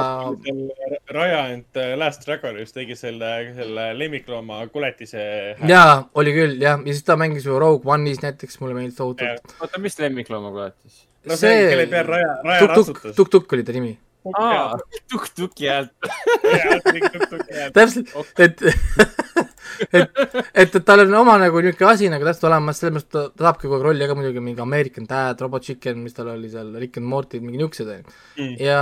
Raja and Last Dragonis tegi selle, selle lemmiklooma kuletise. jaa, oli küll jah, ja siis ta mängis ju Rogue One'is näiteks, mulle meeldis tohutult. oota, mis lemmiklooma kuulatis? no see, kelle peal Raja, Raja Tuk-Tuk, ratsutas. Tuk-Tuk oli ta nimi. aa, tuk-tuki häält. täpselt, et, et, et, et tal on oma nagu niisugune asi nagu täpselt olemas, selles mõttes ta, ta saabki kogu aeg rolli, aga muidugi mingi American Dad, Robot Chicken, mis tal oli seal, Rick and Morty, mingi niisugused Mm. ja,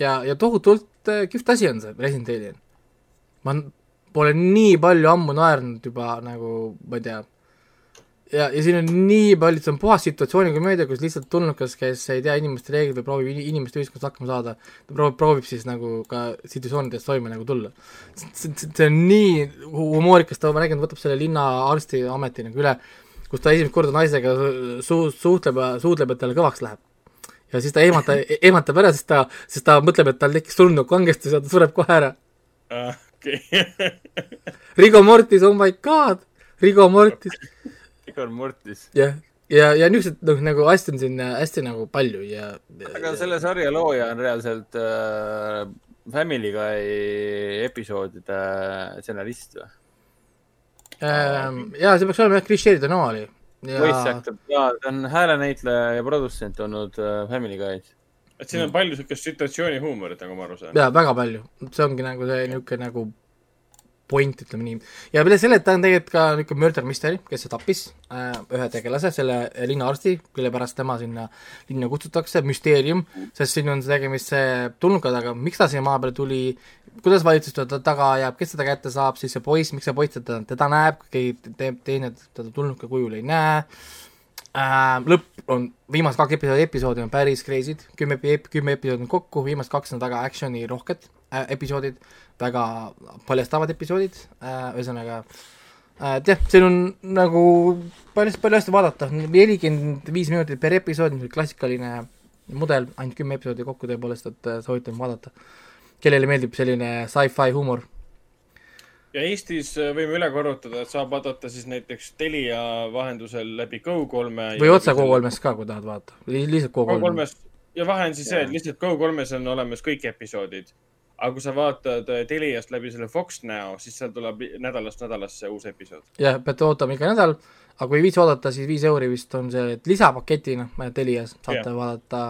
ja, ja tohutult äh, kihvt asi on see Resident Alien. ma pole nii palju ammu naernud juba nagu, ma ei tea, ja, ja siin on nii palju, see on puhas situatsioonikomöödia, kus lihtsalt tulnukas, kes ei tea inimeste reegleid või proovib ini- inimeste ühiskonnas hakkama saada, ta proovib, proovib siis nagu ka situatsioonides toime nagu tulla. see see on nii humoorikas, ta, ma nägin, võtab selle linnaarsti ameti nagu üle, kus ta esimest korda naisega su-, suhtleb suudleb, et talle kõvaks läheb. ja siis ta ehmata-, ehmatab ära, sest ta, sest ta mõtleb, et tal tekkis surnukangestus ja ta sureb kohe ära. okei. Rigo Mortis, oh my god, Rigo Mortis, Igor Mortis. jah, ja, ja niisugused noh, nagu asju on siin äh, hästi nagu palju ja, ja aga selle sarja looja on reaalselt äh, Family Guy episoodide stsenarist või? ähm, ja see peaks olema jah, Chris Sheridan oli. Voice ja ta on häälenäitleja ja produtsent olnud äh, Family Guy's. et siin on palju siukest situatsioonihuumorit, nagu ma aru saan. jaa, väga palju, see ongi nagu see niisugune nagu point, ütleme nii. ja peale selle, ta on tegelikult ka niisugune murder mystery, kes tappis äh, ühe tegelase, selle linnaarsti, kelle pärast tema sinna linna kutsutakse, müsteerium, sest siin on tegemist see tulnukaga, miks ta siia maa peale tuli, kuidas valitsus teda taga ajab, kes teda kätte saab, siis see poiss, miks see poiss teda, teda näeb, keegi te, teine teda tulnuka kujul ei näe äh,. lõpp on, viimased kaks episoodi, episoodi on päris crazy'd, kümme, kümme episoodi on kokku, viimased kaks on väga action'i rohked äh, episoodid, väga paljastavad episoodid äh,, ühesõnaga äh, jah, siin on nagu palju, palju asju vaadata, nelikümmend viis minutit per episood, klassikaline mudel, ainult kümme episoodi kokku tõepoolest, et äh, soovitan vaadata. kellele meeldib selline sci-fi huumor. ja Eestis äh, võime üle korrutada, et saab vaadata siis näiteks Telia vahendusel läbi Go3-e. või otse Go3-st ka, kui tahad vaadata, lihtsalt Go3. Go3-s ja vahe on siis see, et lihtsalt Go3-s on olemas kõik episoodid. Aga kui sa vaatad äh, Teliast läbi selle Fox Now, siis seal tuleb nädalast nädalasse uus episood. jah, peate ootama iga nädal, aga kui ei viitsi oodata, siis viis euri vist on see et lisapaketina Telias saate Jah. vaadata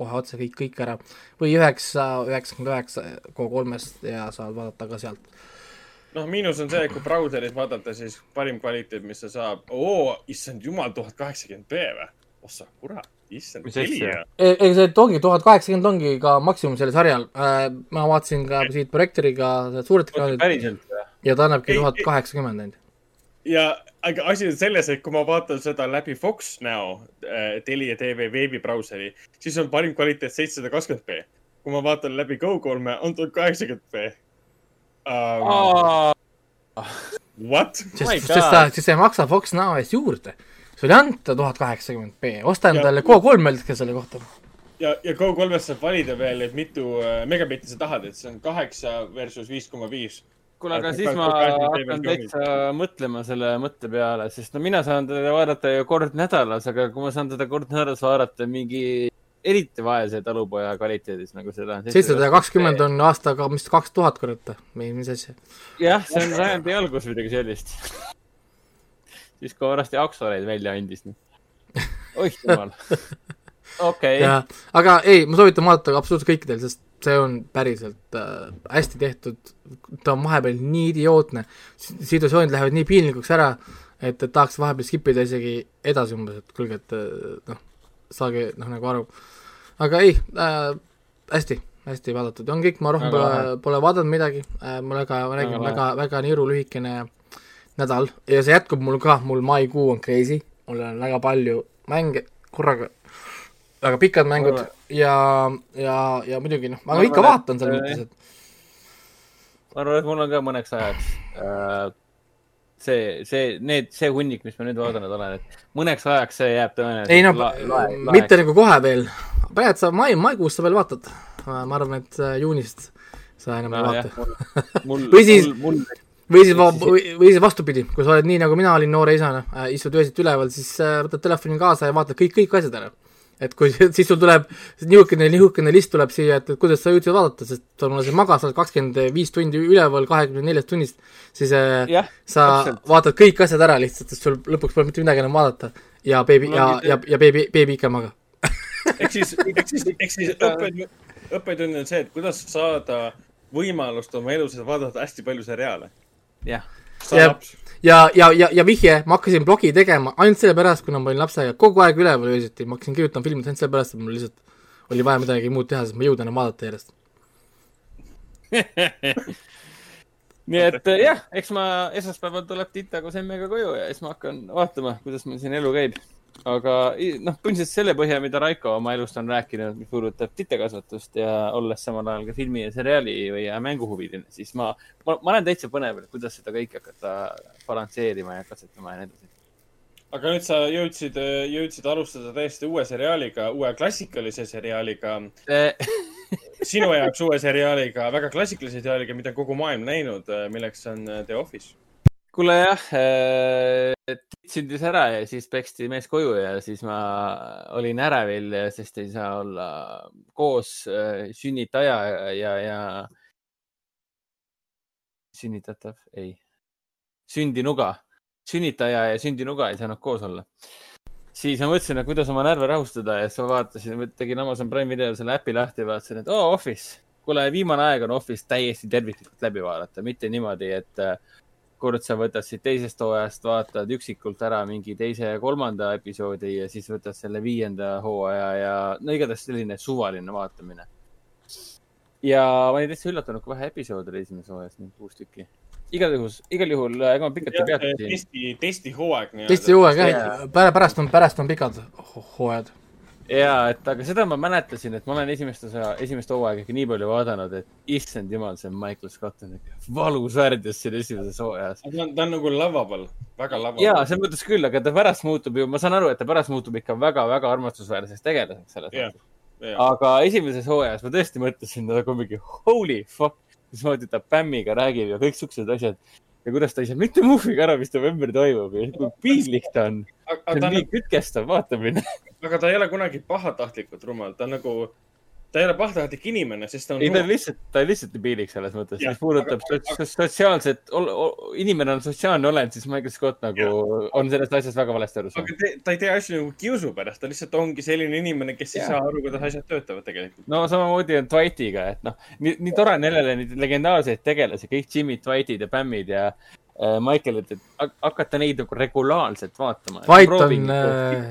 kohe otse kõik, kõik ära. või üheksa, üheksakümmend üheksa Go3-st ja saad vaadata ka sealt. noh, miinus on see, et kui brauseris vaadata, siis parim kvaliteet, mis sa saab, oo, issand jumal, tuhat kaheksakümmend B või? ossa kurat, issand? Telia. ei, see ongi tuhat kaheksakümmend ongi ka maksimum sellel sarjal äh,. ma vaatasin ka siit projektoriga seda suuret ekraanit päriselt või? ja ta annabki tuhat kaheksakümmend ainult. ja, aga asi on selles, et kui ma vaatan seda läbi Fox Now äh, Telia tv veebibrauseri, siis on parim kvaliteet seitsesada kakskümmend B. kui ma vaatan läbi Go3-e, on tuhat kaheksakümmend B um,. What? sest My, sest ta, sest see ei maksa Fox Now eest juurde. Sulle ei anta tuhat kaheksakümmend B, osta endale Go3 öeldke selle kohta. ja, ja Go3-st saab valida veel, et mitu äh, megabitti sa tahad, et see on kaheksa versus viis koma viis. kuule, aga Aga siis ma ka- ka- hakkan ka- täitsa mõtlema selle mõtte peale, sest no mina saan teda vaadata ju kord nädalas, aga kui ma saan teda kord nädalas vaadata mingi eriti vaese talupoja kvaliteedis nagu seda. seitsesada kakskümmend on aastaga, mis kaks tuhat kurat või mis asja. jah, see on sajandi algus midagi sellist. siis kui varsti Aksoleid välja andis. oih jumal. okei, aga ei, ma soovitan vaadata absoluutselt kõikidel, sest see on päriselt äh, hästi tehtud, ta on vahepeal nii idiootne, situatsioonid lähevad nii piinlikuks ära, et, et tahaks vahepeal skip ida isegi edasi umbes, et kuulge, et äh, noh, saage noh nagu aru. aga ei äh,, hästi, hästi vaadatud, on kõik, ma rohkem pole, pole vaadanud midagi. Äh,, mul väga, ma räägin, Väga väga, niru lühikene nädal. Ja see jätkub mul ka, mul maikuu on crazy, mul on väga palju mänge korraga, väga pikad mängud Arvan- ja, ja, ja muidugi noh, Ma aga ikka vaatan selles mõttes, et ma arvan, et mul on ka mõneks ajaks äh, see, see, need, see hunnik, mis ma nüüd vaadanud olen, et mõneks ajaks see jääb tõenäoliselt ei no mitte nagu kohe veel, praegu sa mai, maikuus sa veel vaatad. ma arvan, et äh, juunist sa enam ei No vaata. jah, mul, Või siis- mul, mul, või siis, või või siis vastupidi, kui sa oled nii nagu mina olin noore isana äh,, istud öösiti üleval, siis äh, võtad telefoni kaasa ja vaatad kõik, kõik asjad ära. et kui siis sul tuleb nihukene, nihukene list tuleb siia, et, et kuidas sa jõudsid vaadata, sest on see magas, sa oled kakskümmend viis tundi üleval kahekümne neljast tunnist, siis äh, jah, sa täpselt. vaatad kõik asjad ära lihtsalt, sest sul lõpuks pole mitte midagi enam vaadata ja beebi Mul ja ja, ja beebi, beebi ikka magab. ehk siis, ehk siis, ehk siis õppetund, õppetund on see, et kuidas saada võimalust oma elus vaadata hästi palju seriaale. jah, laps. ja, ja, ja, ja vihje, ma hakkasin blogi tegema ainult sellepärast, kuna ma olin lapsega kogu aeg üleval öösiti, ma hakkasin kirjutama filmid ainult sellepärast, et mul lihtsalt oli vaja midagi muud teha, sest ma ei jõudnud enam vaadata järjest. nii et jah, eks ma esmaspäeval tuleb Tita koos emmega koju ja siis ma hakkan vaatama, kuidas meil siin elu käib. Aga noh, põhimõtteliselt selle põhjal, mida Raiko oma elust on rääkinud, mis puudutab titekasvatust ja olles samal ajal ka filmi ja seriaali või mänguhuviline, siis ma, ma, ma olen täitsa põnev, et kuidas seda kõike hakata balansseerima ja katsetama ja nii edasi. aga nüüd sa jõudsid, jõudsid alustada täiesti uue seriaaliga, uue klassikalise seriaaliga, sinu jaoks uue seriaaliga, väga klassikalise seriaaliga, mida kogu maailm näinud, milleks on äh, The Office. Kuule jah, titt sündis ära ja siis peksti mees koju ja siis ma olin ärevil, sest ei saa olla koos äh, sünnitaja ja, ja, sünnitatav, ei, sündinuga, sünnitaja ja sündinuga ei saanud koos olla. siis ma mõtlesin, et kuidas oma närve rahustada ja siis ma vaatasin, tegin Amazon Prime videol selle äpi lahti vaatasin, et oo oh, Office. kuule, viimane aeg on Office täiesti terviklikult läbi vaadata, mitte niimoodi, et äh, kord sa võtad siit teisest hooajast, vaatad üksikult ära mingi teise ja kolmanda episoodi ja siis võtad selle viienda hooaja ja no igatahes selline suvaline vaatamine. ja ma olin täitsa üllatunud, kui vähe episoode oli esimeses hooajas, mingi kuus tükki. igal juhul, igal juhul, ega ma pikalt ei peatu testi, testihooaeg teiste hooaeg jah, pärast on, pärast on pikad ho- hooajad. ja, et aga seda ma mäletasin, et ma olen esimest osa, esimest hooaega ikka nii palju vaadanud, et issand jumal, see Michael Scott on ikka valus värdjas siin esimeses hooajas. ta on, ta on nagu lovable, väga lovable. ja selles mõttes küll, aga ta pärast muutub ju, ma saan aru, et ta pärast muutub ikka väga-väga armastusväärseks tegelaseks selles Jah, mõttes. jah. aga esimeses hooajas ma tõesti mõtlesin nagu mingi holy fuck, mismoodi ta Bämmiga räägib ja kõik siuksed asjad. Ja kuidas ta ei saa mitte muhviga aru, mis ümber toimub ja kui piinlik ta on. see on nii, kütkestav vaatamine. aga ta ei ole kunagi pahatahtlikult rumal, ta on nagu, ta ei ole pahatahtlik inimene, sest ta on ei, ta on lihtsalt, ta on lihtsalt piinlik selles mõttes, mis puudutab aga- sots- sotsiaalset, inimene on sotsiaalne olend, siis Michael Scott nagu on sellest asjast väga valesti aru saanud. aga te, ta ei tee asju nagu kiusu pärast, ta lihtsalt ongi selline inimene, kes ei Jah. saa aru, kuidas asjad töötavad tegelikult. no samamoodi on Dwightiga, et noh, nii, nii tore on jälle neid legendaarseid tegelasi, kõik Jimmy'd, Dwight'id ja Bammid ja äh, Michael'id, et hak- hakata neid nagu regulaarselt vaatama. Fight on äh,,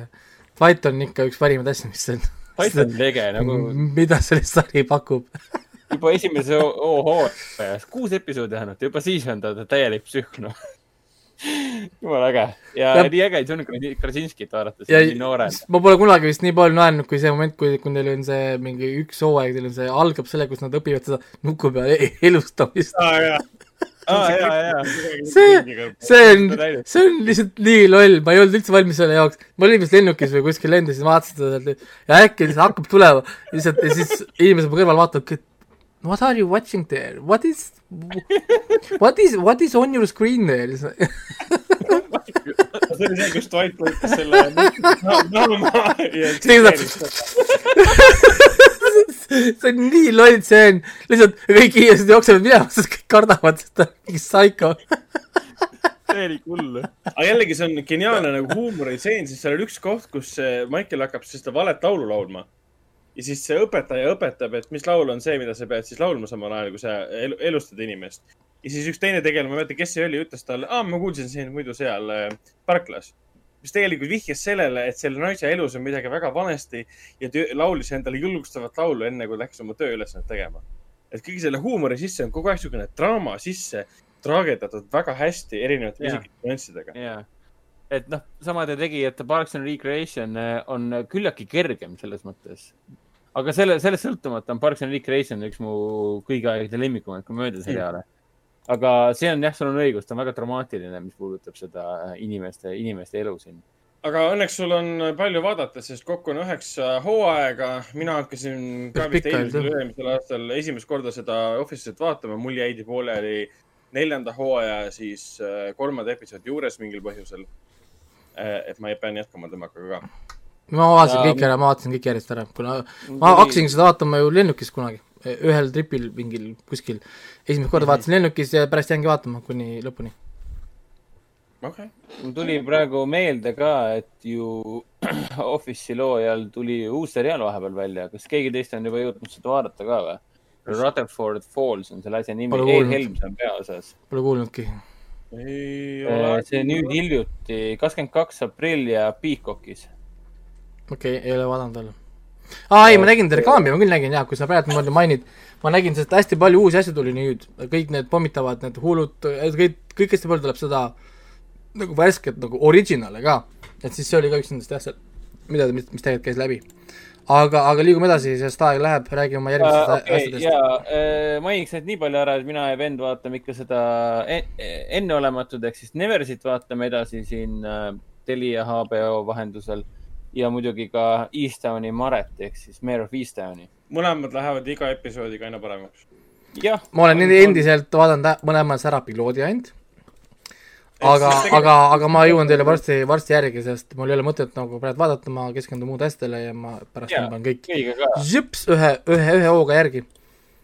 Fight on ikka üks parimaid asju, mis on, Fight on lege nagu mida see sari pakub. juba esimese hooajas, kuus episoodi ainult, juba siis on ta ta täielik psühh, noh. jumala äge ja, Ja- nii äge John Krasinskit vaadata, see on nii noore. ma pole kunagi vist nii palju naernud, kui see moment, kui, kui neil on see mingi üks hooaeg, teil on see, algab selle, kus nad õpivad seda nuku peal elustamist. aa ja, see, see on, see on lihtsalt nii loll, ma ei olnud üldse valmis selle jaoks. ma olin vist lennukis või kuskil lendasin, vaatasin seda sealt ja äkki lihtsalt hakkab tulema. Lihtsalt ja siis inimesed mu kõrval vaatavad, et what are you watching there, what is, what is, what is on your screen there? see oli see, kus Dwight võttis selle naama ja see on nii loll stseen, lihtsalt kõik inimesed jooksevad minema, sest kõik kardavad, sest ta on mingi psycho. see oli hull. aga jällegi, see on geniaalne nagu huumoristseen, siis seal on üks koht, kus Michael hakkab seda valet laulu laulma. ja siis see õpetaja õpetab, et mis laul on see, mida sa pead siis laulma samal ajal, kui sa elu, elustad inimest. ja siis üks teine tegelane, ma ei mäleta, kes see oli, ütles talle, aa, ma kuulsin sind muidu seal äh, parklas. Mis tegelikult vihjas sellele, et selle naise elus on midagi väga vanesti ja laulis endale julgustavat laulu, enne kui läks oma tööülesannet tegema. et kõige selle huumori sisse on kogu aeg niisugune draama sisse traageldatud väga hästi erinevate Jaa. isikute nüanssidega. jaa. et noh, samade tegijate Parks and Recreation eh, on küllaltki kergem selles mõttes. aga selle, sellest sõltumata on Parks and Recreation üks mu kõigi aegade lemmikumaid komöödiaseriaale. Aga see on jah, sul on õigus, ta on väga dramaatiline, mis puudutab seda äh, inimeste, inimeste elu siin. aga õnneks sul on palju vaadata, sest kokku on üheksa hooaega. mina hakkasin ka vist eelmisel üle-eelmisel aastal esimest korda seda Office'it vaatama. mul jäidi pooleli neljanda hooaja ja siis äh, kolmanda episoodi juures mingil põhjusel. et ma pean jätkama temaga ka. ma vaatasin Ja- kõik ära, ma vaatasin kõik järjest ära, kuna ma hakkasin seda vaatama ju lennukis kunagi, ühel tripil mingil kuskil. esimest korda vaatasin lennukis ja pärast jäingi vaatama kuni lõpuni. okei okay., mul tuli praegu meelde ka, et ju Office'i loojal tuli uus seriaal vahepeal välja, kas keegi teist on juba jõudnud seda vaadata ka või? Rutherford Falls on selle asja nimi, kuulnud. Helms on peaosas. Pole kuulnudki. ei ole. see nüüd hiljuti, kakskümmend kaks aprill ja Peacockis. okei okay,, ei ole vaadanud veel. Aa ei, ma nägin seda reklaami, ma küll nägin jaa, kui sa praegu niimoodi mainid, ma nägin sellest hästi palju uusi asju tuli nüüd, kõik need pommitavad, need hullud, kõik, kõik hästi palju tuleb seda nagu värsket nagu originale ka, et siis see oli ka üks nendest jah, mida, mis, mis tegelikult käis läbi. aga, aga liigume edasi, sest aeg läheb, räägi oma järgmistest okei, asjadest. ja mainiks nüüd nii palju ära, et mina ja vend vaatame ikka seda en- enneolematut ehk siis Neversit vaatame edasi siin äh, Telia HBO vahendusel ja muidugi ka Eastowni Maret ehk siis Mayor of Eastowni. mõlemad lähevad iga episoodiga aina paremaks. jah, ma olen endi- endiselt vaadanud ä- mõlemas ära piloodi ainult, aga, aga, aga ma jõuan teile varsti, varsti järgi, sest mul ei ole mõtet nagu praegu vaadata, ma keskendun muud asjadele ja ma pärast tõmban kõik žõps ühe, ühe, ühe hooga järgi.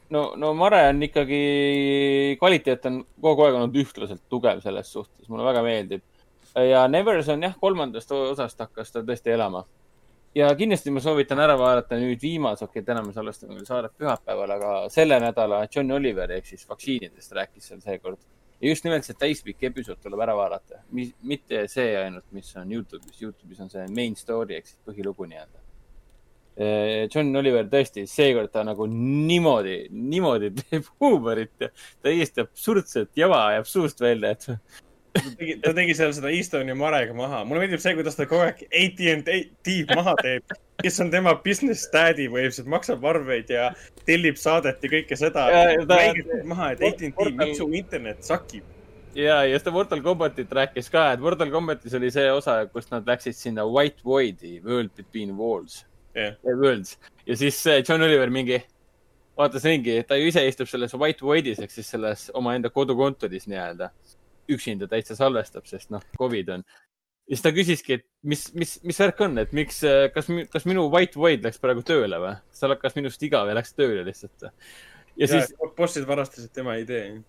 no, no Mare on ikkagi, kvaliteet on kogu aeg olnud ühtlaselt tugev selles suhtes, mulle väga meeldib. Ja Nevers on jah, kolmandast osast hakkas ta tõesti elama. ja kindlasti ma soovitan ära vaadata nüüd viimase, okei okay,, täna me salvestame küll saadet pühapäeval, aga selle nädala John Oliver ehk siis vaktsiinidest rääkis seal seekord. ja just nimelt see täispikk episood tuleb ära vaadata, mitte see ainult, mis on Youtube'is, Youtube'is on see main story ehk siis põhilugu nii-öelda. John Oliver tõesti, seekord ta nagu niimoodi, niimoodi teeb huumorit täiesti absurdset jama ajab suust välja, et ta tegi, ta tegi seal seda Eastoni Marega maha. mulle meeldib see, kuidas ta kogu aeg AT&T maha teeb, kes on tema business daddy põhimõtteliselt, maksab arveid ja tellib saadet ja kõike seda maha, et AT&T, miks su internet sakib? ja, ja seda Mortal Combatit rääkis ka, et Mortal Combatis oli see osa, kus nad läksid sinna White Void'i, World Between Walls jah, Worlds ja siis äh, John Oliver mingi vaatas ringi, ta ju ise istub selles White Void'is ehk siis selles omaenda kodukontoris nii-öelda. Üksinda täitsa salvestab, sest noh, Covid on. ja siis ta küsiski, et mis, mis, mis värk on, et miks, kas, kas minu White Void läks praegu tööle või? kas tal hakkas minust igav ja läks tööle lihtsalt? ja siis, bossid varastasid tema idee.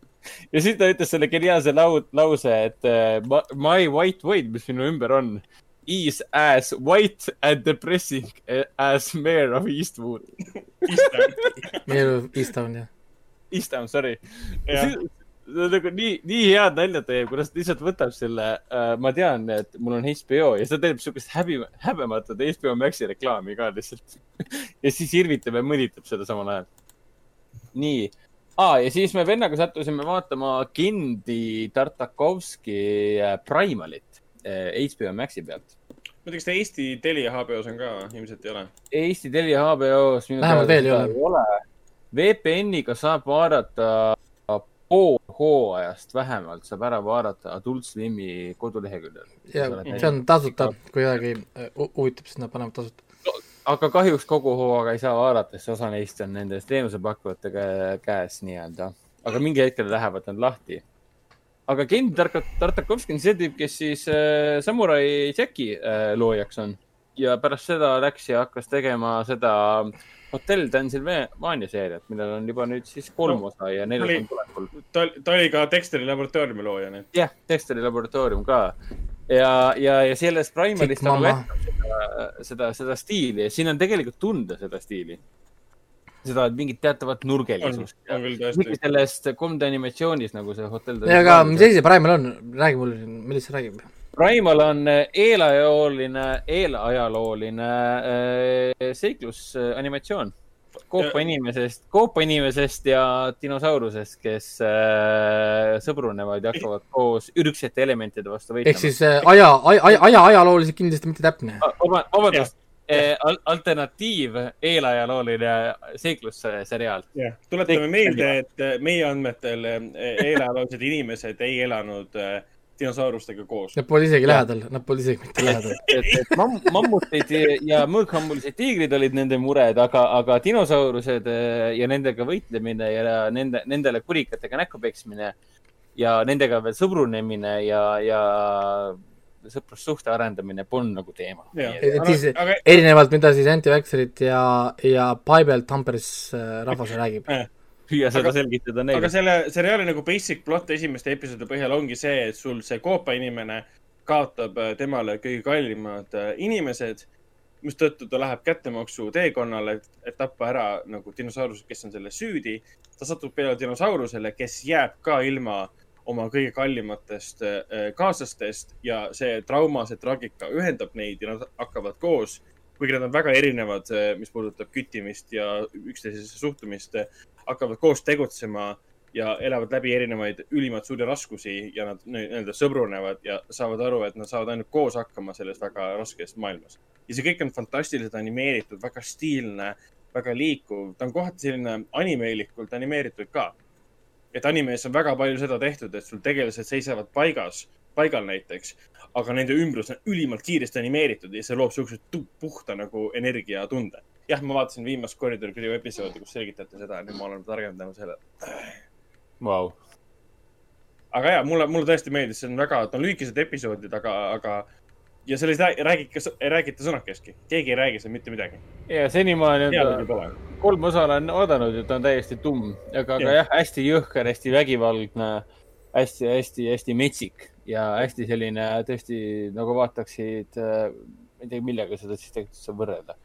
ja siis ta ütles selle geniaalse lau-, lause, et ma- my white void, mis minu ümber on, is as white and depressing as mayor of Eastwood. Meelu Easttown jah. Easttown, sorry. Nagu nii, nii head nalja teeb, kuidas ta lihtsalt võtab selle äh,, ma tean, et mul on HBO ja ta teeb siukest häbi, häbematut HBO Maxi reklaami ka lihtsalt. ja siis irvitab ja mõnitab seda samal ajal. nii ah,, ja siis me vennaga sattusime vaatama Gendi Tartakovski äh, Primalit äh, HBO Maxi pealt. ma ei tea, kas ta Eesti Telia HBO-s on ka, ilmselt ei ole. Eesti Telia HBO-s minu Vähemalt veel ei ole. VPN-iga saab vaadata hooajast vähemalt saab ära vaadata Adult Swimi koduleheküljel. ja see on tasuta, kui kedagi äh, hu- huvitab, siis nad panevad tasuta. aga kahjuks kogu hooaega ei saa vaadata, sest osa neist on nende teenusepakkujate kä- käes nii-öelda. aga mingi hetkel lähevad nad lahti. aga Ken Tartakovski on see tüüp, kes siis äh, Samurai Jacki äh, loojaks on ja pärast seda läks ja hakkas tegema seda Hotell Transylvania seeriat, millel on juba nüüd siis kolm No, osa ja neljas on tulekul. ta, ta oli ka Dexteri laboratooriumi looja, nii et jah, Dexteri laboratoorium ka. ja, ja, ja selles Primalis ta nagu jätkab seda, seda, seda stiili ja siin on tegelikult tunda seda stiili. seda mingit teatavat on, nurgelisust. tõesti. sellest 3D animatsioonis nagu see hotell. ja aga mis asi see Primal on, räägi mulle, millest see räägib? Primal on eelajalooline, eelajalooline äh, seiklusanimatsioon. koopa Ja- inimesest, koopa inimesest ja dinosaurusest, kes äh, sõbrunevad ja hakkavad koos ürgsete elementide vastu võitlema. ehk siis äh, aja, aja, aja, ajalooliselt kindlasti mitte täpne. vabandust, eh, al alternatiiv eelajalooline seiklusseriaal. jah, tuletame meelde, et äh, meie andmetel äh, eelajaloolised inimesed ei elanud äh, dinosaurustega koos. Nad polnud isegi lähedal, nad polnud isegi mitte lähedal. et, et mamm, mammutid ja mõõghambulised tiigrid olid nende mured, aga, aga dinosaurused eh, ja nendega võitlemine ja nende, nendele kurikatega näkku peksmine ja nendega veel sõbrunemine ja, ja sõprussuhte arendamine polnud nagu teema. Aga- erinevalt, mida siis anti-vaxxerid ja, ja Bible Thumpers äh, rahvas räägib. Püüa seda Aga- selgitada aga neile. selle seriaali nagu basic plot esimeste episoodi põhjal ongi see, et sul see koopainimene kaotab äh, temale kõige kallimad äh, inimesed, mistõttu ta läheb kättemaksu teekonnale, et tappa ära nagu dinosaurused, kes on selles süüdi. ta satub peale dinosaurusele, kes jääb ka ilma oma kõige kallimatest äh, kaaslastest ja see trauma, see traagika ühendab neid ja nad hakkavad koos, kuigi nad on väga erinevad, mis puudutab küttimist ja üksteisesse suhtumist, hakkavad koos tegutsema ja elavad läbi erinevaid ülimalt suuri raskusi ja nad nii-öelda sõbrunevad ja saavad aru, et nad saavad ainult koos hakkama selles väga raskes maailmas. ja see kõik on fantastiliselt animeeritud, väga stiilne, väga liikuv, ta on kohati selline animeelikult animeeritud ka. et animes on väga palju seda tehtud, et sul tegelased seisavad paigas, paigal näiteks, aga nende ümbrus on ülimalt kiiresti animeeritud ja see loob siukse puhta nagu energiatunde. jah, ma vaatasin viimast Koridori Crew episoodi, kus selgitati seda ja nüüd ma olen targem tänu sellele. Vau. aga ja mulle, mulle tõesti meeldis, see on väga, on lühikesed episoodid, aga, aga ja sellest ei räägita, ei räägita sõnakestki, keegi ei räägi seal mitte midagi. ja senimaani on kolm osa olen oodanud ja ta on täiesti tumm, aga, aga Jah. jah, hästi jõhker, hästi vägivaldne, hästi, hästi, hästi metsik ja hästi selline tõesti nagu vaataksid, ma ei tea, millega seda siis tegelikult saab võrrelda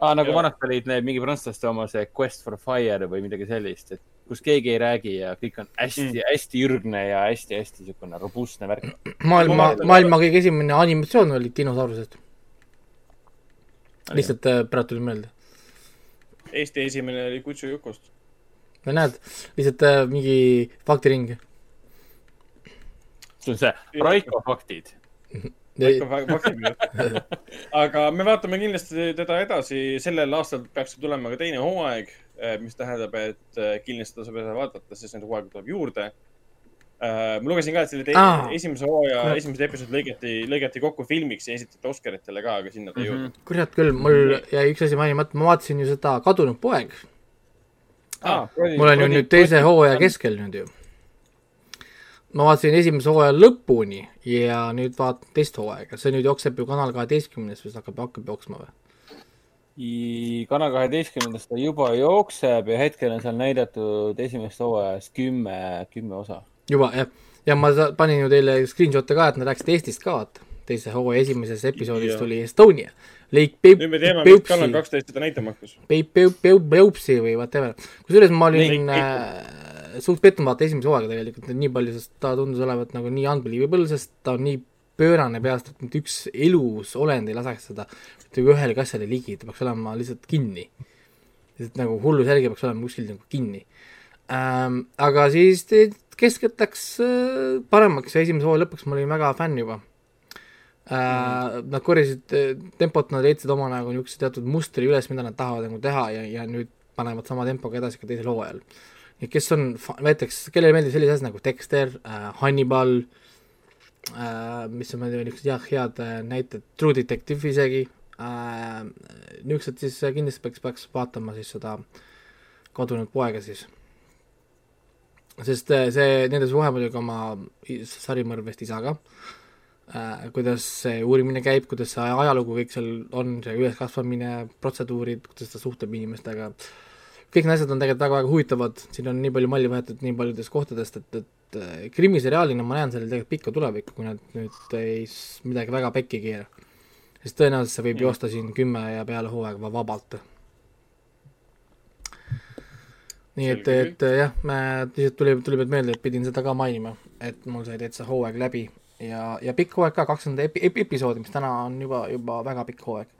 ah,. nagu vanasti olid need mingi prantslaste oma see Quest for Fire või midagi sellist, et kus keegi ei räägi ja kõik on hästi mm., hästi ürgne ja hästi-hästi niisugune robustne värk. maailma Ma, maailma kõige esimene animatsioon oli dinosaurused. lihtsalt äh, praegu tuli meelde. Eesti esimene oli Kutsu Jukost. no näed, lihtsalt äh, mingi faktiring. see on see Raiko faktid. aga me vaatame kindlasti teda edasi, sellel aastal peaks tulema ka teine hooaeg, mis tähendab, et äh, kindlasti tasub seda vaadata, sest neid hooaegu tuleb juurde. ma lugesin ka, et selle Aa. esimese hooaja Kurat. esimesed episoodid lõigati, lõigati kokku filmiks ja esitati Oscaritele ka, aga sinna ta ei jõudnud. kurat küll, mul jäi üks asi mainimata, ma vaatasin ju seda Kadunud poeg. mul on ju nüüd teise hooaja keskel nüüd ju. Ma vaatasin esimese hooaja lõpuni ja nüüd vaatan teist hooaega, see nüüd jookseb ju Kanal kaheteistkümnes või see hakkab, hakkab jooksma või? Kana kaheteistkümnendast ta juba jookseb ja hetkel on seal näidatud esimesest hooajast kümme, kümme osa. juba jah, ja ma panin ju teile screenshot'e ka, et nad rääkisid Eestist ka, vaata. teise hooaja esimeses episoodis Jah. tuli Estonia. Lake Peip- nüüd me teame, miks Kanal kaksteist seda näitama hakkas. Peip-, Peip-, Peip-, Peupsi või whatever. kusjuures ma olin äh, suht pettunud vaata esimese hooaega tegelikult, nii palju, sest ta tundus olevat nagu nii unbelievable, sest ta on nii pöörane peast, et mitte üks elus olend ei laseks seda mitte ühelegi asjale ligi, ta peaks olema lihtsalt kinni. lihtsalt nagu hullu särgi peaks olema kuskil nagu kinni ähm,. aga siis keskelt läks äh, paremaks ja esimese hooaja lõpuks ma olin väga fänn juba äh,. Nad korjasid äh, tempot, nad leidsid oma nagu niisuguse teatud mustri üles, mida nad tahavad nagu teha ja, ja nüüd panevad sama tempoga edasi ka teisel hooajal. ja kes on, näiteks, kellele meeldib sellised asjad nagu Dexter äh,, Hannibal äh,, mis on meil niisugused jah, head äh, näited, True Detective isegi äh,, niisugused siis äh, kindlasti peaks, peaks vaatama siis seda kadunud poega siis. sest äh, see, nende suhe muidugi oma sarimõrvest isaga äh,, kuidas see uurimine käib, kuidas see ajalugu kõik seal on, see üleskasvamine, protseduurid, kuidas ta suhtleb inimestega, kõik need asjad on tegelikult väga-väga huvitavad, siin on nii palju malli võetud nii paljudest kohtadest, et, et äh, krimiseriaalina ma näen sellel tegelikult pikka tulevikku, kui nad nüüd ei midagi väga pekki keera. sest tõenäoliselt see võib joosta siin kümme ja peale hooaega va- vabalt. nii et, et jah, me lihtsalt tuli, tuli pealt meelde, et pidin seda ka mainima, et mul sai täitsa hooaeg läbi ja, ja pikk hooaeg ka, kakskümmend epi- episoodi, mis täna on juba, juba väga pikk hooaeg.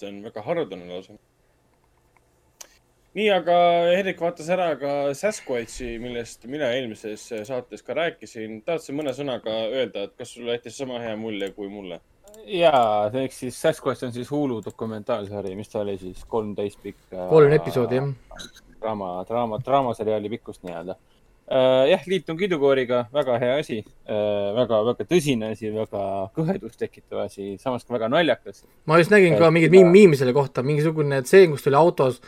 see on väga haruldane lausa. nii, aga Hendrik vaatas ära ka Sasquatchi, millest mina eelmises saates ka rääkisin. tahad sa mõne sõnaga öelda, et kas sulle jättis sama hea mulje kui mulle? jaa, ehk siis Sasquatch on siis Hulu dokumentaalsari, mis ta oli siis, kolmteist pikka. kolm episoodi jah. draama, draama, draamaseriaali pikkust nii-öelda. jah, liitun kiidukooriga, väga hea asi, väga, väga tõsine asi, väga kõhedust tekitav asi, samas ka väga naljakas. ma just nägin ka Et mingit seda- miim-, miimi selle kohta, mingisugune tseen, kus ta oli autos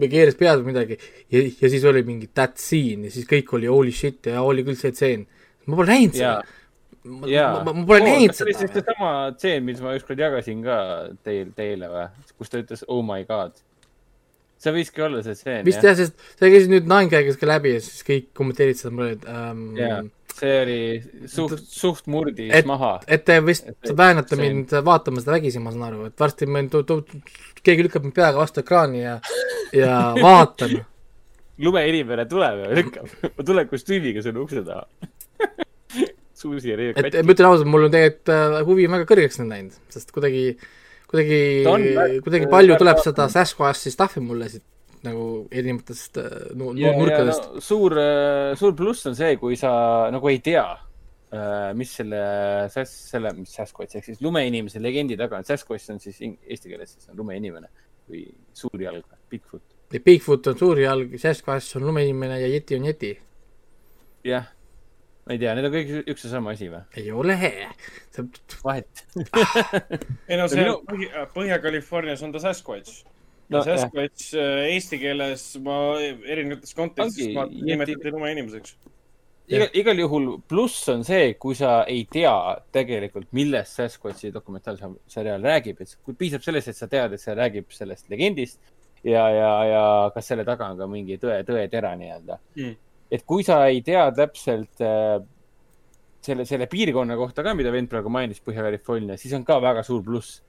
või keeras pead või midagi ja, ja siis oli mingi that scene ja siis kõik oli holy shit ja oli küll see tseen. ma pole näinud seda. ma, jaa ma, ma pole näinud see oli siis seda. seesama tseen, mis ma ükskord jagasin ka teil, teile või, kus ta ütles oh my god. see võiski olla see tseen, vist jah, sest sa käisid nüüd Nine Gag'is ka läbi ja siis kõik kommenteerisid seda et ähm, Jaa. See oli suht, suht murdis Et- maha. et te vist Et- väänate see- mind vaatama seda vägisi, ma saan aru, et varsti tu-, keegi lükkab mind peaga vastu ekraani ja, ja vaatan. lumeinimene tuleb ja lükkab. ma tulen kostüümiga selle ukse taha. Suusi ja Reet et ma ütlen ausalt, mul on tegelikult äh, huvi väga kõrgeks nüüd läinud, sest kuidagi, kuidagi kuidagi palju tuleb seda Sasquatchi stuff'i mulle siit nagu erinevatest äh, nu- ja, nurkadest. no, suur, suur pluss on see, kui sa nagu ei tea, mis selle, selle, mis Sasquatch ehk siis lumeinimese legendi taga on. Sasquatch on siis eesti keeles siis on lumeinimene või suurjalg, Bigfoot. Bigfoot on suur jalg, Sasquatch on lumeinimene ja Yeti on Yeti. jah, ma ei tea, need on kõik üks ja sama asi või? ei ole, vahet. ei no see Põhja-Californias on ta Sasquatch. No, Sasquatch äh, eesti keeles ma erinevates kontekstides Ongi ma Yeti- nimetati lumeinimeseks. igal, igal juhul pluss on see, kui sa ei tea tegelikult, millest Sasquatchi dokumentaalseriaal räägib, et kui piisab sellest, et sa tead, et see räägib sellest legendist ja, ja, ja kas selle taga on ka mingi tõe, tõetera nii-öelda Mm. et kui sa ei tea täpselt äh, selle, selle piirkonna kohta ka, mida vend praegu mainis, Põhja-California, siis on ka väga suur pluss.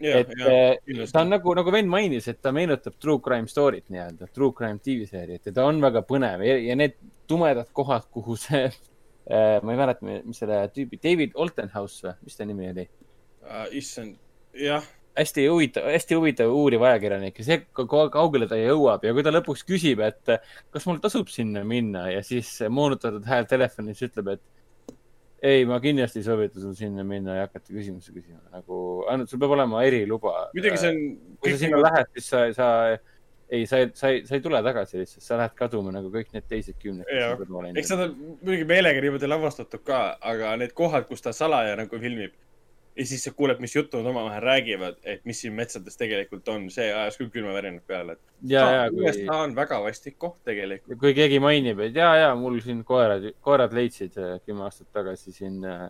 Et äh, ta on nagu, nagu vend mainis, et ta meenutab True Crime Story't nii-öelda, True Crime tv-seeriat ja ta on väga põnev ja, ja need tumedad kohad, kuhu see äh,, ma ei mäleta, mis selle tüübi, David Oltenhaus või, mis ta nimi oli? uh,. issand, jah, hästi huvitav, hästi huvitav uuriv ajakirjanik ja see, kui kaugele ta jõuab ja kui ta lõpuks küsib, et kas mul tasub sinna minna ja siis moonutatud hääl telefonis ütleb, et ei, ma kindlasti ei soovita sul sinna minna ja hakata küsimusi küsima, nagu ainult sul peab olema eriluba. muidugi see on. kui sa sinna lähed, siis sa, sa ei, sa ei, sa ei, sa ei tule tagasi lihtsalt, sa lähed kaduma nagu kõik need teised kümned. Eks on muidugi meelega niimoodi lavastatud ka, aga need kohad, kus ta salaja nagu filmib ja siis sa kuuled, mis juttu nad omavahel räägivad, et mis siin metsades tegelikult on, see ajas küll külmavärinad peale, et. ja, ja kui, USA on väga vastik koht tegelikult. kui keegi mainib, et ja, ja mul siin koerad, koerad leidsid äh, kümme aastat tagasi siin äh,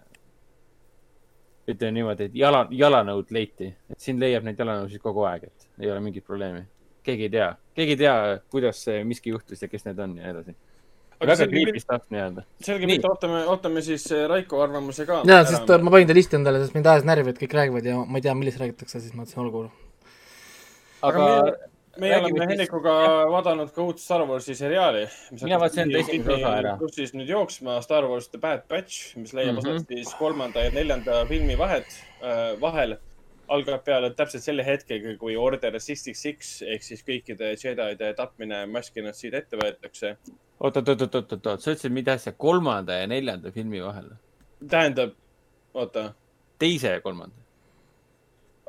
ütleme niimoodi, et jala, jalanõud leiti, et siin leiab neid jalanõusid kogu aeg, et ei ole mingit probleemi. keegi ei tea, keegi ei tea, kuidas see miski juhtus ja kes need on ja nii edasi. Aga väga pilt, stuff nii-öelda. selge pilt, ootame, ootame siis äh, Raiko arvamuse ka. jaa, sest äh, ma panin ta listi endale, sest mind ajas närvi, et kõik räägivad ja ma ei tea, millest räägitakse, siis ma mõtlesin, olgu. aga aga me räägime oleme Hennikuga vaadanud ka uut Star Warsi seriaali. Mina vaatasin enda esimese osa ära. kus siis nüüd jooksma Star Wars The Bad Batch, mis leiab mm -hmm. osa siis kolmanda ja neljanda filmi vahet äh,, vahel. Algab peale täpselt selle hetkega, kui Order sixty six ehk siis kõikide Jedi'de tapmine maskinotsiid ette võetakse. oot, oot, oot, oot, oot, oot, sa ütlesid mida asja kolmanda ja neljanda filmi vahel? tähendab, oota, teise ja kolmanda?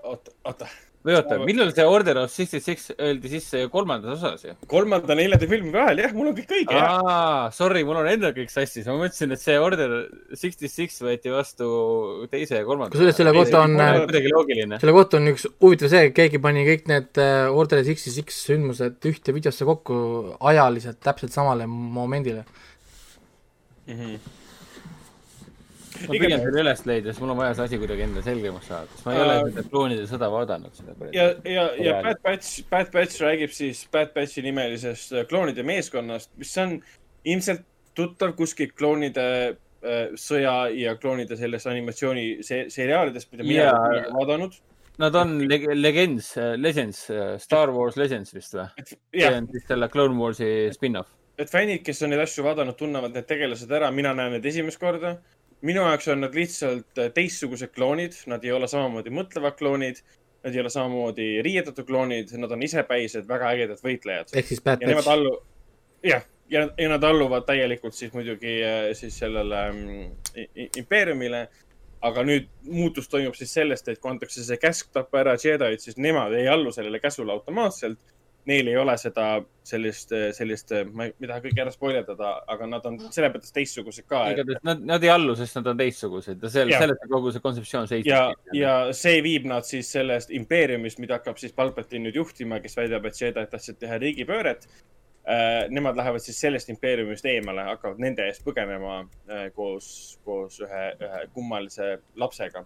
oota, oota, või oota, millal see Order of Sixty Six öeldi sisse kolmandas osas ju? kolmanda, neljanda filmi vahel, jah, mul on kõik õige, sorry, mul on endal kõik sassis, ma mõtlesin, et see Order Sixty Six võeti vastu teise ja kolmanda. kusjuures selle kohta on, äh, selle kohta on üks huvitav see, keegi pani kõik need äh, Order Sixty Six sündmused ühte videosse kokku ajaliselt täpselt samale momendile. Mhm. Ma püüan selle üles leida, sest mul on vaja see asi kuidagi endale selgemaks saada, sest ma ei ole Aa. seda kloonide sõda vaadanud ja, ja, ja. Bad Batch, Bad Batch räägib siis Bad Batchi nimelisest äh, kloonide meeskonnast, mis on ilmselt tuttav kuskilt kloonide äh, sõja ja kloonide sellest animatsiooni se- seriaalidest, mida mina Jaa. olen vaadanud. Nad on leg- Legends, Legends, Star Wars Legends vist või? see jah, on siis selle Clone Warsi spin-off. et fännid, kes on neid asju vaadanud, tunnevad need tegelased ära, mina näen neid esimest korda. Minu jaoks on nad lihtsalt äh, teistsugused kloonid, nad ei ole samamoodi mõtlevad kloonid, nad ei ole samamoodi riietatud kloonid, nad on isepäised, väga ägedad võitlejad. ehk siis Bad ja nemad Batch. allu-, jah, ja, ja nad alluvad täielikult siis muidugi äh, siis sellele mm, impeeriumile. aga nüüd muutus toimub siis sellest, et kui antakse see käsk tappa ära Jedi'd, siis nemad ei allu sellele käsule automaatselt. Neil ei ole seda sellist, sellist, ma ei ma ei taha kõike ära spoilerdada, aga nad on sellepärast teistsugused ka. igatahes nad, nad ei allu, sest nad on teistsugused ja sel-, sellest kogu see kontseptsioon seisneb. ja, ja see viib nad siis sellest impeeriumist, mida hakkab siis Palpatine nüüd juhtima, kes väidab, et Jedi tahtsid teha riigipööret. Nemad lähevad siis sellest impeeriumist eemale, hakkavad nende eest põgenema äh, koos, koos ühe, ühe kummalise lapsega,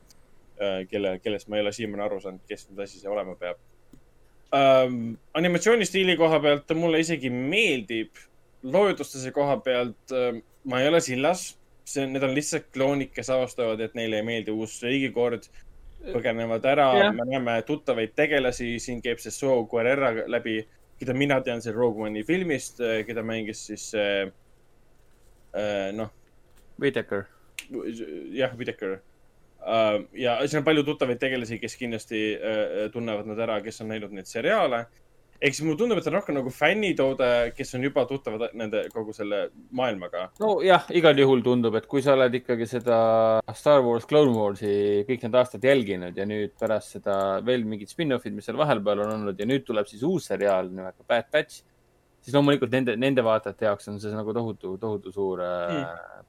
kelle, kellest ma ei ole siiamaani aru saanud, kes nüüd asi see olema peab ähm,. animatsioonistiili koha pealt ta mulle isegi meeldib. loodustuse koha pealt äh, ma ei ole sillas. see, need on lihtsalt kloonid, kes avastavad, et neile ei meeldi uus riigikord põgenevad ära Jah., me näeme tuttavaid tegelasi, siin käib see Saw Guerrera läbi, keda mina tean seal Rogue One'i filmist, keda mängis siis äh, äh, noh, Whitaker. jah, Whitaker. Ja siin on palju tuttavaid tegelasi, kes kindlasti uh, tunnevad nad ära, kes on näinud neid seriaale. ehk siis mulle tundub, et see on rohkem nagu fännitoode, kes on juba tuttavad nende kogu selle maailmaga. nojah, igal juhul tundub, et kui sa oled ikkagi seda Star Wars Clone Warsi kõik need aastad jälginud ja nüüd pärast seda veel mingid spin-off'id, mis seal vahepeal on olnud ja nüüd tuleb siis uus seriaal nimega Bad Batch, siis loomulikult nende, nende vaatajate jaoks on see nagu tohutu, tohutu suur mm.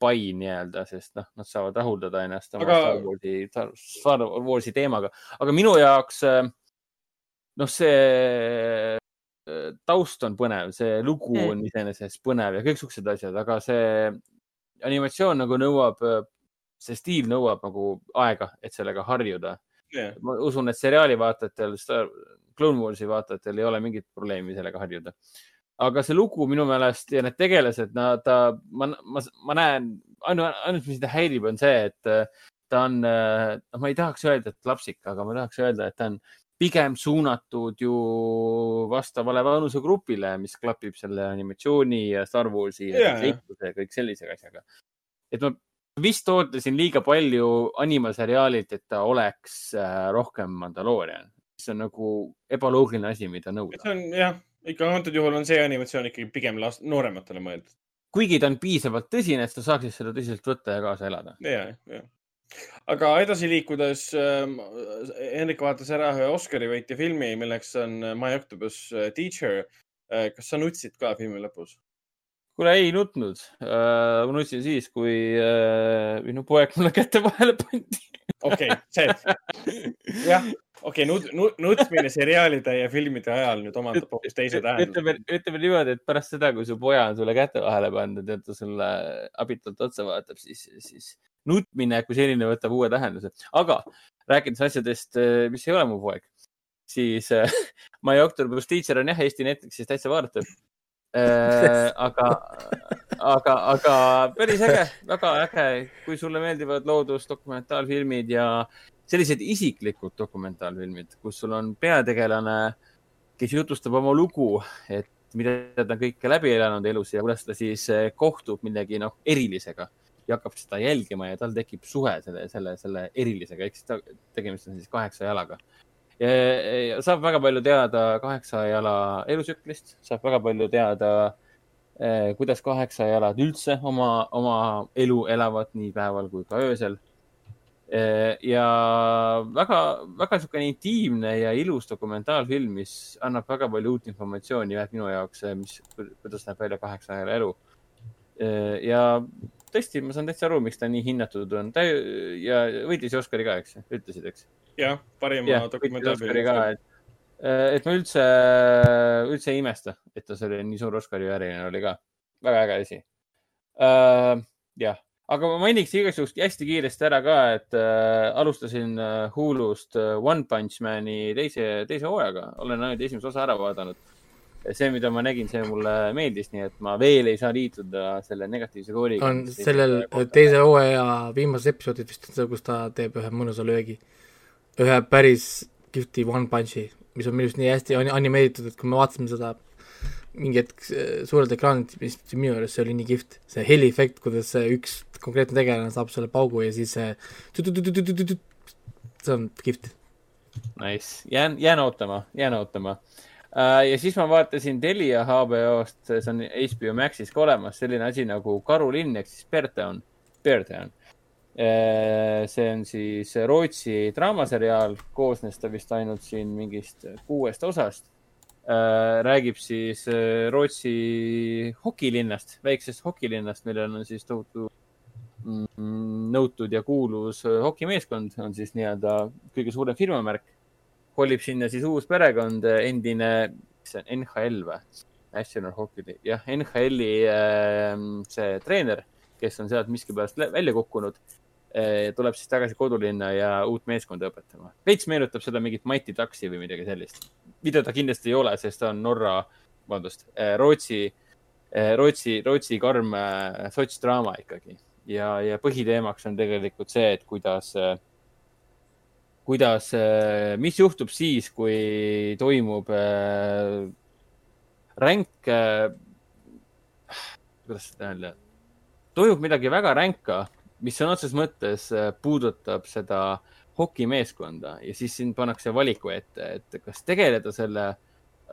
Pai nii-öelda, sest noh, nad saavad rahuldada ennast oma Aga- Star Warsi, Star Warsi teemaga, aga minu jaoks äh, noh, see äh, taust on põnev, see lugu Mm. on iseenesest põnev ja kõik siuksed asjad, aga see animatsioon nagu nõuab, see stiil nõuab nagu aega, et sellega harjuda. Yeah. ma usun, et seriaali vaatajatel, Clone Warsi vaatajatel ei ole mingit probleemi sellega harjuda. Aga see lugu minu meelest ja need tegelased, nad, ta, ma, ma, ma näen, ainult, ainult, mis mind häirib, on see, et äh, ta on, noh, ma ei tahaks öelda, et lapsik, aga ma tahaks öelda, et ta on pigem suunatud ju vastavale vanusegrupile, mis klapib selle animatsiooni ja Star Warsi ja Jaa. seiklusega ja kõik sellise asjaga. et ma vist ootasin liiga palju animaseriaalilt, et ta oleks äh, rohkem Mandaloorian, mis on nagu ebaloogiline asi, mida nõuda. see on jah, ikka antud juhul on see animatsioon ikkagi pigem last-, noorematele mõeldud. kuigi ta on piisavalt tõsine, et sa saaksid seda tõsiselt võtta ja kaasa elada. ja, ja. aga edasi liikudes äh,, Henrik vaatas ära ühe Oscari võitja filmi, milleks on My Octopus Teacher äh,. kas sa nutsid ka filmi lõpus? kuule, ei nutnud uh,. ma nutsin siis, kui uh, minu poeg mulle käte vahele pandi. okei okay,, see, jah, okei okay,, nut-, nut-, nutmine seriaalide ja filmide ajal nüüd omandab hoopis teise tähenduse ütleme, ütleme niimoodi, et pärast seda, kui su poja on sulle käte vahele pandud ja ta sulle abitult otsa vaatab, siis, siis nutmine kui selline võtab uue tähenduse. aga rääkides asjadest, mis ei ole mu poeg, siis My Octopus Teacher on jah Eesti Netflixis täitsa vaadatav. aga, aga, aga päris äge, väga äge, kui sulle meeldivad loodusdokumentaalfilmid ja sellised isiklikud dokumentaalfilmid, kus sul on peategelane, kes jutustab oma lugu, et mida ta on kõike läbi elanud elus ja kuidas ta siis eh, kohtub millegi noh, erilisega ja hakkab seda jälgima ja tal tekib suhe selle, selle, selle erilisega, ehk siis ta, tegemist on siis kaheksa jalaga. Saab väga palju teada kaheksa jala elutsüklist, saab väga palju teada, kuidas kaheksa jalad üldse oma, oma elu elavad nii päeval kui ka öösel ja väga, väga niisugune intiimne ja ilus dokumentaalfilm, mis annab väga palju uut informatsiooni jah, minu jaoks, mis, kuidas näeb välja kaheksa ajal elu. ja tõesti, ma saan täitsa aru, miks ta nii hinnatud on. ta ja võitis Oscari ka, eks, ütlesid, eks? jah, parima dokumentaalfilmi. et, et ma üldse, üldse ei imesta, et ta selle nii suur Oscari vääriline oli ka. väga äge asi uh,. jah, aga ma mainiks igaks juhuks hästi kiiresti ära ka, et äh, alustasin äh, Hulust One Punch Mani teise, teise hooajaga, olen ainult esimese osa ära vaadanud. see, mida ma nägin, see mulle meeldis, nii et ma veel ei saa liituda selle negatiivse kooliga. on sellel teise hooaja viimases episoodis vist on see, kus ta teeb ühe mõnusa löögi. ühe päris kihvti One Punchi, mis on minu arust nii hästi ani- animeeritud, et kui me vaatasime seda mingi hetk äh, suurelt ekraanilt, mis minu arust see oli nii kihvt, see heliefekt, kuidas see üks konkreetne tegelane saab selle paugu ja siis see see on kihvt. Nice, jään, jään ootama, jään ootama. Ja siis ma vaatasin Telia HBO-st, see on HBO Maxis ka olemas, selline asi nagu Karulinn ehk siis Beartown, Beartown. see on siis Rootsi draamaseriaal, koosnes ta vist ainult siin mingist kuuest osast. räägib siis Rootsi hokilinnast, väiksest hokilinnast, millel on siis tohutu mm, nõutud ja kuulus hokimeeskond, on siis nii-öelda kõige suurem firmamärk. Kolib sinna siis uus perekond, endine, mis see on, NHL või? National Hockey League, jah, NHL-i see treener, kes on sealt miskipärast välja kukkunud Eh, tuleb siis tagasi kodulinna ja uut meeskonda õpetama. veits meenutab seda mingit Mighty Ducksi või midagi sellist. mida ta kindlasti ei ole, sest ta on Norra, vabandust, eh, Rootsi, eh, Rootsi, Rootsi karm sotsdraama ikkagi. ja, ja põhiteemaks on tegelikult see, et kuidas, kuidas, mis juhtub siis, kui toimub ränk, kuidas seda öelda, toimub midagi väga ränka mis sõna otseses mõttes äh, puudutab seda hokimeeskonda ja siis sind pannakse valiku ette, et kas tegeleda selle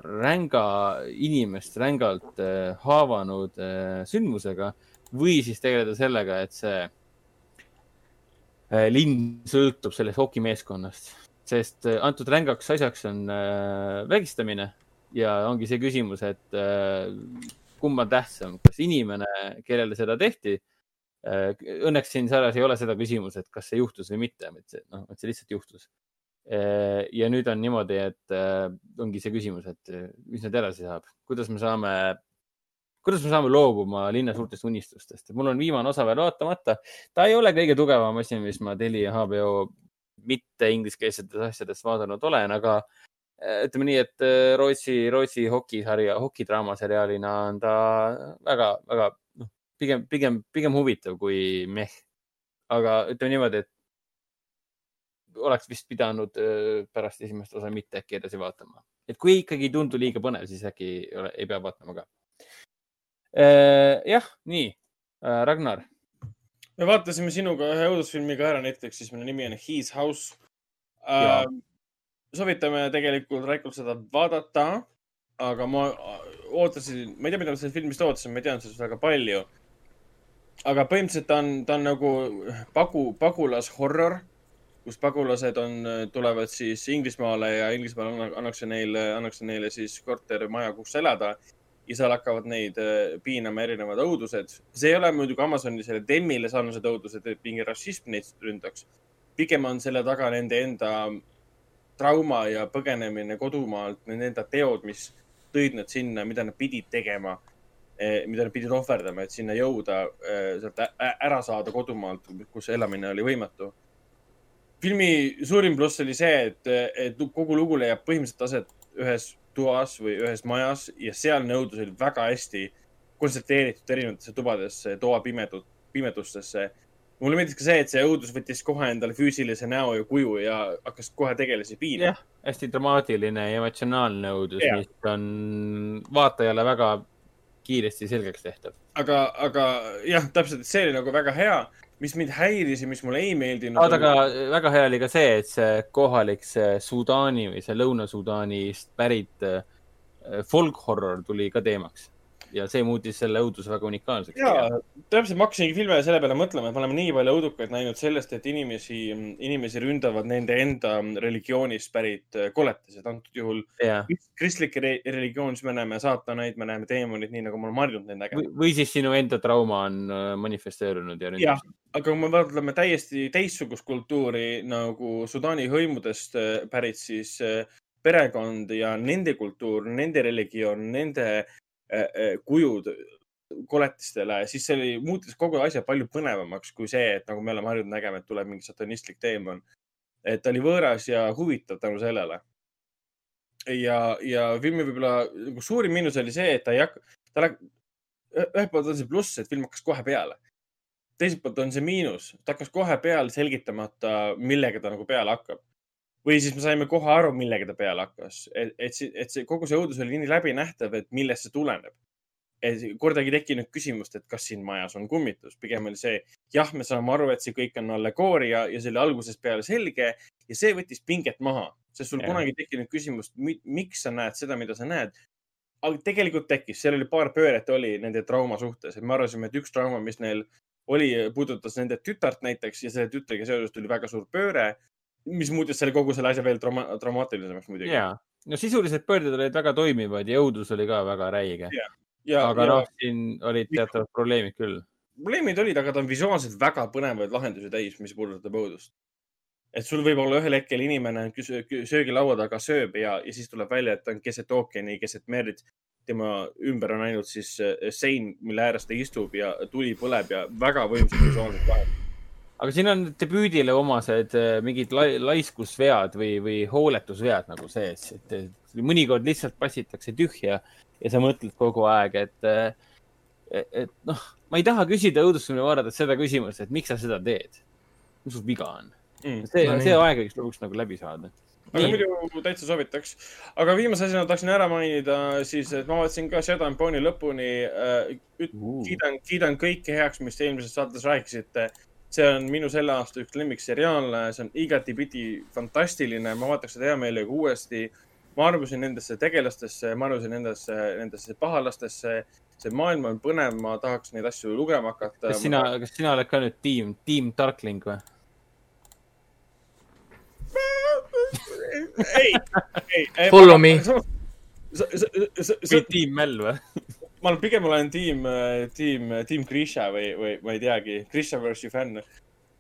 ränga inimest rängalt äh, haavanud äh, sündmusega või siis tegeleda sellega, et see linn sõltub sellest hokimeeskonnast, sest antud rängaks asjaks on vägistamine. Ja ongi see küsimus, et kumb on tähtsam, kas inimene, kellele seda tehti? Äh, õnneks siin sarjas ei ole seda küsimust, et kas see juhtus või mitte, et see, noh, et see lihtsalt juhtus. Äh, ja nüüd on niimoodi, et äh, ongi see küsimus, et mis nüüd edasi saab, kuidas me saame, kuidas me saame loobuma linna suurtest unistustest, mul on viimane osa veel vaatamata. ta ei ole kõige tugevam asi, mis ma Teli ja HBO mitte ingliskeelsetes asjades vaadanud olen, aga ütleme nii, et Rootsi, Rootsi hokisarja, hokidraama seriaalina on ta väga, väga pigem, pigem, pigem huvitav kui meh. aga ütleme niimoodi, et oleks vist pidanud pärast esimest osa mitte äkki edasi vaatama. et kui ikkagi ei tundu liiga põnev, siis äkki ei, ole, ei pea vaatama ka. Jah, nii, Ragnar. me vaatasime sinuga ühe õudusfilmi ka ära Netflixis, mille nimi on His House. Äh, soovitame tegelikult Raikul seda vaadata, aga ma ootasin, ma ei tea, mida ma sellest filmist ootasin, ma ei teadnud sellest väga palju aga põhimõtteliselt ta on, ta on nagu pagu, pagulashorror, kus pagulased on, tulevad siis Inglismaale ja Inglismaal annakse neile, annakse neile siis kortermaja, kus elada. Ja seal hakkavad neid äh, piinama erinevad õudused. see ei ole muidugi Amazoni selle Demmile sarnased õudused, et mingi rassism neid ründaks. pigem on selle taga nende enda trauma ja põgenemine kodumaalt, nende enda teod, mis tõid nad sinna, mida nad pidid tegema Eh, mida nad pidid ohverdama, et sinna jõuda, eh, sealt ära saada kodumaalt, kus elamine oli võimatu. filmi suurim pluss oli see, et, et kogu lugu leiab põhimõtteliselt aset ühes toas või ühes majas ja sealne õudus oli väga hästi kontsentreeritud erinevatesse tubadesse, toa pimedud, pimedustesse. mulle meeldis ka see, et see õudus võttis kohe endale füüsilise näo ja kuju ja hakkas kohe tegelasi piinama. jah, hästi dramaatiline ja emotsionaalne õudus, mis on vaatajale väga kiiresti selgeks tehtav. aga, aga jah, täpselt, see oli nagu väga hea. Mis mind häiris ja mis mulle ei meeldinud. oota, aga väga hea oli ka see, et see kohalik, see Sudaani või see Lõuna-Sudaanist pärit äh, folk horror tuli ka teemaks ja see muutis selle õuduse väga unikaalseks. ja, täpselt, ma hakkasingi filmi selle peale mõtlema, et me oleme nii palju õudukaid näinud sellest, et inimesi, inimesi ründavad nende enda religioonist pärit äh, koletised, antud juhul yeah. kristlikke re religioonis me näeme saatanaid, me näeme teemonid, nii nagu me oleme harjunud neid nägema. või siis sinu enda trauma on äh, manifesteerunud ja jah, aga kui me vaatame täiesti teistsugust kultuuri nagu Sudaani hõimudest äh, pärit, siis perekond ja nende kultuur, nende religioon, nende kujud koletistele, siis see oli, muutis kogu asja palju põnevamaks kui see, et nagu me oleme harjunud nägema, et tuleb mingi satanistlik teemon. et ta oli võõras ja huvitav tänu sellele. ja, ja filmi võib-olla nagu suurim miinus oli see, et ta ei hakka, ta läks, ühelt poolt on see pluss, et film hakkas kohe peale. teiselt poolt on see miinus, ta hakkas kohe peale selgitamata, millega ta nagu peale hakkab või siis me saime kohe aru, millega ta peale hakkas, et, et, et see kogu see õudus oli nii läbinähtav, et millest see tuleneb. et kordagi ei tekkinud küsimust, et kas siin majas on kummitus, pigem oli see, jah, me saame aru, et see kõik on allegooria ja see oli algusest peale selge ja see võttis pinget maha, sest sul ja. kunagi ei tekkinud küsimust, miks sa näed seda, mida sa näed. aga tegelikult tekkis, seal oli paar pööret oli nende trauma suhtes, et me arvasime, et üks trauma, mis neil oli, puudutas nende tütart näiteks ja selle tütrega seoses tuli väga suur pööre, mis muutis selle kogu selle asja veel trauma dramaatilisemaks muidugi. ja, no sisulised pöörded olid väga toimivad ja õudus oli ka väga räige. aga noh, siin olid teatavad probleemid küll. probleemid olid, aga ta on visuaalselt väga põnevaid lahendusi täis, mis puudutab õudust. et sul võib olla ühel hetkel inimene söögilaua taga sööb ja, ja siis tuleb välja, et ta on keset ookeani, keset merd. tema ümber on ainult siis äh, sein, mille ääres ta istub ja tuli põleb ja väga võimsad visuaalsed lahendused. Aga siin on debüüdile omased äh, mingid lai, laiskusvead või, või hooletusvead nagu sees, et mõnikord lihtsalt passitakse tühja ja sa mõtled kogu aeg, et, et, et noh, ma ei taha küsida õudusfilmi vaadates seda küsimust, et miks sa seda teed. mis sul viga on? Mm. see No no,, nii. see aeg võiks lõpuks nagu läbi saada. aga muidu täitsa soovitaks. aga viimase asjana tahaksin ära mainida siis, et ma vaatasin ka Shadow and Bone'i lõpuni äh,. kiidan, kiidan kõike heaks, mis te eelmises saates rääkisite. See on minu selle aasta üks lemmikseriaale, see on igatipidi fantastiline, ma vaataks seda hea meelega uuesti. ma armusin nendesse tegelastesse, ma armusin nendesse, nendesse pahalastesse. see maailm on põnev, ma tahaks neid asju lugema hakata. kas sina, kas sina oled ka nüüd tiim, tiim Darkling või? ei, ei, ei. Follow me. või tiim Mäll või? ma olen, pigem olen tiim, tiim, tiim Grisha või, või ma ei teagi, Grisha versus fänn.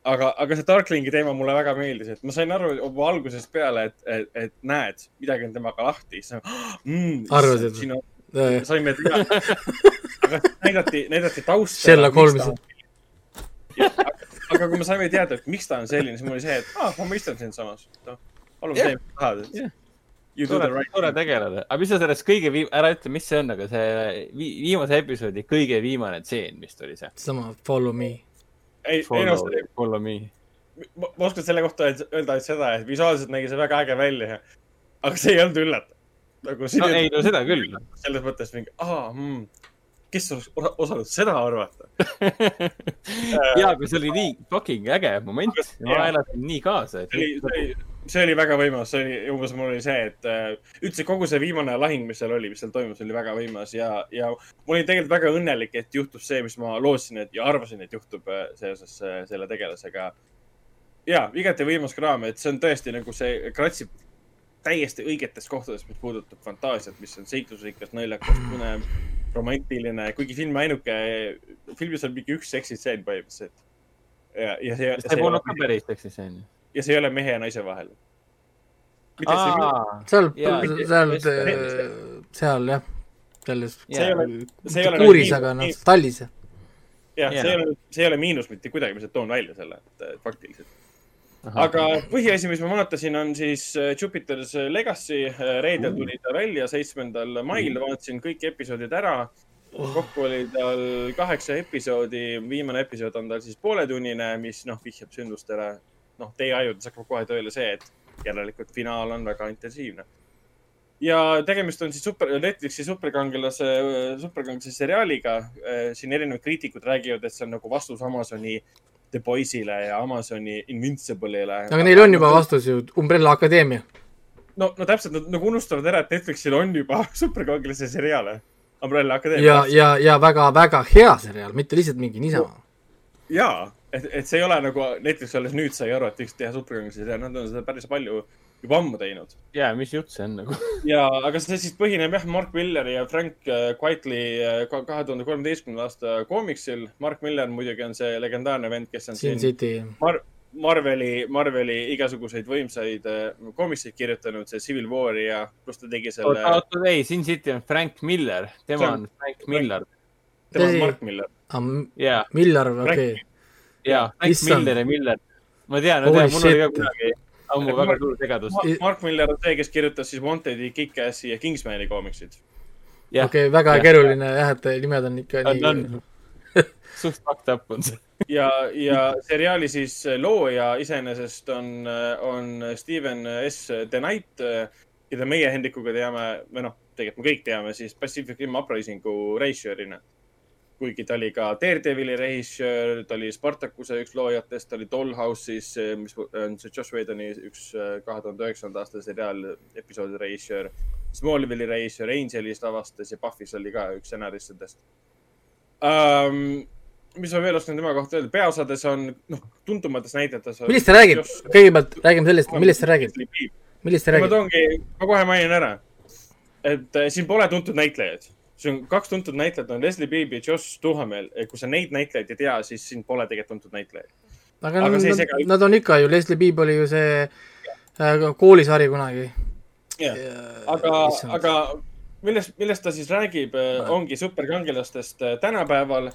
aga, aga see Darklingi teema mulle väga meeldis, et ma sain aru juba algusest peale, et, et, et näed, midagi on temaga lahti. Mm, Arvasid? saime teada. aga näidati, näidati tausta. Sherlock Holmesi. aga kui me saime teada, et miks ta on selline, siis mul oli see, et ah, ma mõistan sind samas. noh, palun tee, mis tahad do the tore right, tore tegelane, aga mis sa sellest kõige viim-, ära ütle, mis see on, aga see vi viimase episoodi kõige viimane tseen vist oli see. sama Follow me. ei, ei no Follow, follow me. ma, oskan selle kohta öelda- öelda ainult seda, et visuaalselt nägi see väga äge välja. aga see ei olnud üllatav. nagu siin no ei, no seda küll. selles mõttes mingi, aa hmm,, kes oleks osa- osanud seda arvata. ja, aga see oli nii fucking äge moment. ma Jaa. elasin nii kaasa, see oli, et see oli, see oli väga võimas, see oli umbes mul oli see, et äh, üldse kogu see viimane lahing, mis seal oli, mis seal toimus, oli väga võimas ja, ja ma olin tegelikult väga õnnelik, et juhtus see, mis ma lootsin, et ja arvasin, et juhtub äh, seoses äh, selle tegelasega. ja igati võimas kraam, et see on tõesti nagu see kratsib täiesti õigetes kohtades, mis puudutab fantaasiat, mis on seiklusrikas, naljakas, põnev, romantiline, kuigi filmi ainuke, filmis on mingi üks seksitseen põhimõtteliselt. ja, ja see, see polnud ka päris seksiseen. Ja see ei ole mehe ja naise vahel. seal seal see-, seal jah, selles see ei ole, see ei ole. kuuris, aga noh, tallis. jah, see ei ole, see ei ole miinus mitte kuidagi, ma lihtsalt toon välja selle, et faktiliselt. aga põhiasi, mis ma vaatasin, on siis äh, Jupiter's Legacy. reedel tuli ta välja, seitsmendal mail, vaatasin kõik episoodid ära. kokku oli tal kaheksa episoodi, viimane episood on tal siis pooletunnine, mis noh, vihjab sündmustele. noh, teie ajudes hakkab kohe tööle see, et järelikult finaal on väga intensiivne. ja tegemist on siis super, Netflixi superkangelase, superkangelase seriaaliga. siin erinevad kriitikud räägivad, et see on nagu vastus Amazoni The Boys'ile ja Amazoni Invincible'ile. aga neil on juba. vastus ju, Umbrella Akadeemia. no, no täpselt, nad nagu unustavad ära, et Netflixil on juba superkangelase seriaale. Umbrella ja Akadeemia., ja, ja väga-väga hea seriaal, mitte lihtsalt mingi niisama. jaa, et, et see ei ole nagu Netflix alles nüüd sai aru, et võiks teha superkangelase seriaali, nad on seda päris palju juba ammu teinud. ja mis jutt see on nagu? ja, aga see siis põhineb jah, Mark Milleri ja Frank äh, Quitely äh, ka- kahe tuhande kolmeteistkümnenda aasta koomiksil. Mark Miller muidugi on see legendaarne vend, kes on Sin siin City. Mar-, Marveli, Marveli igasuguseid võimsaid äh, koomikseid kirjutanud, see Civil War'i ja pluss ta tegi selle, oota, oota, ei, Sin City on Frank Miller, tema on- Frank Miller. tema on. Mark Miller. jaa, Miller, okei. jaa, Issand. Miller ja Miller. ma tean, ma tean, mul oli ka kunagi ammu Mark- väga suur segadus. Mark Miller on see, kes kirjutas siis Wanted'i, Kick-Assi ja Kingsmani koomiksid. okei, väga jah. keeruline jah, et nimed on ikka on, nii suht fucked up on see. ja, ja seriaali siis looja iseenesest on, on Steven S. The Knight, keda meie Hendrikuga teame või noh, tegelikult me kõik teame siis Pacific Rim Uprisingu režissöörina. Kuigi ta oli ka Daredevili režissöör, ta oli Spartacuse üks loojatest, ta oli Dollhouse'is, mis on see Josh Whedoni üks äh, kahe tuhande üheksanda aasta seriaal episoodi režissöör. Smallville'i režissöör Angelis lavastas ja Buffy's oli ka üks stsenaristidest um,. mis ma veel oskan tema kohta öelda, peaosades on, noh, tuntumates näitlejates. millest ta räägib? kõigepealt räägime sellest, millest ta räägib, millest ta ma räägib? toongi, ma kohe mainin ära, et äh, siin pole tuntud näitlejaid. Siin on kaks tuntud näitlejat on Leslie Beebe ja Josh Duhamel. kui sa neid näitlejaid ei tea, siis siin pole tegelikult tuntud näitlejaid. aga aga nad, see sega- nad on ikka ju, Leslie Beeb oli ju see äh, koolisari kunagi. aga, issand. aga millest, millest ta siis räägib, ongi superkangelastest äh, tänapäeval.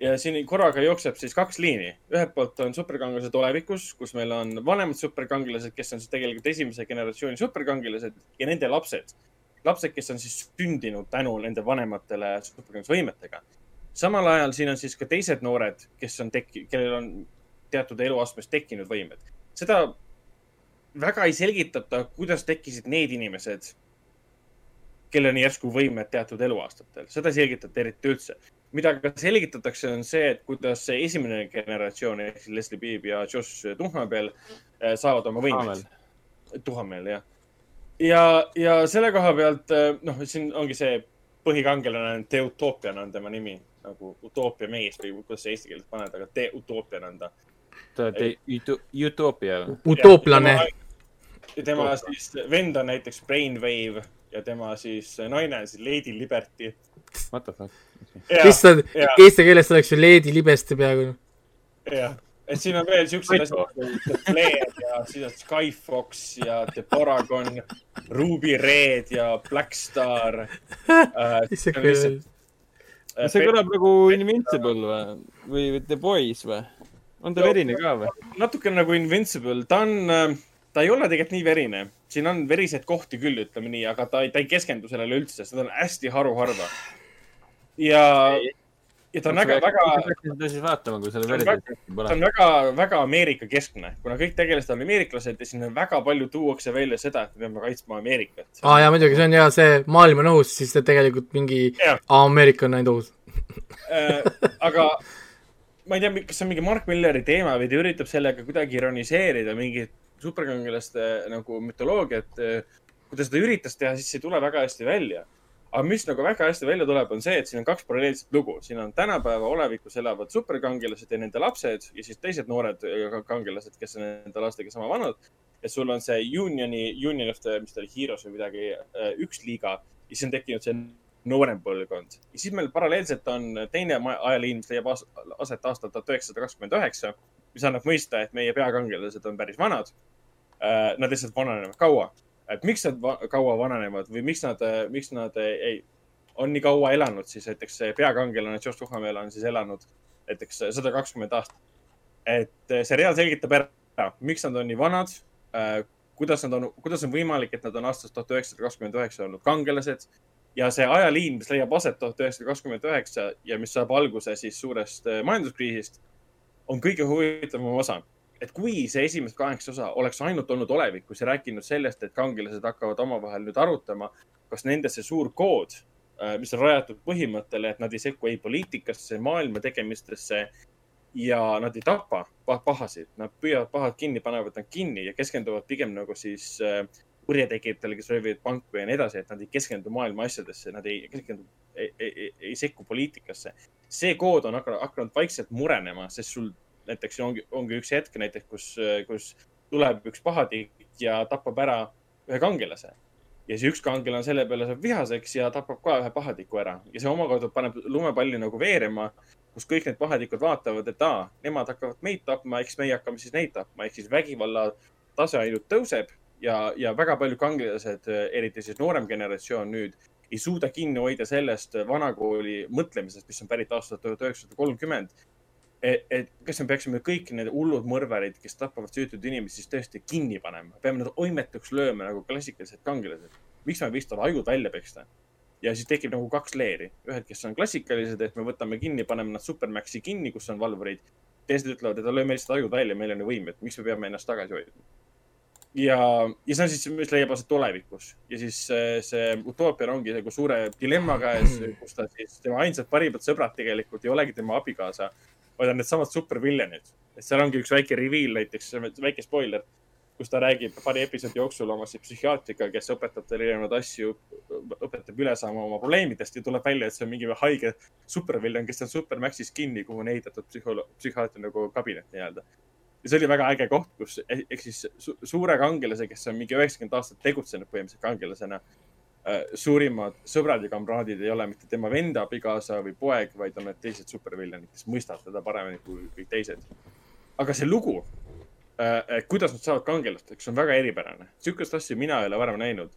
ja siin korraga jookseb siis kaks liini. ühelt poolt on superkangelased olevikus, kus meil on vanemad superkangelased, kes on siis tegelikult esimese generatsiooni superkangelased ja nende lapsed. lapsed, kes on siis sündinud tänu nende vanematele superkangelasvõimetega. samal ajal siin on siis ka teised noored, kes on tekki-, kellel on teatud eluastmes tekkinud võimed. seda väga ei selgitata, kuidas tekkisid need inimesed, kellel on järsku võimed teatud eluaastatel, seda ei selgitata eriti üldse. mida ka selgitatakse, on see, et kuidas see esimene generatsioon ehk siis Leslie Beeb ja Josh Duhamel eh, saavad oma võimed. Duhamel, jah. ja, ja selle koha pealt, noh, siin ongi see põhikangelane on Teutoopian on tema nimi nagu utoopia mees või kuidas sa eesti keeles paned, aga Teutoopian on ta. Olete Utopia või? utooplane. ja tema siis vend on näiteks Brainwave ja tema siis naine on siis Lady Liberty. What the fuck? issand, eesti keeles oleks ju Leedi Libeste peaaegu. jah, et siin on veel siuksed asjad nagu The Flare ja siis on Skyfox ja The Paragon, Ruby Red ja Black Star äh,. mis see küll, see kõlab nagu Invincible või, või The Boys või? on ta No- verine ka või? natukene nagu Invincible, ta on, ta ei ole tegelikult nii verine, siin on veriseid kohti küll, ütleme nii, aga ta ei, ta ei keskendu sellele üldse, seda on hästi haruharva. ja, ja ta on väga, väga, seda siis vaatama, kui selle verd väga- ta pole on. väga, väga Ameerika keskne, kuna kõik tegelased on ameeriklased ja siin on väga palju tuuakse välja seda, et me peame kaitsma Ameerikat. aa jaa muidugi, see on hea, see maailm on ohus, siis tegelikult mingi Jah. Ameerika on ainult ohus. Äh, aga ma ei tea, kas see on mingi Mark Milleri teema või ta üritab sellega kuidagi ironiseerida mingit superkangelaste nagu mütoloogiat. kui ta seda üritas teha, siis see ei tule väga hästi välja. Aga mis nagu väga hästi välja tuleb, on see, et siin on kaks paralleelset lugu, siin on tänapäeva olevikus elavad superkangelased ja nende lapsed ja siis teised noored äh, kangelased, kes on nende lastega sama vanad. et sul on see Unioni, Union of the, mis ta oli, Heroes või midagi, üks liiga ja siis on tekkinud see noorem põlvkond ja siis meil paralleelselt on teine ajaliin, mis leiab aset aastal tuhat üheksasada kakskümmend üheksa, mis annab mõista, et meie peakangelased on päris vanad. Nad lihtsalt vananevad kaua, et miks nad va kaua vananevad või miks nad, miks nad ei, on nii kaua elanud, siis näiteks peakangelane Josh Duhamel on siis elanud näiteks sada kakskümmend aastat. et seriaal selgitab ära, miks nad on nii vanad, kuidas nad on, kuidas on võimalik, et nad on aastast tuhat üheksasada kakskümmend üheksa olnud kangelased ja see ajaliin, mis leiab aset tuhat üheksasada kakskümmend üheksa ja mis saab alguse siis suurest eh, majanduskriisist, on kõige huvitavam osa. Et kui see esimesed kaheksa osa oleks ainult olnud olevikus ja rääkinud sellest, et kangelased hakkavad omavahel nüüd arutama, kas nende see suur kood, mis on rajatud põhimõttele, et nad ei sekku ei poliitikasse, maailma tegemistesse ja nad ei tapa pah- pahasid, nad püüavad pahad kinni, panevad nad kinni ja keskenduvad pigem nagu siis äh, kurjategijatele, kes röövivad panku ja nii edasi, et nad ei keskendu maailma asjadesse, nad ei keskendu, ei, ei, ei, ei sekku poliitikasse. see kood on hakanud, hakanud vaikselt murenema, sest sul näiteks ongi, ongi üks hetk näiteks, kus, kus tuleb üks pahatik ja tapab ära ühe kangelase. ja see üks kangelane selle peale saab vihaseks ja tapab ka ühe pahatiku ära ja see omakorda paneb lumepalli nagu veerema, kus kõik need pahatikud vaatavad, et aa, nemad hakkavad meid tapma, eks meie hakkame siis neid tapma, ehk siis vägivalla tase ainult tõuseb ja, ja väga paljud kangelased, eriti siis noorem generatsioon nüüd, ei suuda kinni hoida sellest vanakooli mõtlemisest, mis on pärit aastast tuhat üheksasada kolmkümmend. et, et kas me peaksime kõik need hullud mõrvarid, kes tapavad süütuid inimesi, siis tõesti kinni panema, peame nad oimetuks lööma nagu klassikalised kangelased. miks me ei võiks tal ajud välja peksta? ja siis tekib nagu kaks leeri, ühed, kes on klassikalised, et me võtame kinni, paneme nad Supermaxi kinni, kus on valvurid. teised ütlevad, et lööme lihtsalt ajud välja, meil on ju võimed, miks me peame ennast tagasi hoidma ja, ja see on siis, mis leiab aset tulevikus ja siis see, see utoopia ongi nagu suure dilemma käes, kus ta siis, tema ainsad parimad sõbrad tegelikult ei olegi tema abikaasa, vaid on needsamad superviljanid. et seal ongi üks väike reveal näiteks, väike spoiler. kus ta räägib paari episoodi jooksul oma psühhiaatriga, kes õpetab talle erinevaid asju, õpetab üle saama oma probleemidest ja tuleb välja, et see on mingi haige superviljan, kes on Supermaxis kinni, kuhu on ehitatud psühholo-, psühhiaatri nagu kabinet nii-öelda ja see oli väga äge koht, kus eh- ehk siis su suure kangelase, kes on mingi üheksakümmend aastat tegutsenud põhimõtteliselt kangelasena. Suurimad sõbrad ja kamraadid ei ole mitte tema venda, abikaasa või poeg, vaid on need teised superviljanid, kes mõistavad teda paremini kui kõik teised. aga see lugu äh,, kuidas nad saavad kangelasteks, on väga eripärane. sihukest asja mina ei ole varem näinud.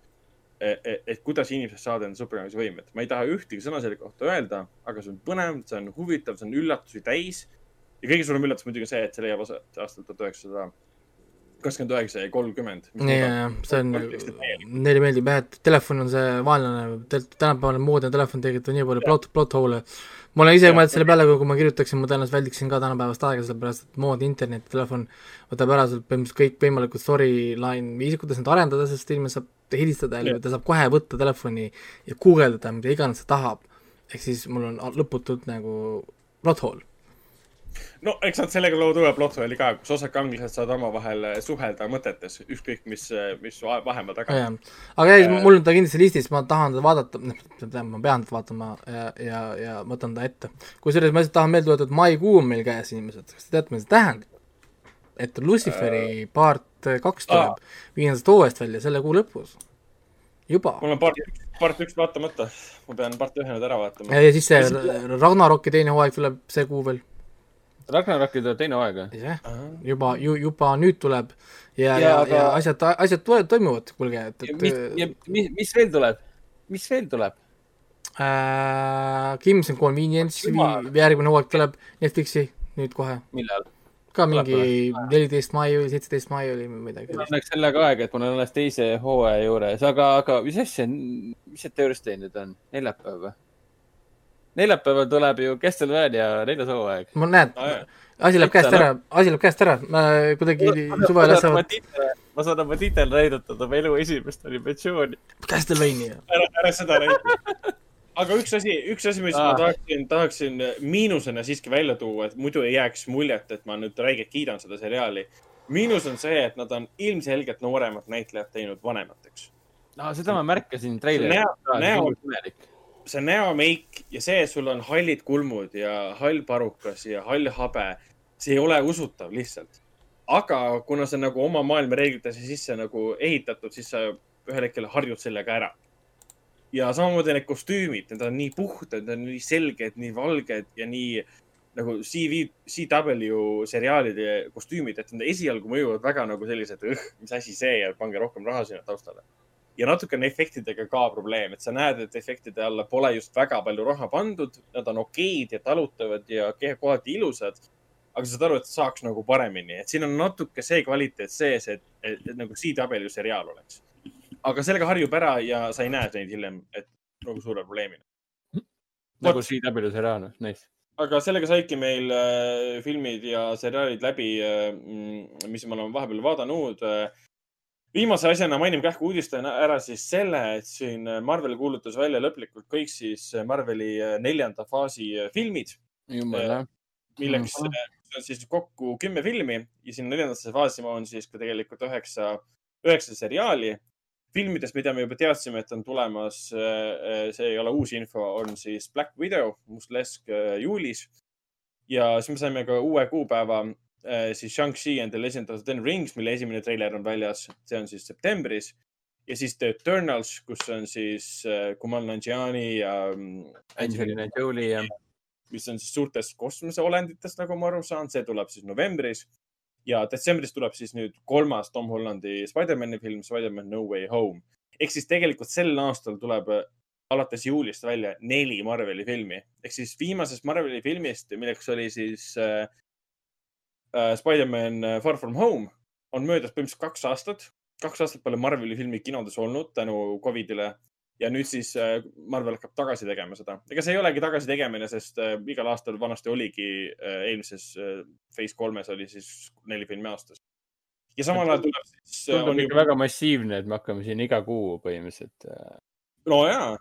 et kuidas inimesed saavad enda superkangelase võimet. ma ei taha ühtegi sõna selle kohta öelda, aga see on põnev, see on huvitav, see on üllatusi täis ja kõige suurem üllatus muidugi on see, et see leiab aset aastal tuhat üheksasada kakskümmend üheksa ja kolmkümmend. ja, ja, see on, neile meeldib jah, et telefon on see vaenlane, tänapäevane moodne telefon tekitab nii palju plot, plot hole'e. ma olen ise mõelnud selle peale, kui ma kirjutaksin, ma tõenäoliselt väldiksin ka tänapäevast aega, sellepärast et moodne internet, telefon võtab ära sealt põhimõtteliselt kõik võimalikud storyline viisid, kuidas neid arendada, sest inimene saab helistada ja ta saab kohe võtta telefoni ja guugeldada, mida iganes ta tahab. ehk siis mul on lõputult nagu plot hole. No eks nad sellega loovad uue plotsoli ka, kus osad kangelased saavad omavahel eh, suhelda mõtetes, ükskõik mis, mis va- vahemaa taga aga jah, Äh, mul on ta kindlasti listis, ma tahan teda vaadata, noh, ma pean teda vaatama ja, ja, ja võtan ta ette. kusjuures ma lihtsalt tahan meelde tuletada, et maikuu on meil käes, inimesed, kas te teate, mida see tähendab? et Luciferi part kaks tuleb viiendast hooajast välja selle kuu lõpus. juba. mul on part, part üks vaatamata, ma pean part ühe nüüd ära vaatama. ja siis see Ragnaroki teine hooaeg tuleb see kuu veel, Ragnarokil tuleb teine hooaeg või? jah, juba ju juba nüüd tuleb ja, ja, aga- ja asjad, asjad tulevad, toimuvad, kuulge, et, ja mis, et ja mis, mis veel tuleb? mis veel tuleb? äh, Crimson Convenience, Jumal. järgmine hooaeg tuleb Netflixi nüüd kohe millal? ka Tuleb mingi neliteist mai või seitseteist mai oli või midagi mul läks sellega aega, et ma olen alles teise hooaja juures, aga, aga mis asja, mis see Thursday nüüd on? neljapäev või? Neljapäeval tuleb ju Castlevania neljas hooaeg. ma Aa, jah., asi läheb käest ära, asi läheb käest ära, ma kuidagi suvel asjavad ma saan oma tiitel näidatud oma elu esimest animatsiooni. Castlevania. ära, ära seda räägi. aga üks asi, üks asi, mis ma Aa. tahaksin, tahaksin miinusena siiski välja tuua, et muidu ei jääks muljet, et ma nüüd räigelt kiidan seda seriaali. miinus on see, et nad on ilmselgelt nooremad näitlejad teinud vanemateks. no seda ma märkasin treileris Näo- näo-. See näomeik ja see, et sul on hallid kulmud ja hall parukas ja hall habe, see ei ole usutav lihtsalt. aga kuna see on nagu oma maailma reeglitesse sisse nagu ehitatud, siis sa ühel hetkel harjud sellega ära. ja samamoodi need kostüümid, need on nii puhtad, need on nii selged, nii valged ja nii nagu CV, CW seriaalide kostüümid, et nad esialgu mõjuvad väga nagu sellised, mis asi see ja pange rohkem raha sinna taustale ja natuke on efektidega ka probleem, et sa näed, et efektide alla pole just väga palju raha pandud, nad on okeid ja talutavad ja kohati ilusad. aga sa saad aru, et saaks nagu paremini, et siin on natuke see kvaliteet sees, et, et, et nagu CW seriaal oleks. aga sellega harjub ära ja sa ei näe neid hiljem, et nagu suure probleemina. nagu CW seriaal, nice. aga sellega saidki meil äh, filmid ja seriaalid läbi äh,, mis me oleme vahepeal vaadanud äh, viimase asjana mainin kähku uudistajana ära siis selle, et siin Marvel kuulutas välja lõplikult kõik siis Marveli äh, neljanda faasi äh, filmid, jumal jah. milleks Mhm. äh, on siis kokku kümme filmi ja sinna neljandasse faasi on siis ka tegelikult üheksa, üheksa seriaali. filmidest, mida me juba teadsime, et on tulemas, see ei ole uus info, on siis Black Widow, Mustlesk äh, juulis. ja siis me saime ka uue kuupäeva, siis Shang-Chi and the Legend of the Ten Rings, mille esimene treiler on väljas, see on siis septembris. ja siis The Eternals, kus on siis äh, Kumal Nanjiani ja mm, Angelina Jolie ja mis on siis suurtest kosmoseolenditest, nagu ma aru saan, see tuleb siis novembris. ja detsembris tuleb siis nüüd kolmas Tom Hollandi Spider-man'i film, Spider-man No Way Home. ehk siis tegelikult sel aastal tuleb äh, alates juulist välja neli Marveli filmi ehk siis viimasest Marveli filmist, milleks oli siis äh, äh, Spider-man äh, Far From Home, on möödas põhimõtteliselt kaks aastat. kaks aastat pole Marveli filmi kinodes olnud tänu Covidile ja nüüd siis äh, Marvel hakkab tagasi tegema seda. ega see ei olegi tagasi tegemine, sest äh, igal aastal vanasti oligi äh, eelmises äh, Phase kolmes oli siis neli filmi aastas. ja samal ajal tuleb siis. tundub ikka väga massiivne, et me hakkame siin iga kuu põhimõtteliselt. no jaa,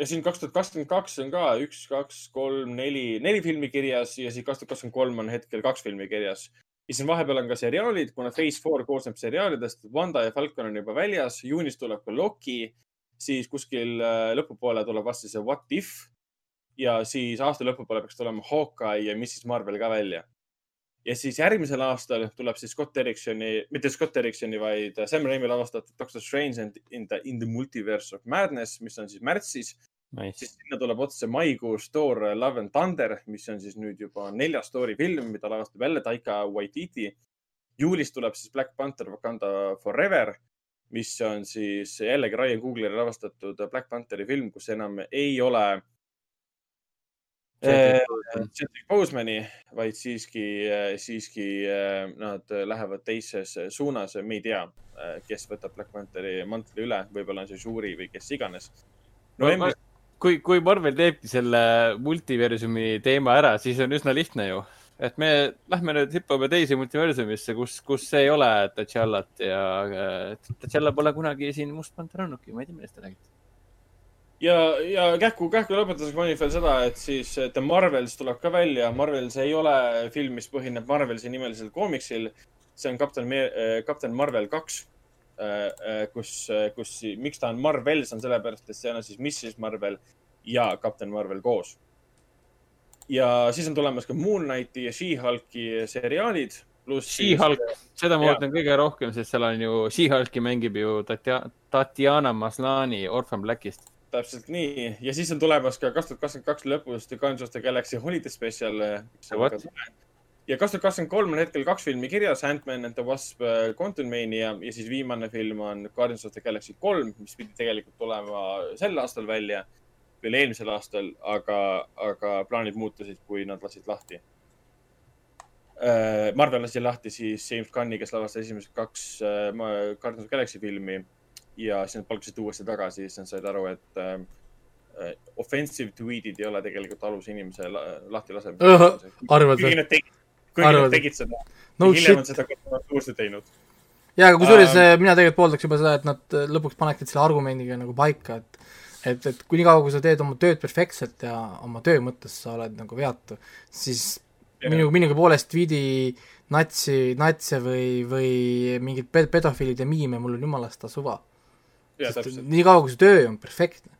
ja siin kaks tuhat kakskümmend kaks on ka üks, kaks, kolm, neli, neli filmi kirjas ja siis kaks tuhat kakskümmend kolm on hetkel kaks filmi kirjas. ja siis vahepeal on ka seriaalid, kuna Phase Four koosneb seriaalidest, Wanda ja Falcon on juba väljas, juunis tuleb ka Loki, siis kuskil äh, lõpupoole tuleb vast see What If ja siis aasta lõpupoole peaks tulema Hawkeye ja Mrs Marvel ka välja. ja siis järgmisel aastal tuleb siis Scott Derricksoni, mitte Scott Derricksoni, vaid Sam Raimi lavastatud Doctor Strange and in the, in the multiverse of madness, mis on siis märtsis nice. siis sinna tuleb otse maikuus Thor Love and Thunder, mis on siis nüüd juba neljas Thori film, mida lavastab jälle Taika Waititi. juulis tuleb siis Black Panther Wakanda Forever, mis on siis jällegi Ryan Coogleri lavastatud Black Pantheri film, kus enam ei ole Chadwick Bosemani, vaid siiski, siiski nad lähevad teises suunas. me ei tea, kes võtab Black Pantheri mantli üle, võib-olla on see Shuri või kes iganes. novembris kui, kui Marvel teebki selle multiversumi teema ära, siis on üsna lihtne ju. et me lähme nüüd hüppame teise multiversumisse, kus, kus ei ole T'Challat ja T'Challa pole kunagi siin Must Panther olnudki, ma ei tea, millest te räägite. ja, ja kähku, kähku lõpetuseks mainib veel seda, et siis The Marvels tuleb ka välja. Marvels ei ole film, mis põhineb Marvelsi nimelisel koomiksil. see on kapten, kapten Marvel kaks kus, kus, miks ta on Marvels, on sellepärast, et seal on siis Mrs Marvel ja kapten Marvel koos. ja siis on tulemas ka Moon Knighti ja She-Hulki seriaalid. She-Hulk, seda ma ootan kõige rohkem, sest seal on ju, She-Hulki mängib ju Tatja, Tatjana Maslani Orphan Blackist. täpselt nii ja siis on tulemas ka kaks tuhat kakskümmend kaks lõpus The Guardians of the Galaxy Holiday Special. Ja kaks tuhat kakskümmend kolm on hetkel kaks filmi kirjas, Ant-Man and the Wasp Quantumania ja siis viimane film on Guardians of the Galaxy kolm, mis pidi tegelikult tulema sel aastal välja, veel eelmisel aastal, aga, aga plaanid muutusid, kui nad lasid lahti. Marvel lasi lahti siis James Gunni, kes lavastas esimesed kaks Guardians of the Galaxy filmi ja siis nad palkasid uuesti tagasi, siis nad said aru, et äh, offensive tweet'id ei ole tegelikult alus inimese lahti lasemiseks. arvad või? Kuigi nad tegid seda no,. hiljem on seda uuesti teinud. ja, aga kusjuures uh, mina tegelikult pooldaks juba seda, et nad lõpuks paneksid selle argumendiga nagu paika, et et, et kui niikaua, kui sa teed oma tööd perfektselt ja oma töö mõttes sa oled nagu veatu, siis yeah. minu, minugi poolest tweet'i natsi, natse või, või mingid pedofiilide miime, mul on jumalast ta suva. niikaua, kui su töö on perfektne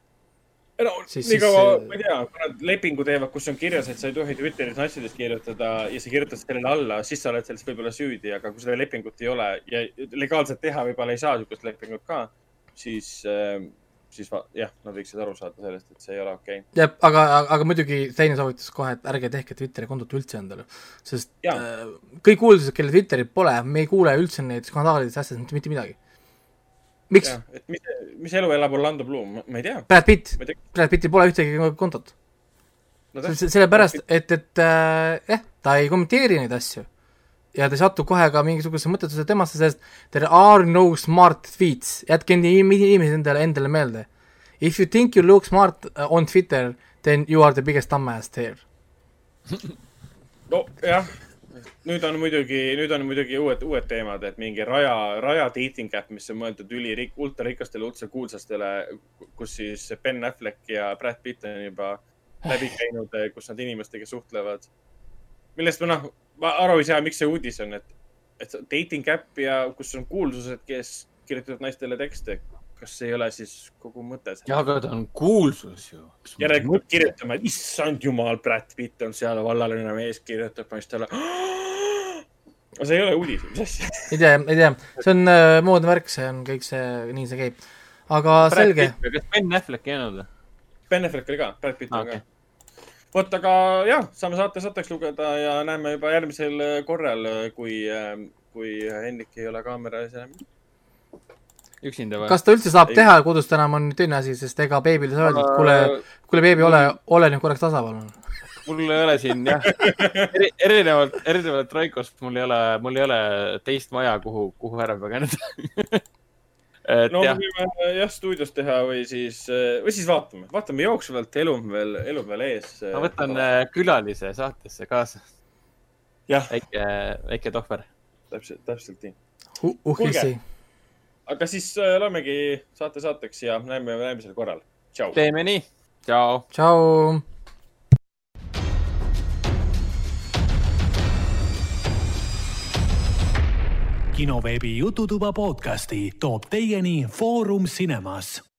no siis, nii kaua, ma ei tea, kui nad lepingu teevad, kus on kirjas, et sa ei tohi Twitteris asjadest kirjutada ja sa kirjutad sellele alla, siis sa oled selles võib-olla süüdi, aga kui seda lepingut ei ole ja legaalselt teha võib-olla ei saa niisugust lepingut ka, siis äh, siis jah, nad võiksid aru saada sellest, et see ei ole okei okay.. jah, aga, aga muidugi teine soovitus kohe, et ärge tehke Twitteri kontot üldse endale, sest ja. äh, kõik kuulsused, kellel Twitterit pole, me ei kuule üldse neid skandaalidest asjadest mitte midagi. Miks? et mis, mis elu elab Orlando Bloom, ma ei tea. Brad Pitt, Brad Pittil pole ühtegi kontot no,. sellepärast, et, et äh, jah, ta ei kommenteeri neid asju ja ta ei satu kohe ka mingisuguse mõttetuse temasse, sest there are no smart tweets, jätke inimesed endale, endale meelde. If you think you look smart uh, on Twitter, then you are the biggest dumbass there. nojah, nüüd on muidugi, nüüd on muidugi uued, uued teemad, et mingi Raja, Raja dating äpp, mis on mõeldud ülirik-, ultrarikastele, ultrakuulsastele, kus siis Ben Affleck ja Brad Pitt on juba läbi käinud, kus nad inimestega suhtlevad. millest ma noh ma aru ei saa, miks see uudis on, et, et dating äpp ja kus on kuulsused, kes kirjutavad naistele tekste. Kas see ei ole siis kogu mõte? ja, aga ta on kuulsus ju. järelikult kirjutame, et issand jumal, Brad Pitt on seal vallaline mees, kirjutab naistele. aga see ei ole uudis, mis asja? ei tea, ei tea, see on äh, moodne värk, see on kõik see, nii see käib. aga Brad selge. kas Ben Affleck ei jäänud või? Ben Affleck oli ka, Brad Pitt ah, oli okay. ka vot, aga jah, saame saate saateks lugeda ja näeme juba järgmisel korral, kui, kui Hendrik ei ole kaamera ees enam. Üksinda või? kas ta üldse saab ei. teha kodust enam, on teine asi, sest ega beebile sa öeldud, kuule, kuule beebi, ole, ole nüüd korraks tasapalun mul ei ole siin jah Eri,, erinevalt, erinevalt Raikost, mul ei ole, mul ei ole teist maja, kuhu, kuhu ära põgeneda no jah. võime jah stuudios teha või siis, või siis vaatame, vaatame jooksvalt, elu on veel, elu on veel ees. ma võtan aga... Äh, külalise saatesse kaasa. väike, väike tohver. täpselt, täpselt nii uh,. uhkesi. Aga siis äh, loemegi saate saateks ja näeme järgmisel korral. tšau. teeme nii. tšau. tšau. kinoveebi Jututuba podcasti toob teieni Foorum Cinemas